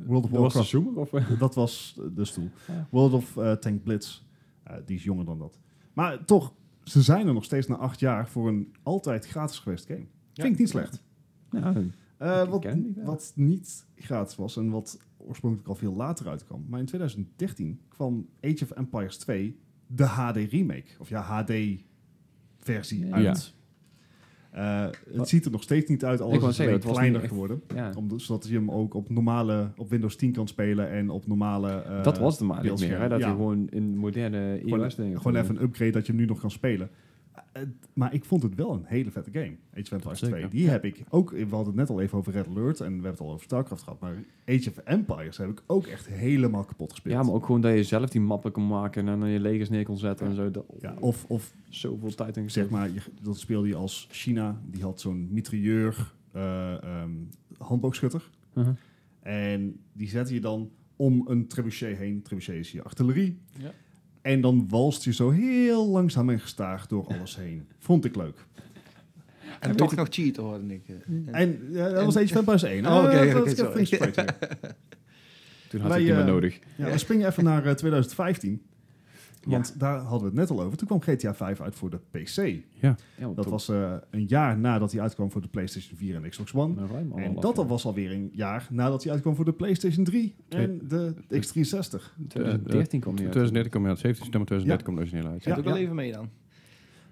World of was Warcraft, zoomer? Of, dat was de stoel. Ja. World of eh, Tank Blitz, eh, die is jonger dan dat. Maar toch, ze zijn er nog steeds na acht jaar voor een altijd gratis geweest game. Vind ik niet slecht. Ja, Eh, wat, niet, ja. wat niet gratis was en wat oorspronkelijk al veel later uitkwam. Maar in 2013 kwam Age of Empires 2, de HD remake. Of ja, HD versie Ja. uit. Eh, het ziet er nog steeds niet uit, alles is zeggen, kleiner echt- geworden. ja. Om, zodat je hem ook op normale, op Windows 10 kan spelen en op normale... eh, dat was maar beeldscherm. meer. Hè? Dat Ja. je gewoon in moderne Gewoon, dingen gewoon even een upgrade dat je hem nu nog kan spelen. Maar ik vond het wel een hele vette game. Age of Empires Zeker. 2. Die heb ik ook... We hadden het net al even over Red Alert. En we hebben het al over StarCraft gehad. Maar Age of Empires heb ik ook echt helemaal kapot gespeeld. Ja, maar ook gewoon dat je zelf die mappen kon maken en dan je legers neer kon zetten en zo. Dat, Ja, of, of zoveel tijd in zeg maar, je, dat speelde je als China. Die had zo'n mitrailleur eh ehm, handboogschutter. Uh-huh. En die zette je dan om een trebuchet heen. Trebuchet is je artillerie. Ja. En dan walst je zo heel langzaam en gestaag door alles heen. Vond ik leuk. En toch nog cheaten hoorde ik. eh. En ja, dat was Age of Empires 1. Oh, oké, Eh, dat is. Toen had Wij, ik meer eh, nodig. Ja, we springen even naar eh, 2015. Want daar hadden we het net al over. Toen kwam GTA 5 uit voor de PC. Ja, Dat was eh, een jaar nadat hij uitkwam voor de PlayStation 4 en Xbox One. En dat al was alweer een jaar nadat hij uitkwam voor de PlayStation 3 en de X360. 2013 kwam die uit. 2013 kwam hij uit. 17 september 2013 Ja. kwam de origineel uit. Gaat Ja, ook wel ja. even mee dan.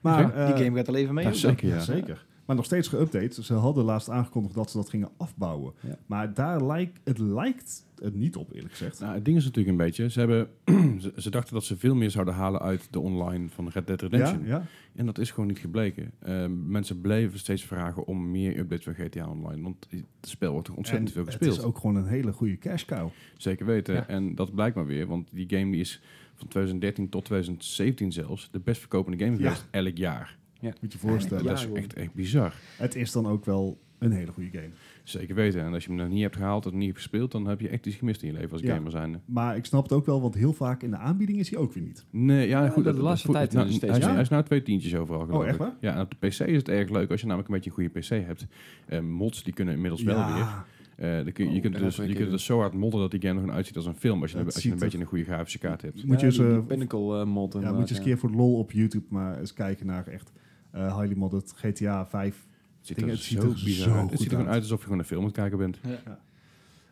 Maar Ja, eh, Die game gaat al even mee. ja, zeker. Ja, zeker. Maar nog steeds geüpdate. Ze hadden laatst aangekondigd dat ze dat gingen afbouwen. Ja. Maar daar lijkt, het lijkt het niet op, eerlijk gezegd. Nou, het ding is natuurlijk een beetje, ze, hebben, ze, ze dachten dat ze veel meer zouden halen uit de online van Red Dead Redemption. ja. En dat is gewoon niet gebleken. Ehm, mensen bleven steeds vragen om meer updates van GTA Online. Want het spel wordt toch ontzettend En veel het gespeeld. is ook gewoon een hele goede cash cow. Zeker weten. Ja. En dat blijkt maar weer, want die game die is van 2013 tot 2017 zelfs de best verkopende game Ja. geweest elk jaar. Moet je je voorstellen. dat is echt, echt bizar. Het is dan ook wel een hele goede game. Zeker weten. En als je hem dan niet hebt gehaald of niet hebt gespeeld, dan heb je echt iets gemist in je leven als Ja. gamer zijnde. Maar ik snap het ook wel, want heel vaak in de aanbieding is hij ook weer niet. Nee, ja, Ja, goed. de dat- laatste tijd nou, steeds hij, is, hij is nou twee tientjes overal geloof Oh, echt waar? Ja, en op de PC is het erg leuk als je namelijk een beetje een goede PC hebt. Eh, mods die kunnen inmiddels wel weer. Eh, dan kun, je, je Oh, kunt dus, je kunt dus zo hard modden dat die game er gewoon uitziet als een film. Als je, een, als je een beetje een goede grafische kaart hebt. Moet je eens, die eh, Pinnacle eh, mod. Ja, moet je eens een keer voor de lol op YouTube maar eens kijken naar echt eh, highly modded GTA 5. Het ziet Dingen, er het ziet zo er bizar zo Het ziet er gewoon uit. alsof je gewoon een film aan het kijken bent.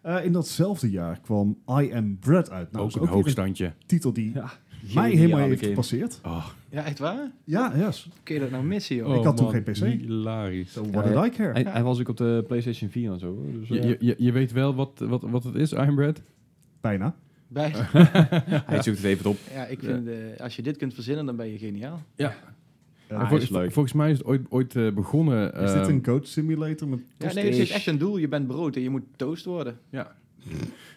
Eh, in datzelfde jaar kwam I Am Bread uit. Nou, ook een weer hoogstandje. titel die Ja. mij helemaal heeft game. gepasseerd. Oh, Ja, echt waar? Ja, yes. Kun je dat nou missen, joh? Ik had toen man, geen PC. Hilarisch. So Ja, what did I care? Hij, hij was ook op de PlayStation 4 en zo. Dus, Je, eh, je, je, je weet wel wat, wat, wat het is, Iron Bread? Bijna. Bij, hij zoekt het even op. ja, ik vind, eh, als je dit kunt verzinnen, dan ben je geniaal. Ja. Ah, Vol- is leuk. Volgens mij is het ooit, ooit eh, begonnen... is dit eh, een coach simulator met Ja, nee, het is echt een doel. Je bent brood en je moet toast worden. Ja.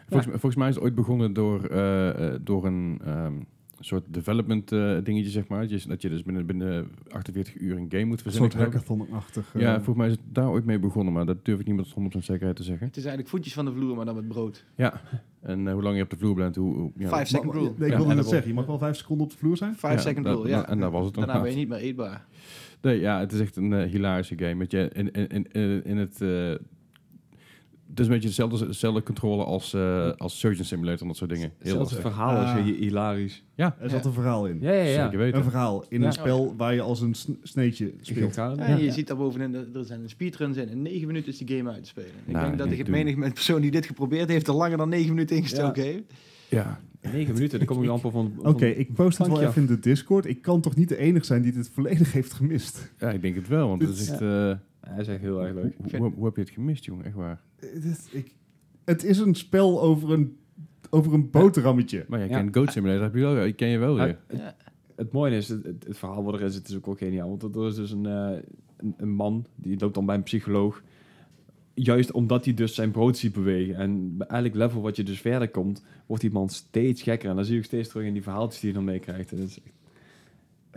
Volgens, volgens mij is het ooit begonnen door, eh, eh, door een ehm, soort development eh, dingetje, zeg maar. Dat je, dat je dus binnen, binnen 48 uur een game moet een verzinnen. soort geloof ik. hackathon-achtig. eh, Ja, volgens mij is het daar ooit mee begonnen, maar dat durf ik niet met 100% zekerheid te zeggen. Het is eigenlijk voetjes van de vloer, maar dan met brood. Ja, en eh, hoe lang je op de vloer bent, hoe... hoe ja, Five maar- second maar- rule. Nee, ik Ja, wilde en net dat- zeggen, je mag wel vijf seconden op de vloer zijn. Five Ja, second dat- rule, ja. En daar was het dan. Daarna ben je niet meer eetbaar. Nee, ja, het is echt een eh, hilarische game. Met je, in, in, in, in, in het... het is een beetje dezelfde, dezelfde controle als, eh, als Surgeon Simulator en dat soort dingen. Heel het erg. verhaal is Ah. hi- hilarisch. Ja, Er zat Ja. een verhaal in. Ja, ja, ja. zeker weten. Een verhaal in Ja. een spel waar je als een sn- sneetje speelt. Ja, en je ziet daar bovenin, er er zijn speedruns in. In negen minuten is die game uit te spelen. Ik Nou, denk dat niet de doen. menige persoon die dit geprobeerd heeft, er langer dan negen minuten ingestoken heeft. Ja, 9 minuten, dan kom je amper van... van- Oké, ik post het wel even in de Discord. Ik kan toch niet de enige zijn die dit volledig heeft gemist. ja, ik denk het wel, want het is echt... eh, Hij is echt heel erg leuk. hoe, hoe, hoe heb je het gemist, jongen? Echt waar. Dit- ik, het is een spel over een, over een boterhammetje. Maar jij Ja. kent Goat Simulator, heb je wel, ik ken je wel weer. Ja. het mooie is, het, het, het verhaal wat er is, het is ook wel geniaal. Want er is dus een, eh, een, een man, die loopt dan bij een psycholoog. Juist omdat hij dus zijn brood ziet bewegen. En bij elk level wat je dus verder komt, wordt die man steeds gekker. En dan zie je ook steeds terug in die verhaaltjes die je dan meekrijgt. En dat is echt-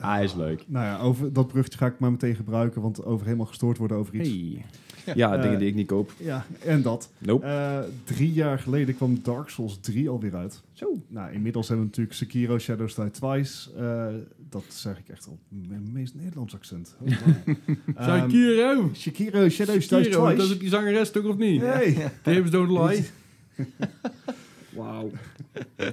Ah, hij is leuk. Nou ja, over dat bruggetje ga ik maar meteen gebruiken, want over helemaal gestoord worden over iets. Hey. Ja, Eh, dingen die ik niet koop. Ja, en dat. Nope. Eh, drie jaar geleden kwam Dark Souls 3 alweer uit. Zo. Nou, inmiddels hebben we natuurlijk Sekiro Shadows Die Twice. Eh, dat zeg ik echt op mijn meest Nederlands accent. Oh, wow. Ehm, Shakiro! Sekiro Shadows Die Shakiro, dat is Twice. die zangeres toch of niet? Hey. Games don't lie. Wauw.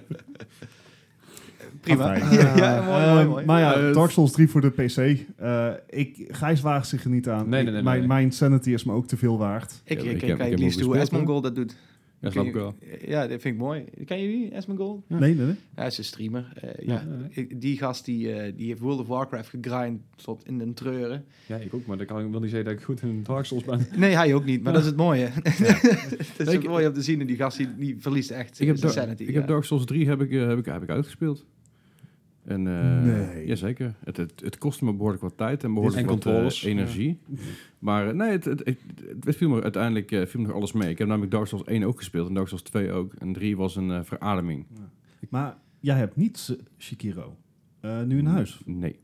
Prima. Ja, ja, mooi, mooi, Ehm, mooi. Maar ja, Eh, Dark Souls 3 voor de PC. Eh, ik, Gijs waagt zich er niet aan. Nee, nee, nee, mijn, nee. mijn sanity is me ook te veel waard. Ik, Ja, ik, ik ik, heb- ik kijk liefst hoe Esmond Gold dat doet. Dat snap ik wel. Ja, dat vind ik mooi. Ken je die, Esmond Gold? Ja. Nee, nee, nee. Ja, hij is een streamer. Eh, Ja. ja. Die gast die, eh, die heeft World of Warcraft gegrind tot in een treuren. Ja, ik ook, maar dan kan ik wel niet zeggen dat ik goed in Dark Souls ben. Nee, hij ook niet, maar dat is het mooie. het is Ik- ook mooi om te zien. En die gast die, die verliest echt Ik heb, sanity. ik ja. heb Dark Souls 3 heb ik, eh, heb ik, heb ik uitgespeeld. En, eh Nee. Jazeker. Het, het, het kostte me behoorlijk wat tijd en behoorlijk En wat eh, controles. energie. Maar eh, nee, het, het, het, het viel me uiteindelijk eh, viel me nog alles mee. Ik heb namelijk Dark Souls 1 ook gespeeld en Dark Souls 2 ook. En 3 was een eh, verademing. Maar jij hebt niet S- Sekiro. Eh, nu in huis. Nee.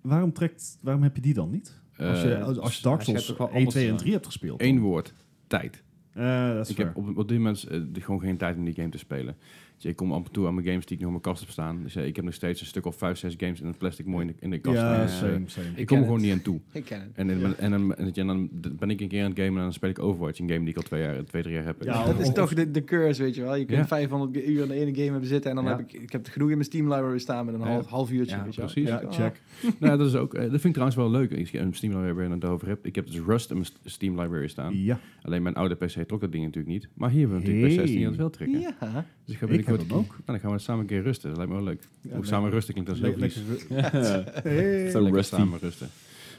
Waarom, trekt, waarom heb je die dan niet? Als je, als, als je Dark als je Souls hebt ook wel 1, anders 2 en gedaan. 3 hebt gespeeld. Eén woord. Tijd. Eh, dat is Ik fair. heb op, op dit moment gewoon geen tijd om die game te spelen. Dus ik kom af en toe aan mijn games die ik nog in mijn kast heb staan. Dus eh, ik heb nog steeds een stuk of vijf, zes games in een plastic mooi in de, in de kast ja, same, same. Ik Ik kom er gewoon het. niet aan toe. Ik ken het. En, en, Ja. en, dan, en, en dan ben ik een keer aan het gamen en dan speel ik Overwatch, een game die ik al twee, jaar, twee drie jaar heb. Ja, dat is toch de, de curse, weet je wel. Je kunt Ja. 500 uur in de ene game hebben zitten en dan Ja. heb ik, ik heb het genoeg in mijn Steam library staan met een Ja. half, half uurtje. Ja, precies. Ja, Ah. check. nou, dat, is ook, eh, dat vind ik trouwens wel leuk. Ik heb een Steam library en het over heb. Ik heb dus Rust in mijn st- Steam library staan. Ja, Alleen mijn oude PC trok dat ding natuurlijk niet. Maar hier hebben we natuurlijk Hey. PC die dat wel trekken. Ja. Dus ik ga Ik binnenkort heb hem ook. Nou, dan gaan we samen een keer rusten. Dat lijkt me wel leuk. Ja, samen rusten klinkt als heel Le- vies. Zo rusty. samen rusten.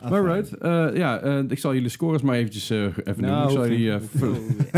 Ah, Maar fijn. right, eh, ja, eh, ik zal jullie scores maar eventjes eh, even noemen. Nou, Ik zal hoeft jullie, eh, niet. vullen.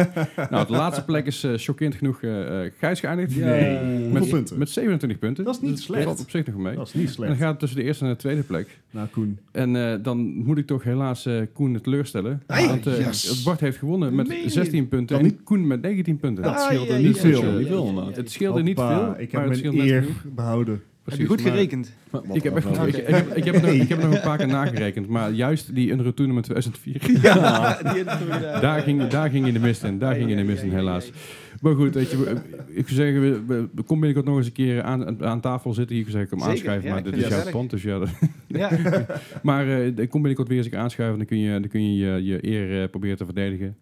nou, de laatste plek is chockerend genoeg eh eh, Gijs geëindigd. Nee. Met- punten? Met 27 punten. Dat is niet Dus slecht. valt op zich nog mee. Dat is niet En dan slecht. gaat het tussen de eerste en de tweede plek. Nou, Koen. En eh, dan moet ik toch helaas eh, Koen teleurstellen. Hey, want eh, yes. Bart heeft gewonnen met Meen je? 16 punten en niet- Koen met 19 punten. Dat Ah, scheelde ja, niet veel. Het scheelde niet veel. Ik heb mijn eer genoeg. Heb je goed maar- gerekend? Ik heb, echt, ik, ik, heb, ik, heb nog, ik heb nog een paar keer nagerekend, maar juist die Unreal Tournament 2004, Ja, die heb ik gedaan. daar, ging, daar ging in de mist in. Daar ging in de mist in, helaas. Maar goed, weet je, ik zou zeggen, we, we, we komen binnenkort nog eens een keer aan, aan tafel zitten. Hier zou ik hem aanschuiven, ja, maar dit is jouw pand. Dus ja, Ja, maar eh, ik kom binnenkort weer eens een keer aanschuiven. Dan kun je dan kun je, je, je eer eh, proberen te verdedigen.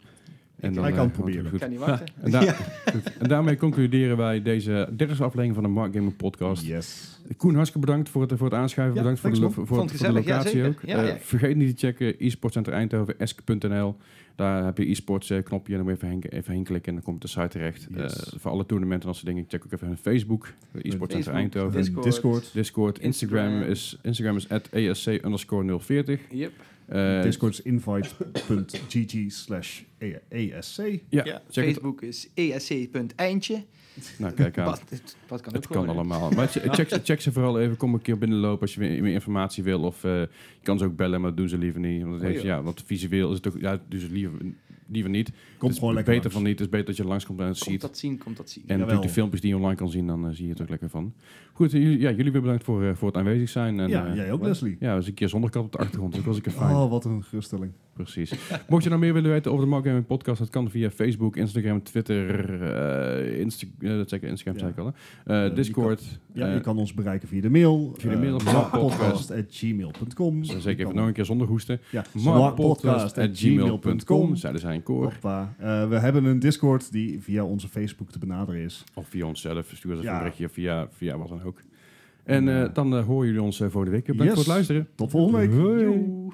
En Hij eh, kan het proberen. kan niet wachten. En, daar- goed. en daarmee concluderen wij deze derde aflevering van de Mark Gaming Podcast. Yes. Koen, hartstikke bedankt voor het, voor het aanschuiven. Ja, bedankt voor de, voor, het- voor de ja, locatie ook. Ja, Eh, ja. vergeet niet te checken e-sportcenter Eindhoven, esk.nl. Daar heb je e-sports eh, knopje en dan moet je even heen, even heen klikken en dan komt de site terecht. Yes. Eh, voor alle toernooien en dat soort dingen. Check ook even hun Facebook, e-sportcenter Eindhoven. Discord. Discord. Discord, Instagram, Instagram. is, Instagram is at ESC underscore 040. Yep. Eh, Discord is invite.gg slash ESC. Ja, Ja, check het. Facebook is esc.eindje. Nou, kijk aan. Bas, het, kan Het kan allemaal. Maar che- check, check ze vooral even. Kom een keer binnenlopen als je meer, meer informatie wil. Of eh, je kan ze ook bellen, maar dat doen ze liever niet. Want, Oh, heeft, ja. want visueel is het ook... Ja, doen ze liever, liever niet. Komt het is gewoon lekker beter langs. van niet. Het is beter dat je langskomt en het Komt ziet. dat zien, komt dat zien. En Jawel. natuurlijk de filmpjes die je online kan zien, dan eh, zie je het ook lekker van. Goed, eh, jullie, ja, jullie weer bedankt voor, eh, voor het aanwezig zijn. En, Ja, jij ook, Leslie. Ja, dus een keer zonder kat op de achtergrond. Dat was ik er fijn. Oh, wat een geruststelling. Precies. Mocht je nou meer willen weten over de Mark Gaming Podcast, dat kan via Facebook, Instagram, Twitter, eh Insta eh, dat zeg ik, Instagram Ja. zei ik al. hè. Eh, je Discord. Ja, je kan ons bereiken via de mail. Via de mail of podcast.gmail.com. Zo zeker even nog een keer zonder hoesten. Ja, Markpodcast.gmail.com. Zeiden zij in koor. Eh, we hebben een Discord die via onze Facebook te benaderen is. Of via onszelf. Stuur eens Ja. een berichtje via, via wat dan ook. En eh, dan horen jullie ons eh, voor de week. Bedankt Yes. voor het luisteren. Tot volgende week. Hoi.